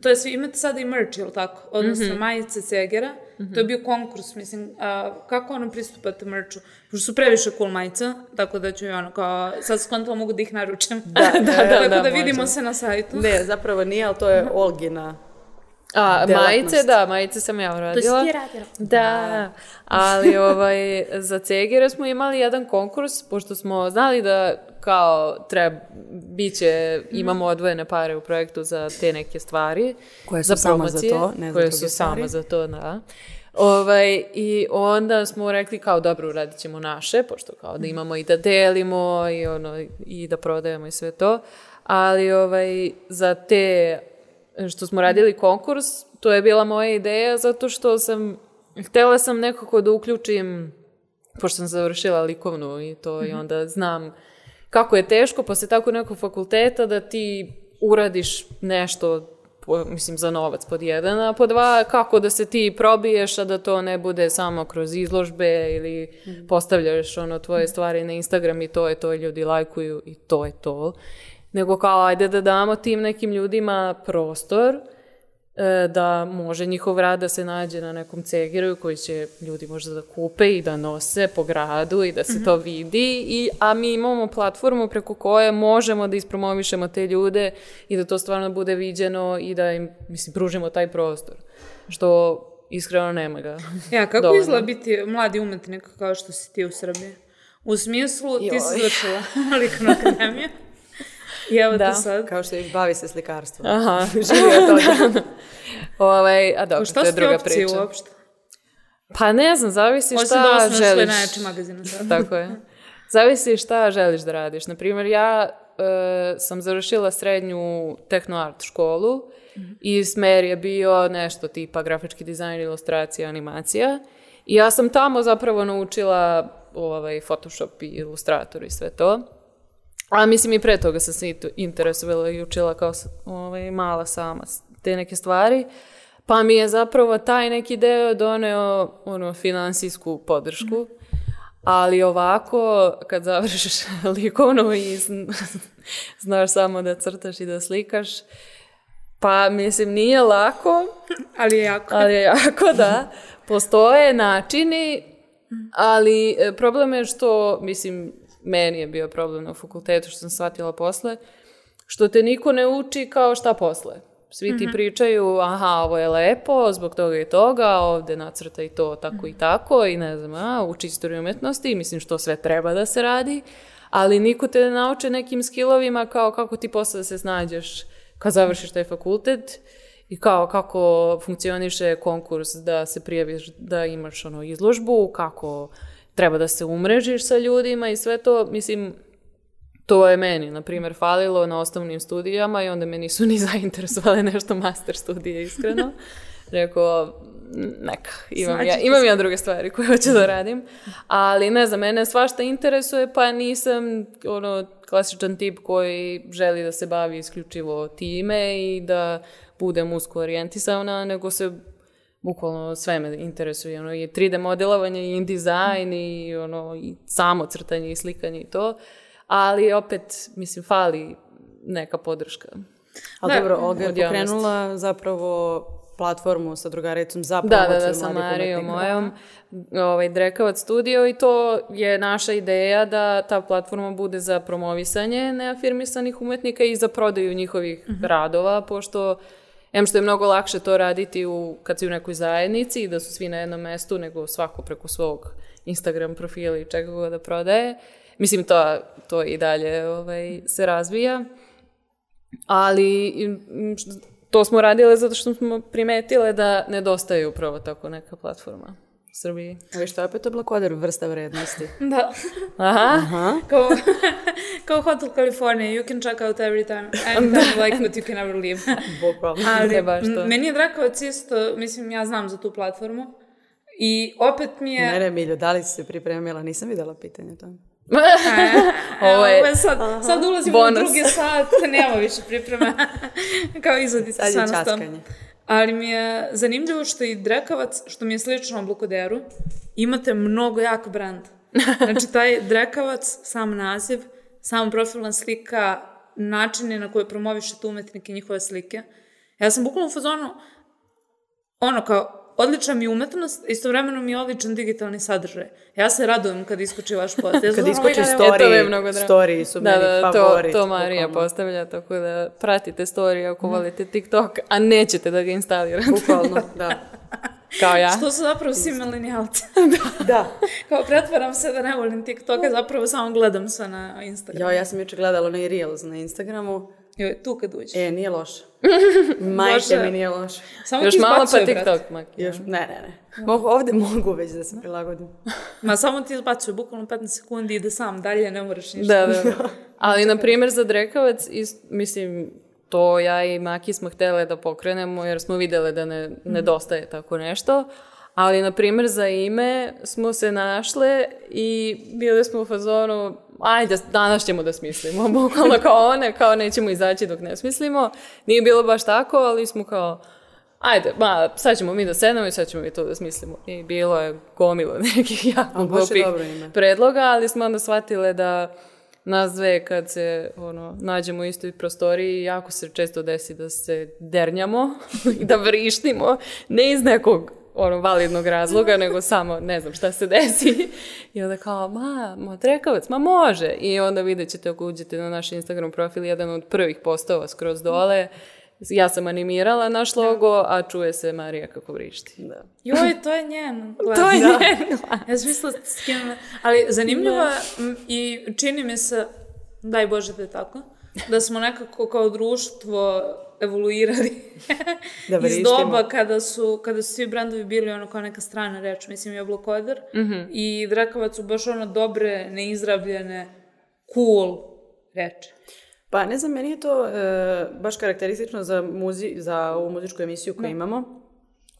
S2: to je, imate sada i merch, jel tako? Odnosno, majice Cegera. To je bio konkurs, mislim, a, kako ono pristupate merchu? Pošto su previše cool majica, tako da ću i ono kao, sad skontala mogu da ih naručem.
S4: Da, da,
S2: tako da,
S5: da,
S2: vidimo
S5: može.
S2: se na sajtu.
S4: Ne, zapravo nije, ali to je Olgina.
S5: A,
S4: Delatnost.
S5: majice, da, majice sam ja uradila.
S2: ti radila.
S5: Da, ali ovaj, za Cegere smo imali jedan konkurs, pošto smo znali da kao treba, bit će, imamo odvojene pare u projektu za te neke stvari.
S4: Koje su
S5: za
S4: samo za
S5: promocije,
S4: to, ne za
S5: Koje su samo
S4: stvari.
S5: za to, da. Ovaj, I onda smo rekli kao dobro, uradit ćemo naše, pošto kao da imamo i da delimo i, ono, i da prodajemo i sve to. Ali ovaj, za te što smo radili konkurs, to je bila moja ideja zato što sam, htjela sam nekako da uključim, pošto sam završila likovnu i to i onda znam kako je teško posle tako nekog fakulteta da ti uradiš nešto po, mislim za novac pod jedan, a pod dva kako da se ti probiješ, a da to ne bude samo kroz izložbe ili postavljaš ono tvoje stvari na Instagram i to je to, ljudi lajkuju i to je to. Nego kao ajde da damo tim nekim ljudima prostor e, da može njihov rad da se nađe na nekom cegiru koji će ljudi možda da kupe i da nose po gradu i da se to vidi, I, a mi imamo platformu preko koje možemo da ispromovišemo te ljude i da to stvarno bude viđeno i da im, mislim, pružimo taj prostor. Što iskreno nema ga.
S2: Ja, kako
S5: dovoljno.
S2: izgleda biti mladi umetnik kao što si ti u Srbiji? U smislu, ti si
S5: Joj.
S2: završila likovnu akademiju. I evo
S5: Da.
S2: sad.
S4: Kao što je bavi se slikarstvom.
S5: Aha.
S4: Živi od toga.
S5: ovaj, a dobro,
S2: Šta
S5: to je druga
S2: opcije
S5: priča.
S2: uopšte?
S5: Pa ne znam, zavisi
S2: Osim
S5: šta
S2: da
S5: želiš.
S2: najjače magazine sad.
S5: Tako je. Zavisi šta želiš da radiš. Naprimjer, ja e, sam završila srednju tehnoart školu i smer je bio nešto tipa grafički dizajn, ilustracija, animacija. I ja sam tamo zapravo naučila ovaj, Photoshop i Illustrator i sve to. A mislim i pre toga sam se interesovala i učila kao ovaj, mala sama te neke stvari. Pa mi je zapravo taj neki deo doneo ono, finansijsku podršku. Ali ovako, kad završiš likovnu i zn- znaš samo da crtaš i da slikaš, pa mislim nije lako,
S2: Ali je jako.
S5: ali je jako da. Postoje načini, ali e, problem je što, mislim, meni je bio problem na fakultetu, što sam shvatila posle, što te niko ne uči kao šta posle. Svi ti pričaju, aha, ovo je lepo, zbog toga i toga, ovde nacrta i to tako i tako, i ne znam, a, uči istoriju umetnosti, mislim što sve treba da se radi, ali niko te ne nauče nekim skillovima kao kako ti posle da se snađeš kad završiš taj fakultet i kao kako funkcioniše konkurs da se prijaviš da imaš ono izložbu, kako treba da se umrežiš sa ljudima i sve to, mislim, to je meni, na primjer, falilo na osnovnim studijama i onda me nisu ni zainteresovale nešto master studije, iskreno. Rekao, "N- neka, imam ja, imam ja druge stvari koje hoću da radim. Ali ne znam, mene svašta interesuje, pa nisam ono, klasičan tip koji želi da se bavi isključivo time i da budem usko orijentisana, nego se bukvalno sve me interesuje, ono, i 3D modelovanje, i InDesign, i, ono, i samo crtanje i slikanje i to, ali opet, mislim, fali neka podrška.
S4: Ali
S2: Da,
S4: dobro, Olga je pokrenula zapravo platformu sa drugaricom za
S5: Da,
S4: promociju
S5: da, da, sa
S4: mladih
S5: Marijom mojom, ovaj, Drekavac studio i to je naša ideja da ta platforma bude za promovisanje neafirmisanih umetnika i za prodaju njihovih radova, pošto em što je mnogo lakše to raditi u, kad si u nekoj zajednici i da su svi na jednom mestu, nego svako preko svog Instagram profila i čega god da prodaje. Mislim, to, to i dalje ovaj, se razvija. Ali to smo radile zato što smo primetile da nedostaje upravo tako neka platforma u Srbiji.
S4: A vi što je opet oblakoder vrsta vrednosti?
S2: Da.
S5: Aha.
S2: kao, kao Hotel California, you can check out every time, anytime like, but you can never leave.
S4: Bukvalno.
S2: Ali,
S5: Ne baš to.
S2: meni je Drakovac isto, mislim, ja znam za tu platformu. I opet mi je...
S4: Ne, ne, Miljo, da li si se pripremila? Nisam videla pitanje to.
S5: Ovo je-
S2: Ovo je sad, sad ulazimo
S5: Bonus.
S2: u drugi sat, nema više pripreme. Kao izvadite
S4: Sad je časkanje.
S2: Ali mi je zanimljivo što i Drekavac, što mi je slično oblakoderu, imate mnogo jak brand. Znači, taj Drekavac, sam naziv, sam profilna slika, načine na koje promovišete umetnike i njihove slike. Ja sam bukvalno u fazonu, ono kao, odlična mi je umetnost, istovremeno mi je odličan digitalni sadržaj. Ja se radujem kad iskoči vaš post. Ja
S4: Kad iskoči
S2: "Oh my God,
S5: E, to mi je
S4: story,
S5: mnogo drago.
S4: story su
S5: Da,
S4: meni
S5: da,
S4: favorit.
S5: to, to Marija
S4: bukvalno.
S5: postavlja, tako da pratite story ako volite TikTok, a nećete da ga instalirate.
S4: Bukvalno, da.
S5: Kao ja.
S2: Što su zapravo svi milenijalci.
S4: Da.
S2: Kao pretvaram se da ne volim TikTok, a zapravo samo gledam sve na Instagramu.
S4: Jo, ja sam juče gledala onaj Reels na Instagramu.
S2: Joj, tu kad uđeš.
S4: E, nije loše. Majke mi nije loše.
S2: Samo
S5: Još
S2: ti
S5: malo pa. TikTok, Maki.
S4: Još, ne, ne, ne. Mogu, ovde mogu već da se prilagodim.
S2: Ma samo ti izbacuje, bukvalno 15 sekundi ide sam, dalje ne moraš ništa.
S5: Da, da. da. Ali, na primjer, za Drekavac, ist, mislim, to ja i Maki smo htjele da pokrenemo jer smo vidjele da ne, nedostaje tako nešto. Ali, na primjer, za ime smo se našle i bili smo u fazonu, ajde, danas ćemo da smislimo. Bukvalno kao one, kao nećemo izaći dok ne smislimo. Nije bilo baš tako, ali smo kao, ajde, ma, sad ćemo mi da sednemo i sad ćemo mi to da smislimo. I bilo je gomilo nekih jako glupih predloga, ali smo onda shvatile da nas dve kad se ono, nađemo u istoj prostoriji, jako se često desi da se dernjamo i da vrištimo, ne iz nekog ono, validnog razloga, nego samo ne znam šta se desi. I onda kao, ma, ma trekavac, ma može. I onda vidjet ćete ako uđete na naš Instagram profil, jedan od prvih postova skroz dole, ja sam animirala naš logo, a čuje se Marija kako vrišti. Da.
S2: Joj, to je njen glas.
S5: To je
S2: Da.
S5: njen
S2: Ja sam mislila s kim... Ali zanimljivo m, i čini mi se, daj Bože da je tako, da smo nekako kao društvo evoluirali.
S4: Da
S2: iz doba kada su, kada su svi brendovi bili ono kao neka strana reč, mislim i oblakoder i Drekavac su baš ono dobre, neizrabljene, cool reči.
S4: Pa ne znam, meni je to e, baš karakteristično za, muzi, za ovu muzičku emisiju koju imamo,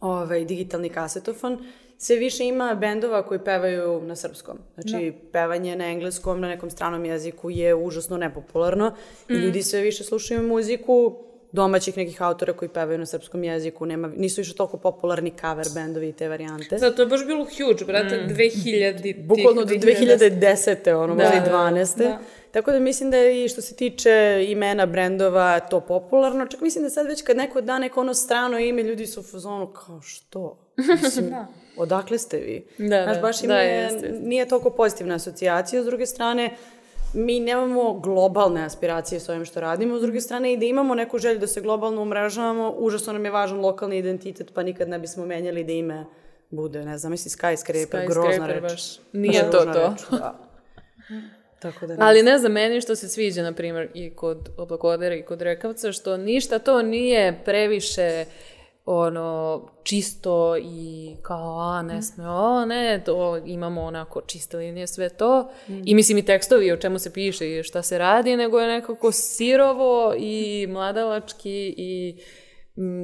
S4: ovaj, digitalni kasetofon. Sve više ima bendova koji pevaju na srpskom. Znači, pevanje na engleskom, na nekom stranom jeziku je užasno nepopularno i ljudi sve više slušaju muziku domaćih nekih autora koji pevaju na srpskom jeziku. Nema, nisu više toliko popularni cover bendovi i te varijante.
S2: Sad, to je baš bilo huge, brate, 2000 tih,
S4: Bukvalno do
S2: 2010.
S4: 2010. ono, možda i 12.
S2: Da.
S4: Tako da mislim da je i što se tiče imena brendova to popularno. Čak mislim da sad već kad neko da neko ono strano ime, ljudi su u fazonu kao što? Mislim, odakle ste vi?
S5: Da,
S4: Znaš,
S5: da.
S4: baš
S5: Da,
S4: ima,
S5: jeste, jeste.
S4: nije toliko pozitivna asocijacija. S druge strane, mi nemamo globalne aspiracije s ovim što radimo. S druge strane, i da imamo neku želju da se globalno umrežavamo, užasno nam je važan lokalni identitet, pa nikad ne bismo menjali da ime bude, ne znam, misli skyscraper, grozna
S5: Skyscraper
S4: reč.
S5: baš nije
S4: Baš
S5: to to.
S4: reč, da. Tako da ne
S5: Ali ne znam, meni što se sviđa, na primjer, i kod oblakodera i kod rekavca, što ništa to nije previše ono, čisto i kao, a, ne sme, o, ne, to imamo onako čiste linije, sve to. I mislim i tekstovi o čemu se piše i šta se radi, nego je nekako sirovo i mladalački i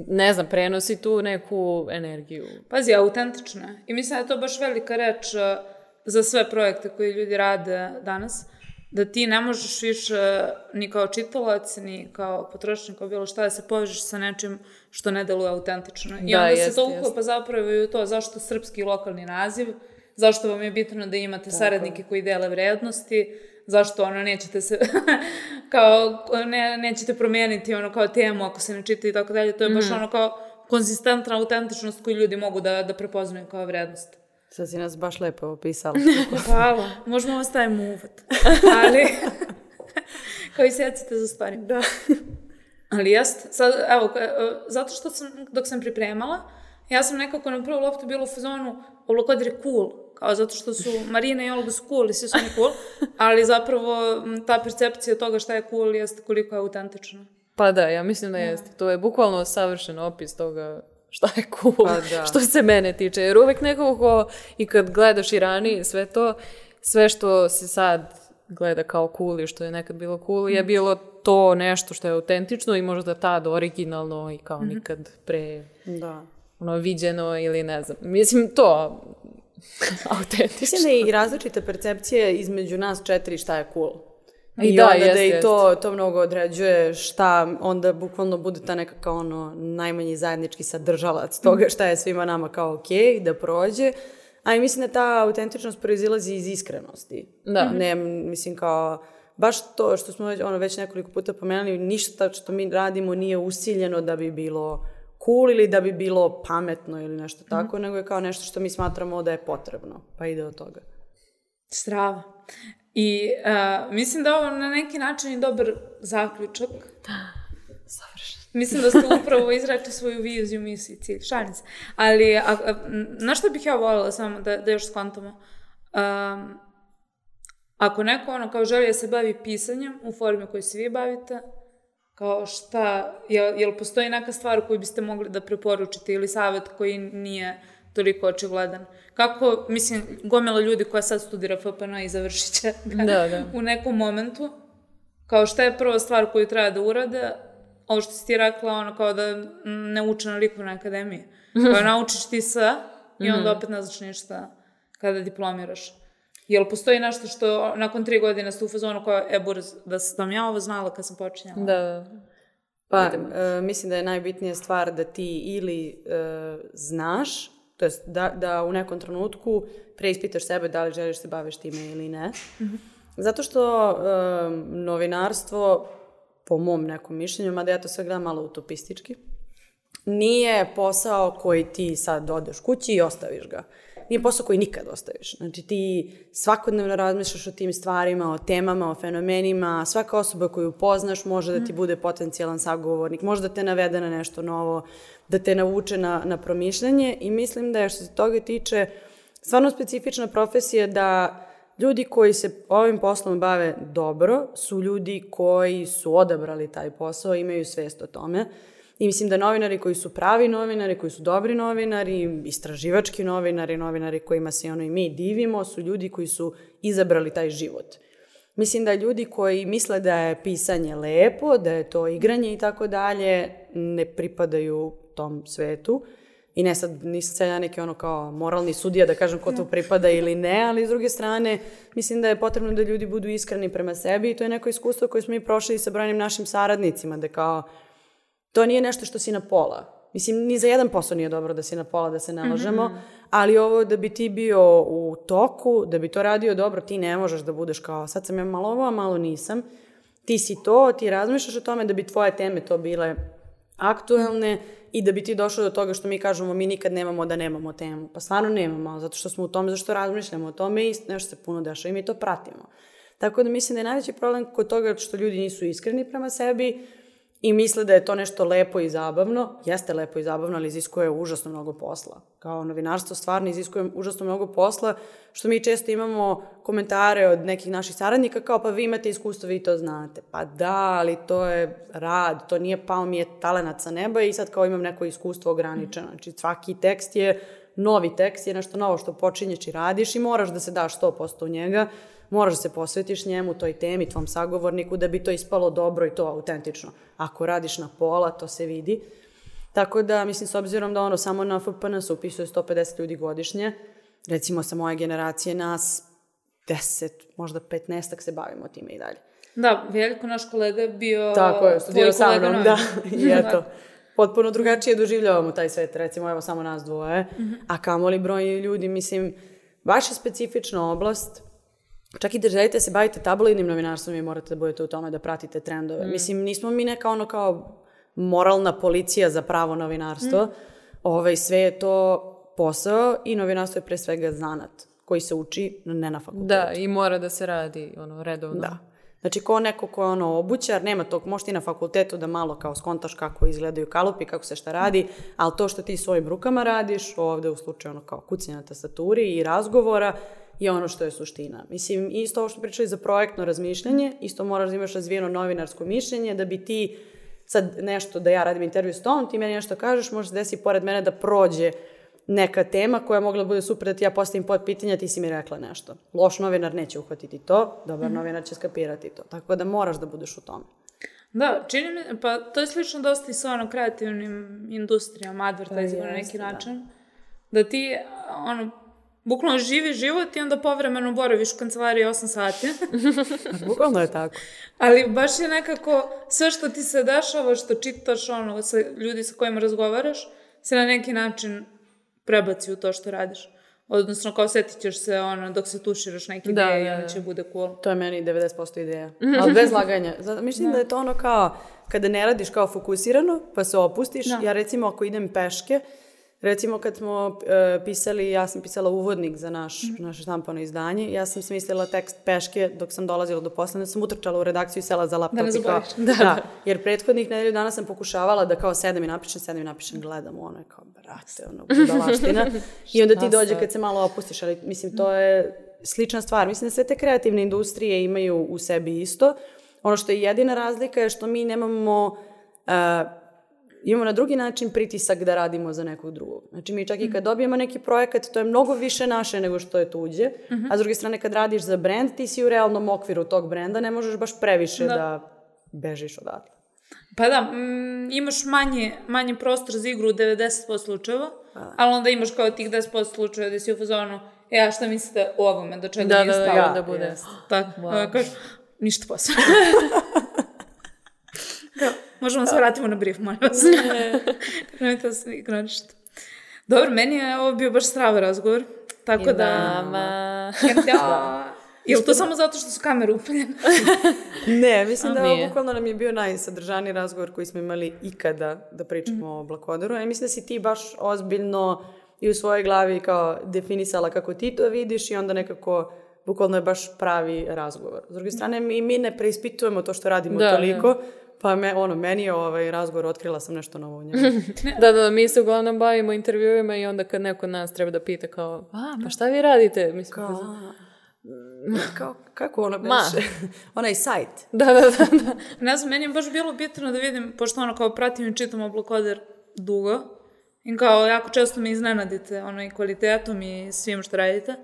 S5: ne znam, prenosi tu neku energiju.
S2: Pazi, autentično je. I mislim da je to baš velika reč uh, za sve projekte koje ljudi rade danas. Da ti ne možeš više ni kao čitalac, ni kao potrošnik, kao bilo šta, da se povežeš sa nečim što ne deluje autentično. I
S5: Da,
S2: onda
S5: jeste,
S2: se to uklopa zapravo i u to zašto srpski lokalni naziv, zašto vam je bitno da imate saradnike koji dele vrednosti, zašto ono nećete se kao ne, nećete promijeniti ono kao temu ako se ne čita i tako dalje to je baš
S5: Mhm.
S2: ono kao konzistentna autentičnost koju ljudi mogu da, da prepoznaju kao vrednost.
S4: Sad si nas baš lepo opisala.
S2: Hvala. Možemo ovo stavimo u uvod. Ali, kao i secite za stvari.
S4: da.
S2: Ali jest, sad, evo, ka- e, zato što sam, dok sam pripremala, ja sam nekako na prvu loptu bila u fazonu, oblakodir je cool, kao zato što su Marina i Olga su cool i svi su oni cool, ali zapravo ta percepcija toga šta je cool jeste koliko je autentično.
S5: Pa da, ja mislim da jeste. To je bukvalno savršen opis toga šta je cool,
S4: Pa da.
S5: što se mene tiče. Jer uvek nekako ko, i kad gledaš i ranije sve to, sve što se sad gleda kao cool i što je nekad bilo cool, je bilo to nešto što je autentično i možda tad originalno i kao nikad pre
S4: da.
S5: ono viđeno ili ne znam. Mislim to autentično.
S4: Mislim da je i različita percepcija između nas četiri šta je cool.
S5: I
S4: I,
S5: da,
S4: onda da
S5: jeste,
S4: i to, to mnogo određuje šta onda bukvalno bude ta neka kao ono najmanji zajednički sadržalac toga šta je svima nama kao okej, da prođe. A i mislim da ta autentičnost proizilazi iz iskrenosti.
S5: Da.
S4: Ne, mislim kao, baš to što smo već, ono, već nekoliko puta pomenuli, ništa što mi radimo nije usiljeno da bi bilo cool ili da bi bilo pametno ili nešto tako, nego je kao nešto što mi smatramo da je potrebno. Pa ide od toga.
S2: Strava. I uh, mislim da je ovo na neki način i dobar zaključak.
S5: Savršeno.
S2: Mislim da ste upravo izrekli svoju viziju, misiju i cilj. Šalim se. Ali, a, a, na što bih ja voljela samo da, da još skontamo? Um, ako neko ono kao želi da se bavi pisanjem u formi koju se vi bavite, kao šta, jel, jel postoji neka stvar koju biste mogli da preporučite ili savjet koji nije toliko očigledan? Kako, mislim, gomila ljudi koja sad studira FPN i završit će ga
S5: Da, da.
S2: u nekom momentu, kao šta je prva stvar koju treba da urade, ovo što si ti rekla, ono kao da ne uče na likovnoj akademiji. Kao naučiš ti sve i onda opet ne znaš ništa kada diplomiraš. Jel postoji nešto što nakon tri godine ste u fazonu kao, e, burz, da sam ja ovo znala kad sam počinjala?
S5: Da, da.
S4: Pa, e, mislim da je najbitnija stvar da ti ili e, znaš, to jest da, da u nekom trenutku preispitaš sebe da li želiš se baviš time ili ne. Zato što um, novinarstvo, po mom nekom mišljenju, mada ja to sve gledam malo utopistički, nije posao koji ti sad odeš kući i ostaviš ga. Nije posao koji nikad ostaviš. Znači ti svakodnevno razmišljaš o tim stvarima, o temama, o fenomenima. Svaka osoba koju poznaš može da ti bude potencijalan sagovornik, može da te navede na nešto novo, da te navuče na, na promišljanje i mislim da je što se toga tiče stvarno specifična profesija da ljudi koji se ovim poslom bave dobro su ljudi koji su odabrali taj posao, imaju svest o tome. I mislim da novinari koji su pravi novinari, koji su dobri novinari, istraživački novinari, novinari kojima se ono i mi divimo, su ljudi koji su izabrali taj život. Mislim da ljudi koji misle da je pisanje lepo, da je to igranje i tako dalje, ne pripadaju tom svetu. I ne sad, nisam sad ja neki ono kao moralni sudija da kažem ko to pripada ili ne, ali s druge strane mislim da je potrebno da ljudi budu iskreni prema sebi i to je neko iskustvo koje smo mi prošli sa brojnim našim saradnicima, da kao to nije nešto što si na pola. Mislim, ni za jedan posao nije dobro da si na pola, da se nalažemo, mm -hmm. ali ovo da bi ti bio u toku, da bi to radio dobro, ti ne možeš da budeš kao, sad sam ja malo ovo, a malo nisam. Ti si to, ti razmišljaš o tome da bi tvoje teme to bile aktuelne i da bi ti došao do toga što mi kažemo mi nikad nemamo da nemamo temu. Pa stvarno nemamo, zato što smo u tome, zašto razmišljamo o tome i nešto se puno dešava i mi to pratimo. Tako da mislim da je najveći problem kod toga što ljudi nisu iskreni prema sebi, i misle da je to nešto lepo i zabavno. Jeste lepo i zabavno, ali iziskuje užasno mnogo posla. Kao novinarstvo stvarno iziskuje užasno mnogo posla, što mi često imamo komentare od nekih naših saradnika kao pa vi imate iskustvo, vi to znate. Pa da, ali to je rad, to nije pao mi je talenat sa neba i sad kao imam neko iskustvo ograničeno. Znači svaki tekst je novi tekst, je nešto novo što počinješ i radiš i moraš da se daš 100% u njega moraš da se posvetiš njemu, toj temi, tvom sagovorniku, da bi to ispalo dobro i to autentično. Ako radiš na pola, to se vidi. Tako da, mislim, s obzirom da ono, samo na FPN se upisuje 150 ljudi godišnje, recimo sa moje generacije nas 10, možda 15 se bavimo time i dalje.
S2: Da, veliko naš kolega je bio...
S4: Tako je, studirao sa mnom, da, i eto. Potpuno drugačije doživljavamo taj svet, recimo evo samo nas dvoje, mm -hmm. a kamoli brojni ljudi, mislim, baš je specifična oblast, Čak i da želite da se bavite tabloidnim novinarstvom, vi morate da budete u tome da pratite trendove. Mm. Mislim, nismo mi neka ono kao moralna policija za pravo novinarstvo. Mm. Ovaj, sve je to posao i novinarstvo je pre svega zanat koji se uči ne na fakultetu.
S5: Da, i mora da se radi ono, redovno.
S4: Da. Znači, ko neko ko je ono obućar, nema tog, možeš ti na fakultetu da malo kao skontaš kako izgledaju kalupi, kako se šta radi, ali to što ti svojim rukama radiš, ovde u slučaju ono kao kucanje na tastaturi i razgovora, je ono što je suština. Mislim, isto ovo što pričali za projektno razmišljanje, isto moraš da imaš razvijeno novinarsko mišljenje, da bi ti sad nešto, da ja radim intervju s tom, ti meni nešto kažeš, može se desi pored mene da prođe neka tema koja je mogla da bude super da ti ja postavim pod pitanja, ti si mi rekla nešto. Loš novinar neće uhvatiti to, dobar mm novinar će skapirati to. Tako da moraš da budeš u tome.
S2: Da, čini mi, pa to je slično dosta i sa ono kreativnim industrijama, advertising na neki da. način. Da ti, ono, bukvalno živi život i onda povremeno boraviš u kancelariji 8 sati.
S4: bukvalno je tako.
S2: Ali baš je nekako sve što ti se dešava, što čitaš, ono, sa ljudi sa kojima razgovaraš, se na neki način prebaci u to što radiš. Odnosno, kao setit ćeš se ono, dok se tuširaš neke da, ideje da, da. će bude cool.
S4: To je meni 90% ideja. Ali bez laganja. Zato, mislim da. da je to ono kao, kada ne radiš kao fokusirano, pa se opustiš. Da. Ja recimo ako idem peške, Recimo kad smo e, pisali, ja sam pisala uvodnik za naš, mm. naše štampano izdanje, ja sam smislila tekst peške dok sam dolazila do posla, sam utrčala u redakciju i sela za laptop. Da
S2: ne
S4: kao,
S2: da,
S4: da, da, jer prethodnih nedelju dana sam pokušavala da kao sedem i napišem, sedem i napišem, gledam ono je kao, brate, ono, budalaština. I onda ti dođe kad se malo opustiš, ali mislim, to je slična stvar. Mislim da sve te kreativne industrije imaju u sebi isto. Ono što je jedina razlika je što mi nemamo uh, imamo na drugi način pritisak da radimo za nekog drugog. Znači mi čak i kad dobijemo neki projekat, to je mnogo više naše nego što je tuđe, uh -huh. a s druge strane kad radiš za brend, ti si u realnom okviru tog brenda, ne možeš baš previše da, da bežiš odatle.
S2: Pa da, mm, imaš manje, manje prostor za igru u 90% slučajeva, pa. ali onda imaš kao tih 10% slučajeva da si u fazonu, e, a šta mislite o ovome, do čega
S5: da,
S2: nije
S5: da,
S2: stalo?
S5: Da, da, bude.
S2: Yes. Tako, wow. kažu, ništa posao. da. Možemo se vratimo na brief, molim vas. Nemojte da se ignorišite. Dobro, meni je ovo bio baš strava razgovor. Tako I da...
S5: Nama.
S2: da. Ili to samo zato što su kamere upaljene?
S4: Ne, mislim
S5: A,
S4: da ovo bukvalno nam je bio najsadržaniji razgovor koji smo imali ikada da pričamo o Blakodaru. I mislim da si ti baš ozbiljno i u svojoj glavi kao definisala kako ti to vidiš i onda nekako bukvalno je baš pravi razgovor. S druge strane, mi, mi ne preispitujemo to što radimo
S5: Da,
S4: toliko, pa me, ono, meni je ovaj razgovor, otkrila sam nešto novo u njemu.
S5: Da, da, mi se uglavnom bavimo intervjuima i onda kad neko nas treba da pita kao, a, pa šta vi radite? Mislim,
S4: Kao, kao, kako ono
S5: Ma.
S4: beše? Onaj sajt.
S5: da, da, da, da.
S2: Ne znam, meni je baš bilo bitno da vidim, pošto ono kao pratim i čitam oblakoder dugo, i kao jako često me iznenadite ono i kvalitetom i svim što radite.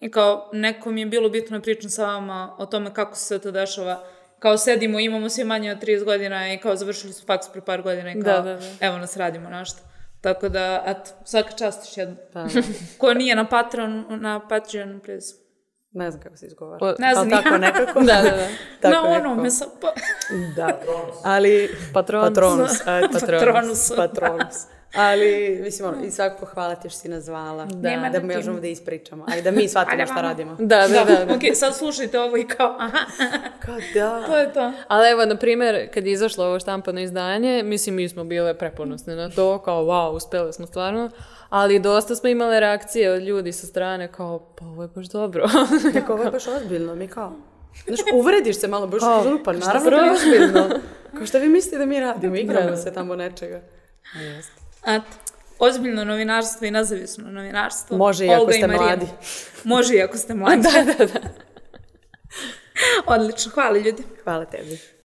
S2: I kao neko mi je bilo bitno da pričam sa vama o tome kako se sve to dešava. Kao sedimo, imamo svi manje od 30 godina i kao završili su faks pre par godina i kao
S5: Da, da, da.
S2: evo nas radimo nešto. Tako da, eto, svaka čast još jedno.
S4: Pa, da.
S2: Ko nije na Patreon, na Patreon, please.
S4: Ne znam kako se izgovara.
S5: O,
S2: Ne znam
S4: tako nekako.
S5: Da, da, da.
S4: Tako
S2: na
S4: nekako.
S2: onome sa... Pa,
S4: Da, ali...
S5: Patronus.
S4: Patronus. eto.
S2: Patronus.
S4: Patronus. Ali, mislim, ono, i svakako hvala ti što si nas zvala. Da,
S2: Nema
S4: da
S2: na
S4: možemo da ispričamo. A i da mi shvatimo
S2: Ajde,
S4: šta radimo.
S5: Da, da, da. da.
S2: ok, sad slušajte ovo i kao, aha,
S4: Kao da.
S2: to je to.
S5: Ali evo, na primjer, kad je izašlo ovo štampano izdanje, mislim, mi smo bile preponosne na to, kao, wow, uspjeli smo stvarno, ali dosta smo imale reakcije od ljudi sa strane, kao, pa ovo je baš dobro.
S4: Tako, ovo je baš ozbiljno. Mi kao... Znaš, uvrediš se malo, baš
S5: Kao,
S4: župa,
S5: šta
S4: naravno da je ozbiljno. Kao šta vi mislite da mi radimo? Igramo
S5: Da.
S4: se tamo nečega.
S2: Eto, ozbiljno novinarstvo i nezavisno novinarstvo.
S4: Može i ako
S2: Olga
S4: ste
S2: Marina.
S4: mladi.
S2: Može i ako ste mladi. da, da, da. Odlično, hvala ljudi.
S4: Hvala tebi.